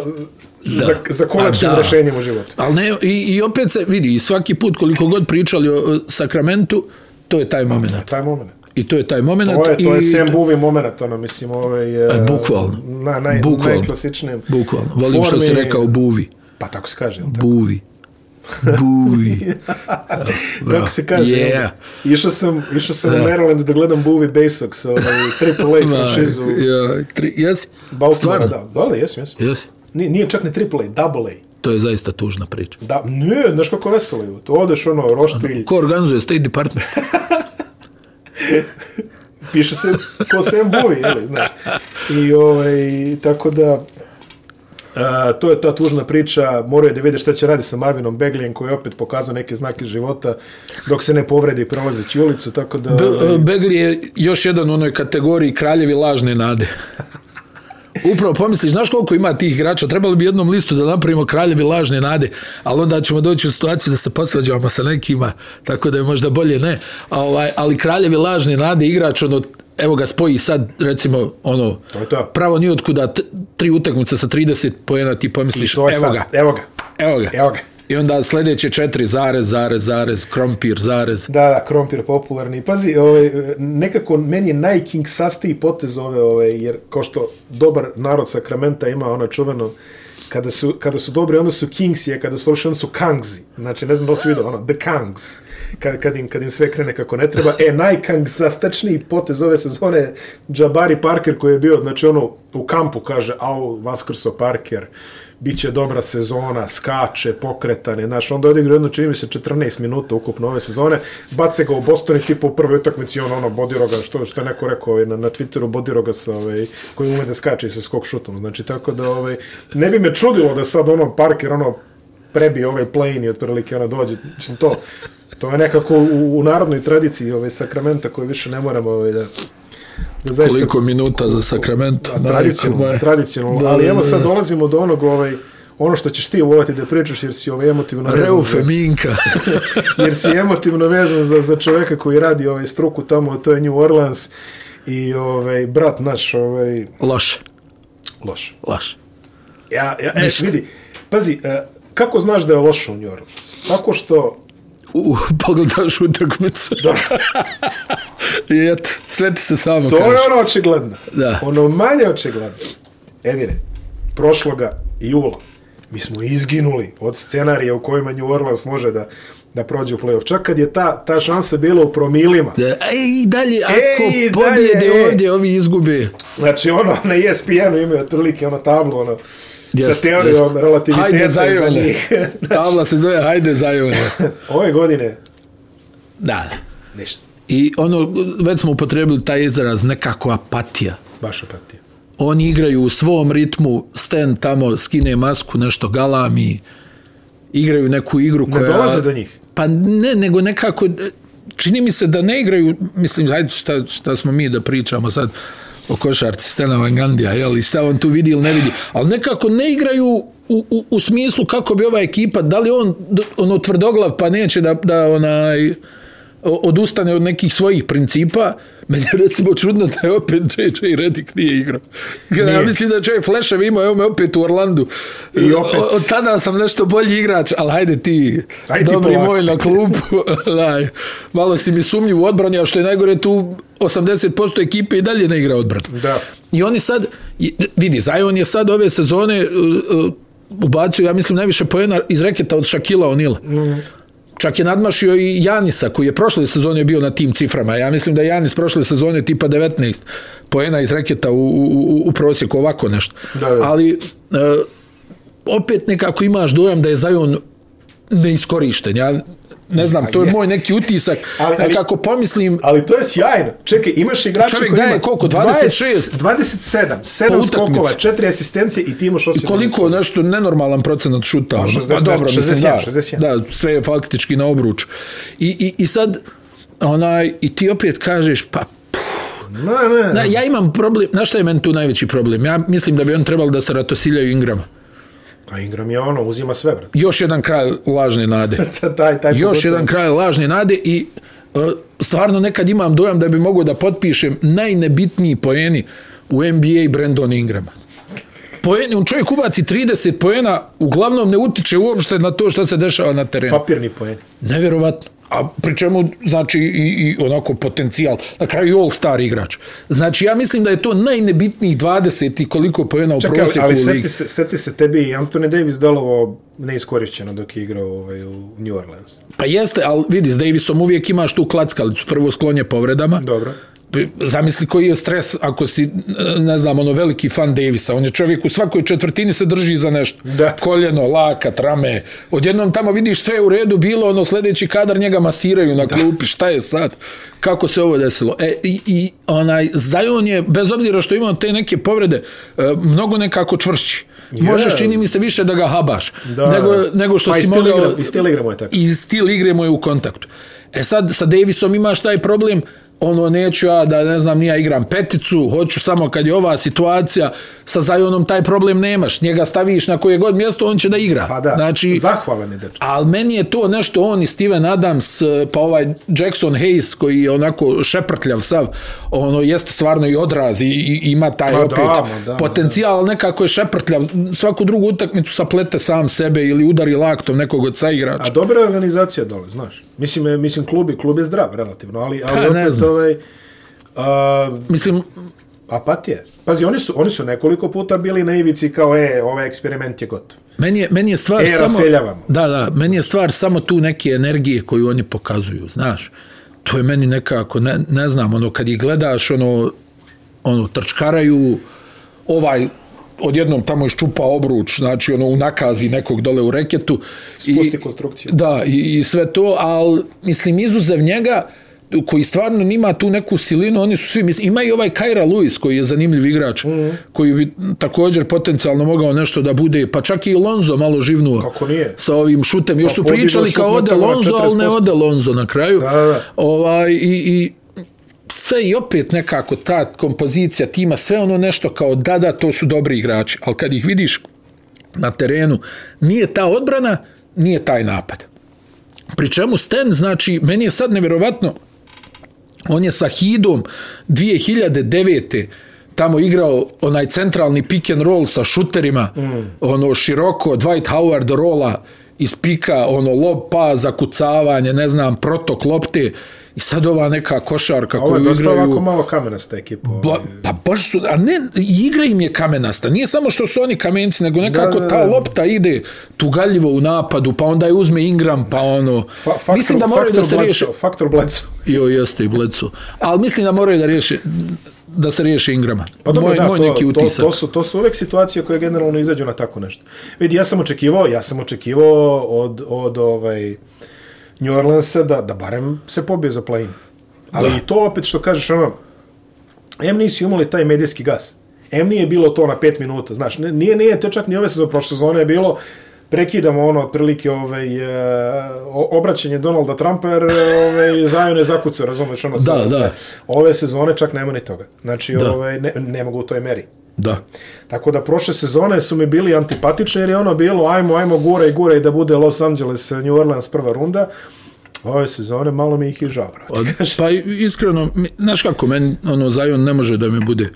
da. za, za konačnim da. rešenjem u životu. Ali ne, i, i opet se vidi, svaki put koliko god pričali o Sakramentu, to je taj moment. Taj moment. I to je taj moment. To je, to je i, Sam Bowie moment, ono, mislim, ovaj... E, bukvalno. Na, naj, Bukvalno. najklasičnije. Bukvalno. Volim što si formi- rekao buvi. Pa tako se kaže, tako? Buvi. Buvi. <laughs> Kako se kaže? Yeah. Išao sam, išao sam u Maryland da gledam Bowie Basics, ovaj, Triple A <laughs> franšizu. ja, tri, jesi? Baltimore, da. Da, da, jesam, jesam. Jesi? Nije, nije čak ni Triple A, Double A. To je zaista tužna priča. Da, ne, znaš kako veselo je. To odeš ono, roštilj, Ko organizuje State Department? <laughs> piše se ko Sam Bowie, jeli, znaš. I ovaj, tako da, a, to je ta tužna priča, moraju da vide šta će radi sa Marvinom Beglijem, koji je opet pokazao neke znake života, dok se ne povredi prolazeći ulicu, tako da... Be, ovaj, Begli je još jedan u onoj kategoriji kraljevi lažne nade. Upravo pomisliš, znaš koliko ima tih igrača, trebalo bi jednom listu da napravimo kraljevi lažne nade, ali onda ćemo doći u situaciju da se posvađamo sa nekima, tako da je možda bolje ne. A, ovaj, ali kraljevi lažne nade, igrač, ono, evo ga spoji sad, recimo, ono, To je to. pravo nije otkuda, tri utakmice sa 30 pojena, ti pomisliš, to je evo sad, ga, evo ga, evo ga. evo ga. I onda sljedeće četiri, zarez, zarez, zarez, krompir, zarez. Da, da, krompir je popularni. Pazi, ovaj, nekako meni je najkingsastiji potez ove, ovaj, jer kao što dobar narod Sakramenta ima ono čuveno, kada su, kada su dobri, onda su kingsi, a kada su loši, onda su kangzi. Znači, ne znam da li si vidio, ono, the kangs. Kad, kad, im, kad im sve krene kako ne treba. E, najkangsastačniji potez ove sezone Jabari Parker koji je bio, znači, ono, u kampu kaže, au, Vaskrso Parker, bit će dobra sezona, skače, pokretan je, znaš, onda odigra jedno, čini mi se, 14 minuta ukupno ove sezone, bace ga u Boston i tipa u prvoj utakmici, on ono, Bodiroga, što, što je neko rekao ovaj, na, na Twitteru, Bodiroga sa, ovaj, koji ume da skače i sa skok šutom, znači, tako da, ovaj, ne bi me čudilo da sad ono, Parker, ono, prebi ovaj plane i otprilike ona dođe, mislim, to, to je nekako u, u narodnoj tradiciji ovaj, sakramenta koju više ne moramo ovaj, da, da zaista Koliko minuta za Sakramento? A, tradicionalno, tradicionalno. Da, ali da, evo sad dolazimo do onog, ovaj, ono što ćeš ti volati da pričaš, jer si ovaj emotivno vezan Reufe za, <laughs> jer si emotivno vezan za, za čoveka koji radi ovaj struku tamo, to je New Orleans i ovaj brat naš, ovaj, Loše, loš. loše. Ja, ja, e, vidi, pazi, e, kako znaš da je loše u New Orleans? Tako što U, pogledaš utakmicu. Da. I eto, sve ti se samo To kaže. je ono očigledno. Da. Ono manje očigledno. Edine, prošloga jula mi smo izginuli od scenarija u kojima New Orleans može da da prođe u play-off. Čak kad je ta, ta šansa bila u promilima. Da, e, i dalje, ako Ej, pobjede dalje, e. ovdje, ovi izgube. Znači, ono, na ESPN-u imaju otprilike ono tablu, ono, Jeste, sa teorijom jeste. relativiteta Hajde za njih. <laughs> Tabla se zove Hajde Zajone. <laughs> Ove godine, Da. ništa. I ono, već smo upotrebili taj izraz, nekako apatija. Baš apatija. Oni igraju u svom ritmu, Sten tamo skine masku, nešto galami, igraju neku igru Ne koja... dolaze do njih. Pa ne, nego nekako, čini mi se da ne igraju, mislim, hajde šta, šta smo mi da pričamo sad o košarci Stena Van Gandija, jel, i šta on tu vidi ili ne vidi, ali nekako ne igraju u, u, u smislu kako bi ova ekipa, da li on ono tvrdoglav pa neće da, da onaj odustane od nekih svojih principa, meni je recimo čudno da je opet JJ Redick nije igrao. Ja mislim da je čovjek flešev imao, evo me opet u Orlandu. I opet. O- Od tada sam nešto bolji igrač, ali hajde ti, Ajde ti dobri polako. moj na klubu. <laughs> Malo si mi sumnjiv u odbrani, a što je najgore tu 80% ekipe i dalje ne igra odbranu. Da. I oni sad, vidi, Zion je sad ove sezone uh, uh, ubacio, ja mislim, najviše pojena iz reketa od Šakila Onila. Mm. Čak je nadmašio i Janisa, koji je prošle sezone bio na tim ciframa. Ja mislim da je Janis prošle sezone tipa 19 pojena iz reketa u, u, u, u prosjeku, ovako nešto. Da, da. Ali uh, opet nekako imaš dojam da je Zion neiskorišten. Ja ne znam, to je je. moj neki utisak. Ali- ali- Nekako pomislim, Ali to je sjajno. Čekaj, imaš igrača Čovjek koji daje ima koliko, 26? 27, 7 Po utakmici. skokova, 4 asistencije i ti imaš osjećaj. koliko nešto nenormalan procenat šuta. ono. 60, Pa dobro, mislim, 61, da, 61. da, sve je faktički na obruč. I, i, i sad, onaj, i ti opet kažeš, pa, Ne, ne, na, ja imam problem, znaš šta je meni tu najveći problem? Ja mislim da bi on trebalo da se ratosiljaju Ingrama. A Ingram je ono, uzima sve, brate. Još jedan kraj lažne nade. <laughs> taj, taj Još pogotovo. jedan kraj lažne nade i uh, stvarno nekad imam dojam da bi mogao da potpišem najnebitniji poeni u NBA Brandon Ingrama. Poeni, on čovjek ubaci 30 poena, uglavnom ne utiče uopšte na to što se dešava na terenu. Papirni poen. Nevjerovatno. A pri čemu, znači, i, i onako potencijal. Na kraju i all-star igrač. Znači, ja mislim da je to najnebitnijih 20 i koliko pojena u ali, prosjeku ali u seti, se, seti se tebi i Anthony Davis delovo neiskorišćeno dok je igrao ovaj, u New Orleans. Pa jeste, ali vidi, s Davisom uvijek imaš tu klackalicu. Prvo sklonje povredama. Dobro. Zamisli koji je stres ako si, ne znam, ono veliki fan Davisa. On je čovjek u svakoj četvrtini se drži za nešto. Da. Koljeno, lakat, rame. Odjednom tamo vidiš sve u redu bilo, ono sljedeći kadar njega masiraju na klupi. Šta je sad? Kako se ovo desilo? E, i, i onaj, Zion je, bez obzira što ima te neke povrede, e, mnogo nekako čvršći. Možeš, čini mi se, više da ga habaš. Da. Nego, nego što Pa si mogao... i stil igre mu je tako. I stil igre mu je u kontaktu. E sad, sa Davisom imaš taj problem, ono, neću ja da, ne znam, nija igram peticu, hoću samo kad je ova situacija, sa Zajonom taj problem nemaš. Njega staviš na koje god mjesto, on će da igra. Pa da, Znači, zahvalan je dečko. Ali meni je to nešto, on i Steven Adams, eh, pa ovaj Jackson Hayes, koji je onako šeprtljav sav, ono, jeste stvarno i odraz i, i ima taj da, opet ma da, ma potencijal, ali nekako je šeprtljav. Svaku drugu utakmicu saplete sam sebe ili udari laktom nekog od saigrača. A dobra organizacija dole, znaš. Mislim, je- mislim klub, je, klub je zdrav, relativno, ali, ali ne opet znam. ovaj... Uh, Mislim, apatije. Pazi, oni su, oni su nekoliko puta bili na ivici kao, e, ovaj eksperiment je gotov. meni je, meni je stvar E, samo... raseljavamo. Da, da, meni je stvar samo tu neke energije koju oni pokazuju, znaš. To je meni nekako, ne, ne znam, ono, kad ih gledaš, ono, ono, trčkaraju, ovaj, odjednom tamo iščupa obruč, znači ono u nakazi nekog dole u reketu. Spusti konstrukciju. Da, i, i sve to, ali mislim izuzev njega, koji stvarno nima tu neku silinu, oni su svi, mislim, ima i ovaj Kaira Lewis koji je zanimljiv igrač, mm. -hmm. koji bi također potencijalno mogao nešto da bude, pa čak i Lonzo malo živnuo Kako nije? sa ovim šutem. Još Pa su pričali kao ode Lonzo, ali ne 40%. ode Lonzo na kraju. Da, da. Ovaj, i, i sve i opet nekako ta kompozicija tima, sve ono nešto kao da, da, to su dobri igrači, ali kad ih vidiš na terenu, nije ta odbrana, nije taj napad. Pri čemu Sten, znači, meni je sad nevjerovatno, on je sa Hidom 2009 tamo igrao onaj centralni pick and roll sa šuterima, mm. ono široko, Dwight Howard rola iz pika, ono lob pa, zakucavanje, ne znam, protok lopte I sad ova neka košarka Ovo je koju dosta igraju... ovako malo kamenasta ekipa. Ba, ovaj. pa baš su, a ne, igra im je kamenasta. Nije samo što su oni kamenci, nego nekako Da, da, ta da. lopta ide tugaljivo u napadu, pa onda je uzme Ingram, pa ono... Fa faktor, mislim da moraju da se riješe... Faktor Bledsoe. Jo, jeste i Bledsoe. Ali mislim da moraju da riješe da se riješi Ingrama. Pa dobro, moj, da, moj to, neki to, utisak. to, su, to su uvek situacije koje generalno izađu na tako nešto. Vidi, ja sam očekivao, ja sam očekivao od, od ovaj, New Orleansa da, da barem se pobije za play-in. Ali Da. i to opet što kažeš, ono, em nisi imali taj medijski gas. Em nije bilo to na pet minuta, znaš, nije, nije, to čak ni ove sezone, prošle sezone je bilo, prekidamo ono, otprilike, ovaj, e, obraćanje Donalda Trumpa, jer ovaj, Zion je zakucao, razumeš, ono, Da, da. Ove sezone čak nema ni toga. Znači, Da. ovaj, ne, ne mogu u toj meri. Da. Tako da prošle sezone su mi bili antipatični jer je ono bilo ajmo, ajmo gura i gura i da bude Los Angeles, New Orleans prva runda. Ove sezone malo mi ih i žao, brate. <laughs> Pa iskreno, znaš kako, meni ono, Zion ne može da mi bude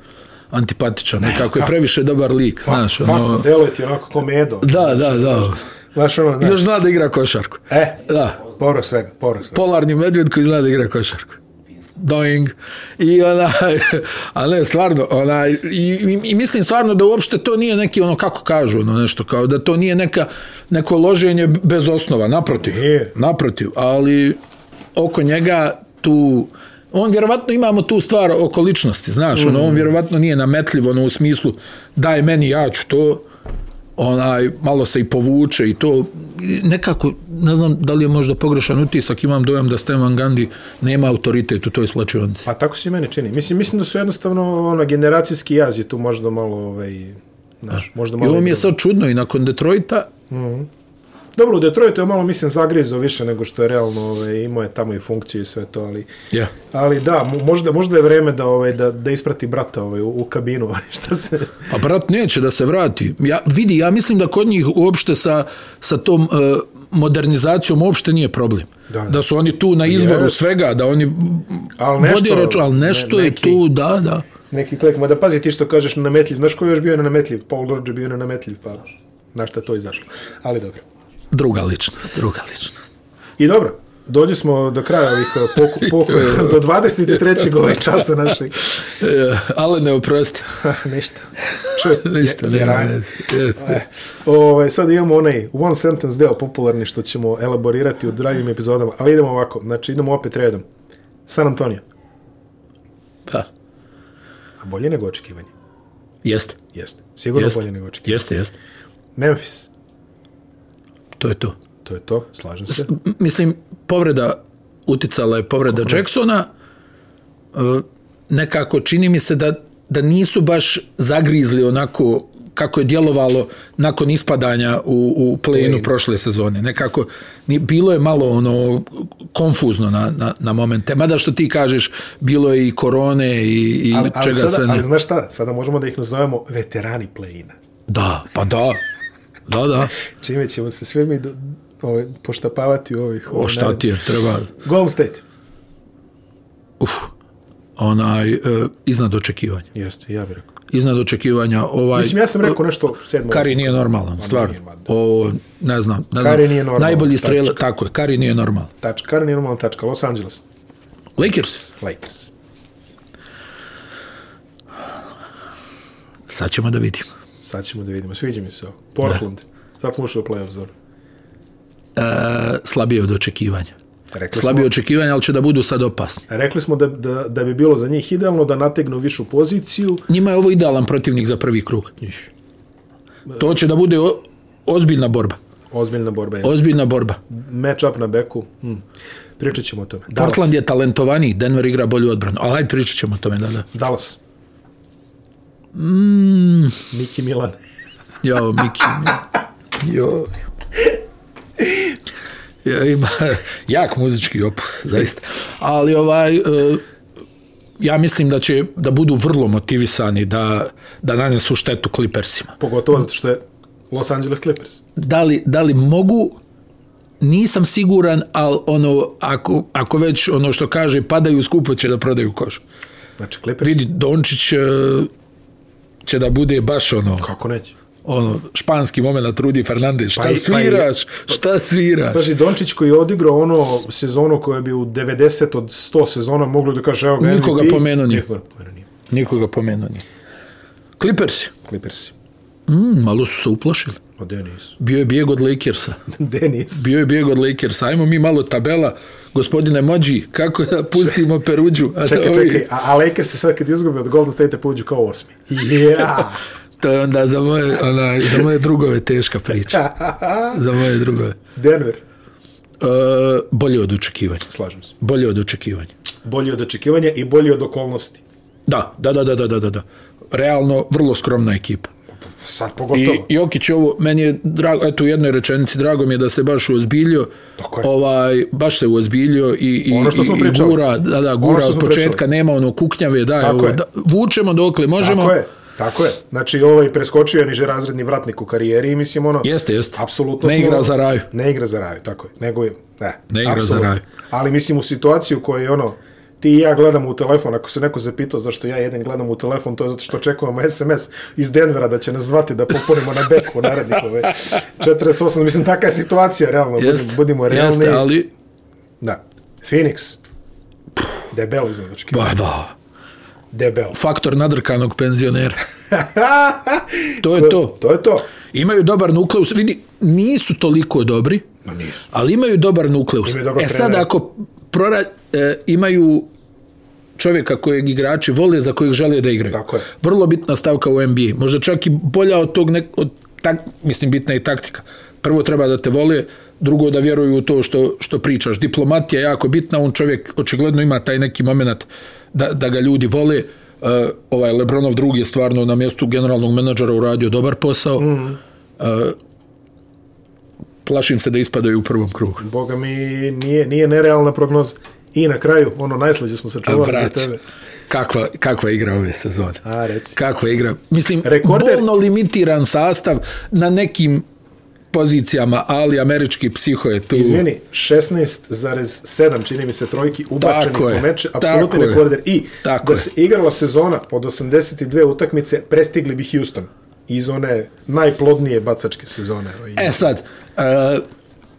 antipatičan, nekako je previše dobar lik, znaš, Ono... ono... Deluje ti onako ko medo. Da, da, da. Znaš, ono, znaš. Još zna da igra košarku. E, Da. povrh svega, povrh svega. Polarni medvjed koji zna da igra košarku. Doing. I ona, <laughs> a ne, stvarno, ona, i, i, i, mislim stvarno da uopšte to nije neki, ono, kako kažu, ono, nešto, kao da to nije neka, neko loženje bez osnova, naprotiv, Nije. naprotiv, ali oko njega tu, on vjerovatno imamo tu stvar oko ličnosti, znaš, ono, on vjerovatno nije nametljiv, ono, u smislu, daj meni, ja ću to, onaj, malo se i povuče i to, i nekako, ne znam da li je možda pogrešan utisak, imam dojam da Stevan Gandhi nema autoritet u toj slačionici. Pa tako se i meni čini. Mislim, mislim da su jednostavno ono, generacijski jaz je tu možda malo, ovaj, znaš, možda I malo... ovo mi je sad čudno i nakon Detroita, Dobro, u Detroitu je malo, mislim, zagrizo više nego što je realno, ovaj, imao je tamo i funkciju i sve to, ali... ja. Ali da, mo- možda, možda je vreme da ovaj da, da isprati brata ovaj, u, u kabinu, <laughs> ovaj, šta se... A brat neće da se vrati. Ja, vidi, ja mislim da kod njih uopšte sa, sa tom uh, modernizacijom uopšte nije problem. Da, da. da su oni tu na izvoru Yes. svega, da oni Al nešto- vodi račun, ali nešto ne- je tu, da, da. Neki klik, ma da pazi ti što kažeš na nametljiv. Znaš ko je još bio na nametljiv? Paul George je bio na nametljiv, pa na šta to izašlo. Ali dobro. Druga ličnost, druga ličnost. I dobro, dođe smo do kraja ovih eh, poku, <laughs> pokoje, do 23. ovaj <laughs> časa našeg. E, ale ne oprosti. <laughs> Ništa. Čuj, Ništa, je- nema veze. Jeste. Ovaj, sad imamo onaj one sentence deo popularni što ćemo elaborirati u dragim epizodama, ali idemo ovako, znači idemo opet redom. San Antonio, Pa, a bolje nego očekivanje. jeste. Jeste, sigurno Jeste, bolje nego očekivanje. jeste, jeste. Memphis, To je to. to je to, slažem se. M- Mislim, povreda uticala je povreda Jacksona. E, nekako čini mi se da, da nisu baš zagrizli onako kako je djelovalo nakon ispadanja u, u play-inu prošle sezone. Nekako, ni, bilo je malo ono konfuzno na, na, na momente. Mada što ti kažeš, bilo je i korone i, i Ali, ali, čega sada, sve ne. ali znaš šta, sada možemo da ih nazovemo veterani play-ina. Da, pa da. Da, da. Čime ćemo se sve mi do, ovaj, poštapavati u ovih... O šta ti je, treba... Golden State. Uf, onaj, e, iznad očekivanja. Jeste, ja bih rekao. Iznad očekivanja. Ovaj, Mislim, ja sam rekao nešto sedmo. Kari nije normalan, stvarno. O, ne znam, ne Kari znam. nije normalan, Najbolji tačka. tako je, Kari nije normalan. Tačka, Kari nije normalna tačka. Los Angeles. Lakers, Lakers. sad ćemo da vidimo. Sad ćemo da vidimo. Sviđa mi se ovo. Portland. Sad smo ušli u playoff zonu. E, slabije od očekivanja. Rekli Slabije smo, očekivanja, ali će da budu sad opasni. rekli smo da, da, da bi bilo za njih idealno da nategnu višu poziciju. Njima je ovo idealan protivnik za prvi krug. To će da bude o, ozbiljna borba. Ozbiljna borba je. Ozbiljna borba. Match up na beku. Hm. Pričat ćemo o tome. Dallas. Portland je talentovaniji, Denver igra bolju odbranu. Ali pričat ćemo o tome, da, da. Dallas. Mm. Miki Milan. Jo, Miki. Jo. Ja, ima jak muzički opus, zaista. Ali ovaj, e, ja mislim da će da budu vrlo motivisani da, da nanesu štetu Clippersima. Pogotovo zato što je Los Angeles Clippers. Da li, da li mogu nisam siguran, ali ono, ako, ako već ono što kaže, padaju skupo će da prodaju koš. Znači Clippers. Vidi, Dončić e, će da bude baš ono, Kako neće? ono, španski moment Rudi Fernandez, šta Pa i- pa i- sviraš, šta sviraš? Pazi, Dončić koji je odigrao ono sezonu koja bi u 90 od 100 sezona moglo da kaže evo ga Nikoga MVP. pomenuo nije. Nikoga pomenuo nije. Nikoga pomenuo nije. Clippersi, Clippersi. mm, malo su se uplašili. O Denis. Bio je bijeg od Lakersa. <laughs> Denis. Bio je bijeg od Lakersa. Ajmo mi malo tabela, gospodine Mođi, kako da pustimo Peruđu. A Čekaj, ovi- čekaj, a, a Lakers se sad kad izgubi od Golden State pođu kao osmi. Ja. <laughs> To je onda za moje, ona, za moje drugove teška priča. <laughs> Za moje drugove. Denver. E, bolje od očekivanja. Slažem se. Bolje od očekivanja. Bolji od očekivanja i bolji od okolnosti. Da, da, da, da, da, da. Realno, vrlo skromna ekipa. Sad I pogotovo. Jokić ovo, meni je drago, eto u jednoj rečenici, drago mi je da se baš uozbiljio, ovaj, baš se uozbiljio i, i, Ono što smo i, i gura, da, da, Ono gura što od početka, pričali. nema ono kuknjave, da, Tako evo, je. da, vučemo dokle možemo. Tako je. Tako je. Znači, ovaj preskočio je niže razredni vratnik u karijeri i mislim ono... Jeste, jeste. Apsolutno Ne smo- igra za raju. Ne igra za raju, tako je. Nego je, ne. Ne igra apsolutno. za raju. Ali mislim u situaciju koja je ono, ti i ja gledamo u telefon, ako se neko zapitao zašto ja jedan gledam u telefon, to je zato što očekujemo SMS iz Denvera da će nas zvati da popunimo na beku narednih ove 48. Mislim, taka je situacija, realno, budimo, Jeste, budimo realni. jeste, ali, Da. Phoenix. Debelo izgledački. ba da, Debelo. faktor nadrkanog penzionera. <laughs> To je to. To je to. Imaju dobar nukleus, vidi, nisu toliko dobri, Ma nisu. ali imaju dobar nukleus. Imaju dobar e sad ako prora, e, imaju čovjeka kojeg igrači vole, za kojeg žele da igraju. Tako je. Vrlo bitna stavka u NBA. Možda čak i bolja od tog, nek, od, tak, mislim, bitna je taktika. Prvo treba da te vole, drugo da vjeruju u to što, što pričaš. Diplomatija je jako bitna, on čovjek očigledno ima taj neki moment da, da ga ljudi vole. Uh, ovaj Lebronov drugi je stvarno na mjestu generalnog menadžera uradio dobar posao. Mm. Uh, plašim se da ispadaju u prvom krugu. Boga mi nije, nije nerealna prognoza. I na kraju, ono najslađe smo se čuvali za tebe. kakva, kakva igra ove sezone. A, reci. Kakva igra. Mislim, Rekorder- bolno limitiran sastav na nekim pozicijama, ali američki psiho je tu. Izvini, 16,7 čini mi se trojki ubačenih Tako je, po meče, apsolutni rekorder. I Tako da je. se igrala sezona od 82 utakmice, prestigli bi Houston iz one najplodnije bacačke sezone. E sad, uh,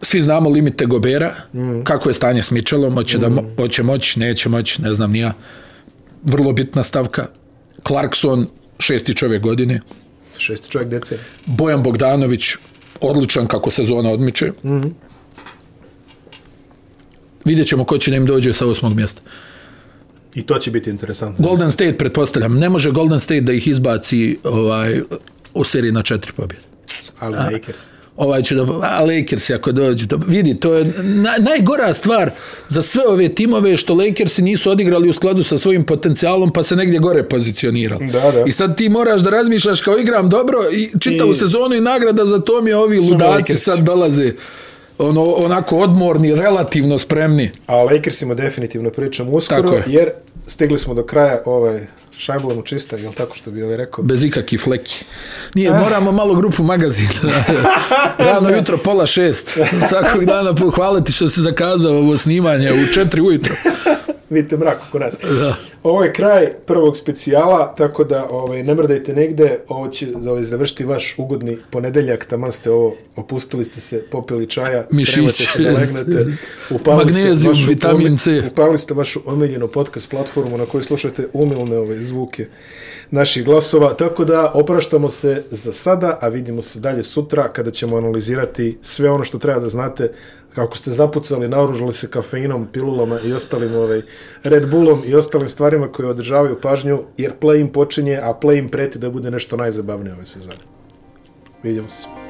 svi znamo limite Gobera, mm. kako je stanje s Mitchellom, hoće, mm. da, mo- hoće moći, neće moći, ne znam nija. Vrlo bitna stavka. Clarkson, šesti čovjek godine. Šesti čovjek dece. Bojan Bogdanović, odličan kako sezona odmiče. Mm. Vidjet ćemo ko će da im dođe sa osmog mjesta. I to će biti interesantno. Golden State, pretpostavljam, ne može Golden State da ih izbaci ovaj, u seriji na četiri pobjede. Ali Lakers. Ovaj će da, a Lakersi ako dođu, to, vidi, to je na, najgora stvar za sve ove timove što Lakersi nisu odigrali u skladu sa svojim potencijalom pa se negdje gore pozicionirali. Da, da. I sad ti moraš da razmišljaš kao igram dobro i čitavu I- sezonu i nagrada za to mi ovi ludaci Lakersi. sad dolaze ono, onako odmorni, relativno spremni. A Lakersima definitivno pričamo uskoro, jer stigli smo do kraja ovaj šajblom čista, jel tako što bi ovaj rekao? Bez ikakih fleki. Nije, moramo malo grupu magazina. <laughs> Rano jutro, pola šest. Svakog dana pohvaliti što se zakazao ovo snimanje u četiri ujutro. Vidite mrak oko nas. Da. Ovo je kraj prvog specijala, tako da ovaj, ne mrdajte negde, ovo će ovaj, završiti vaš ugodni ponedeljak, taman ste ovo, opustili ste se, popili čaja, Mišić. spremate se da legnete, <laughs> upalili ste, vašu, vitamin C. upalili ste vašu omiljenu podcast platformu na kojoj slušate umilne ove zvuke naših glasova, tako da opraštamo se za sada, a vidimo se dalje sutra kada ćemo analizirati sve ono što treba da znate kako ste zapucali, naoružali se kafeinom, pilulama i ostalim ovaj, Red Bullom i ostalim stvarima koje održavaju pažnju, jer play-in počinje, a play-in preti da bude nešto najzabavnije ove sezone. Vidimo se.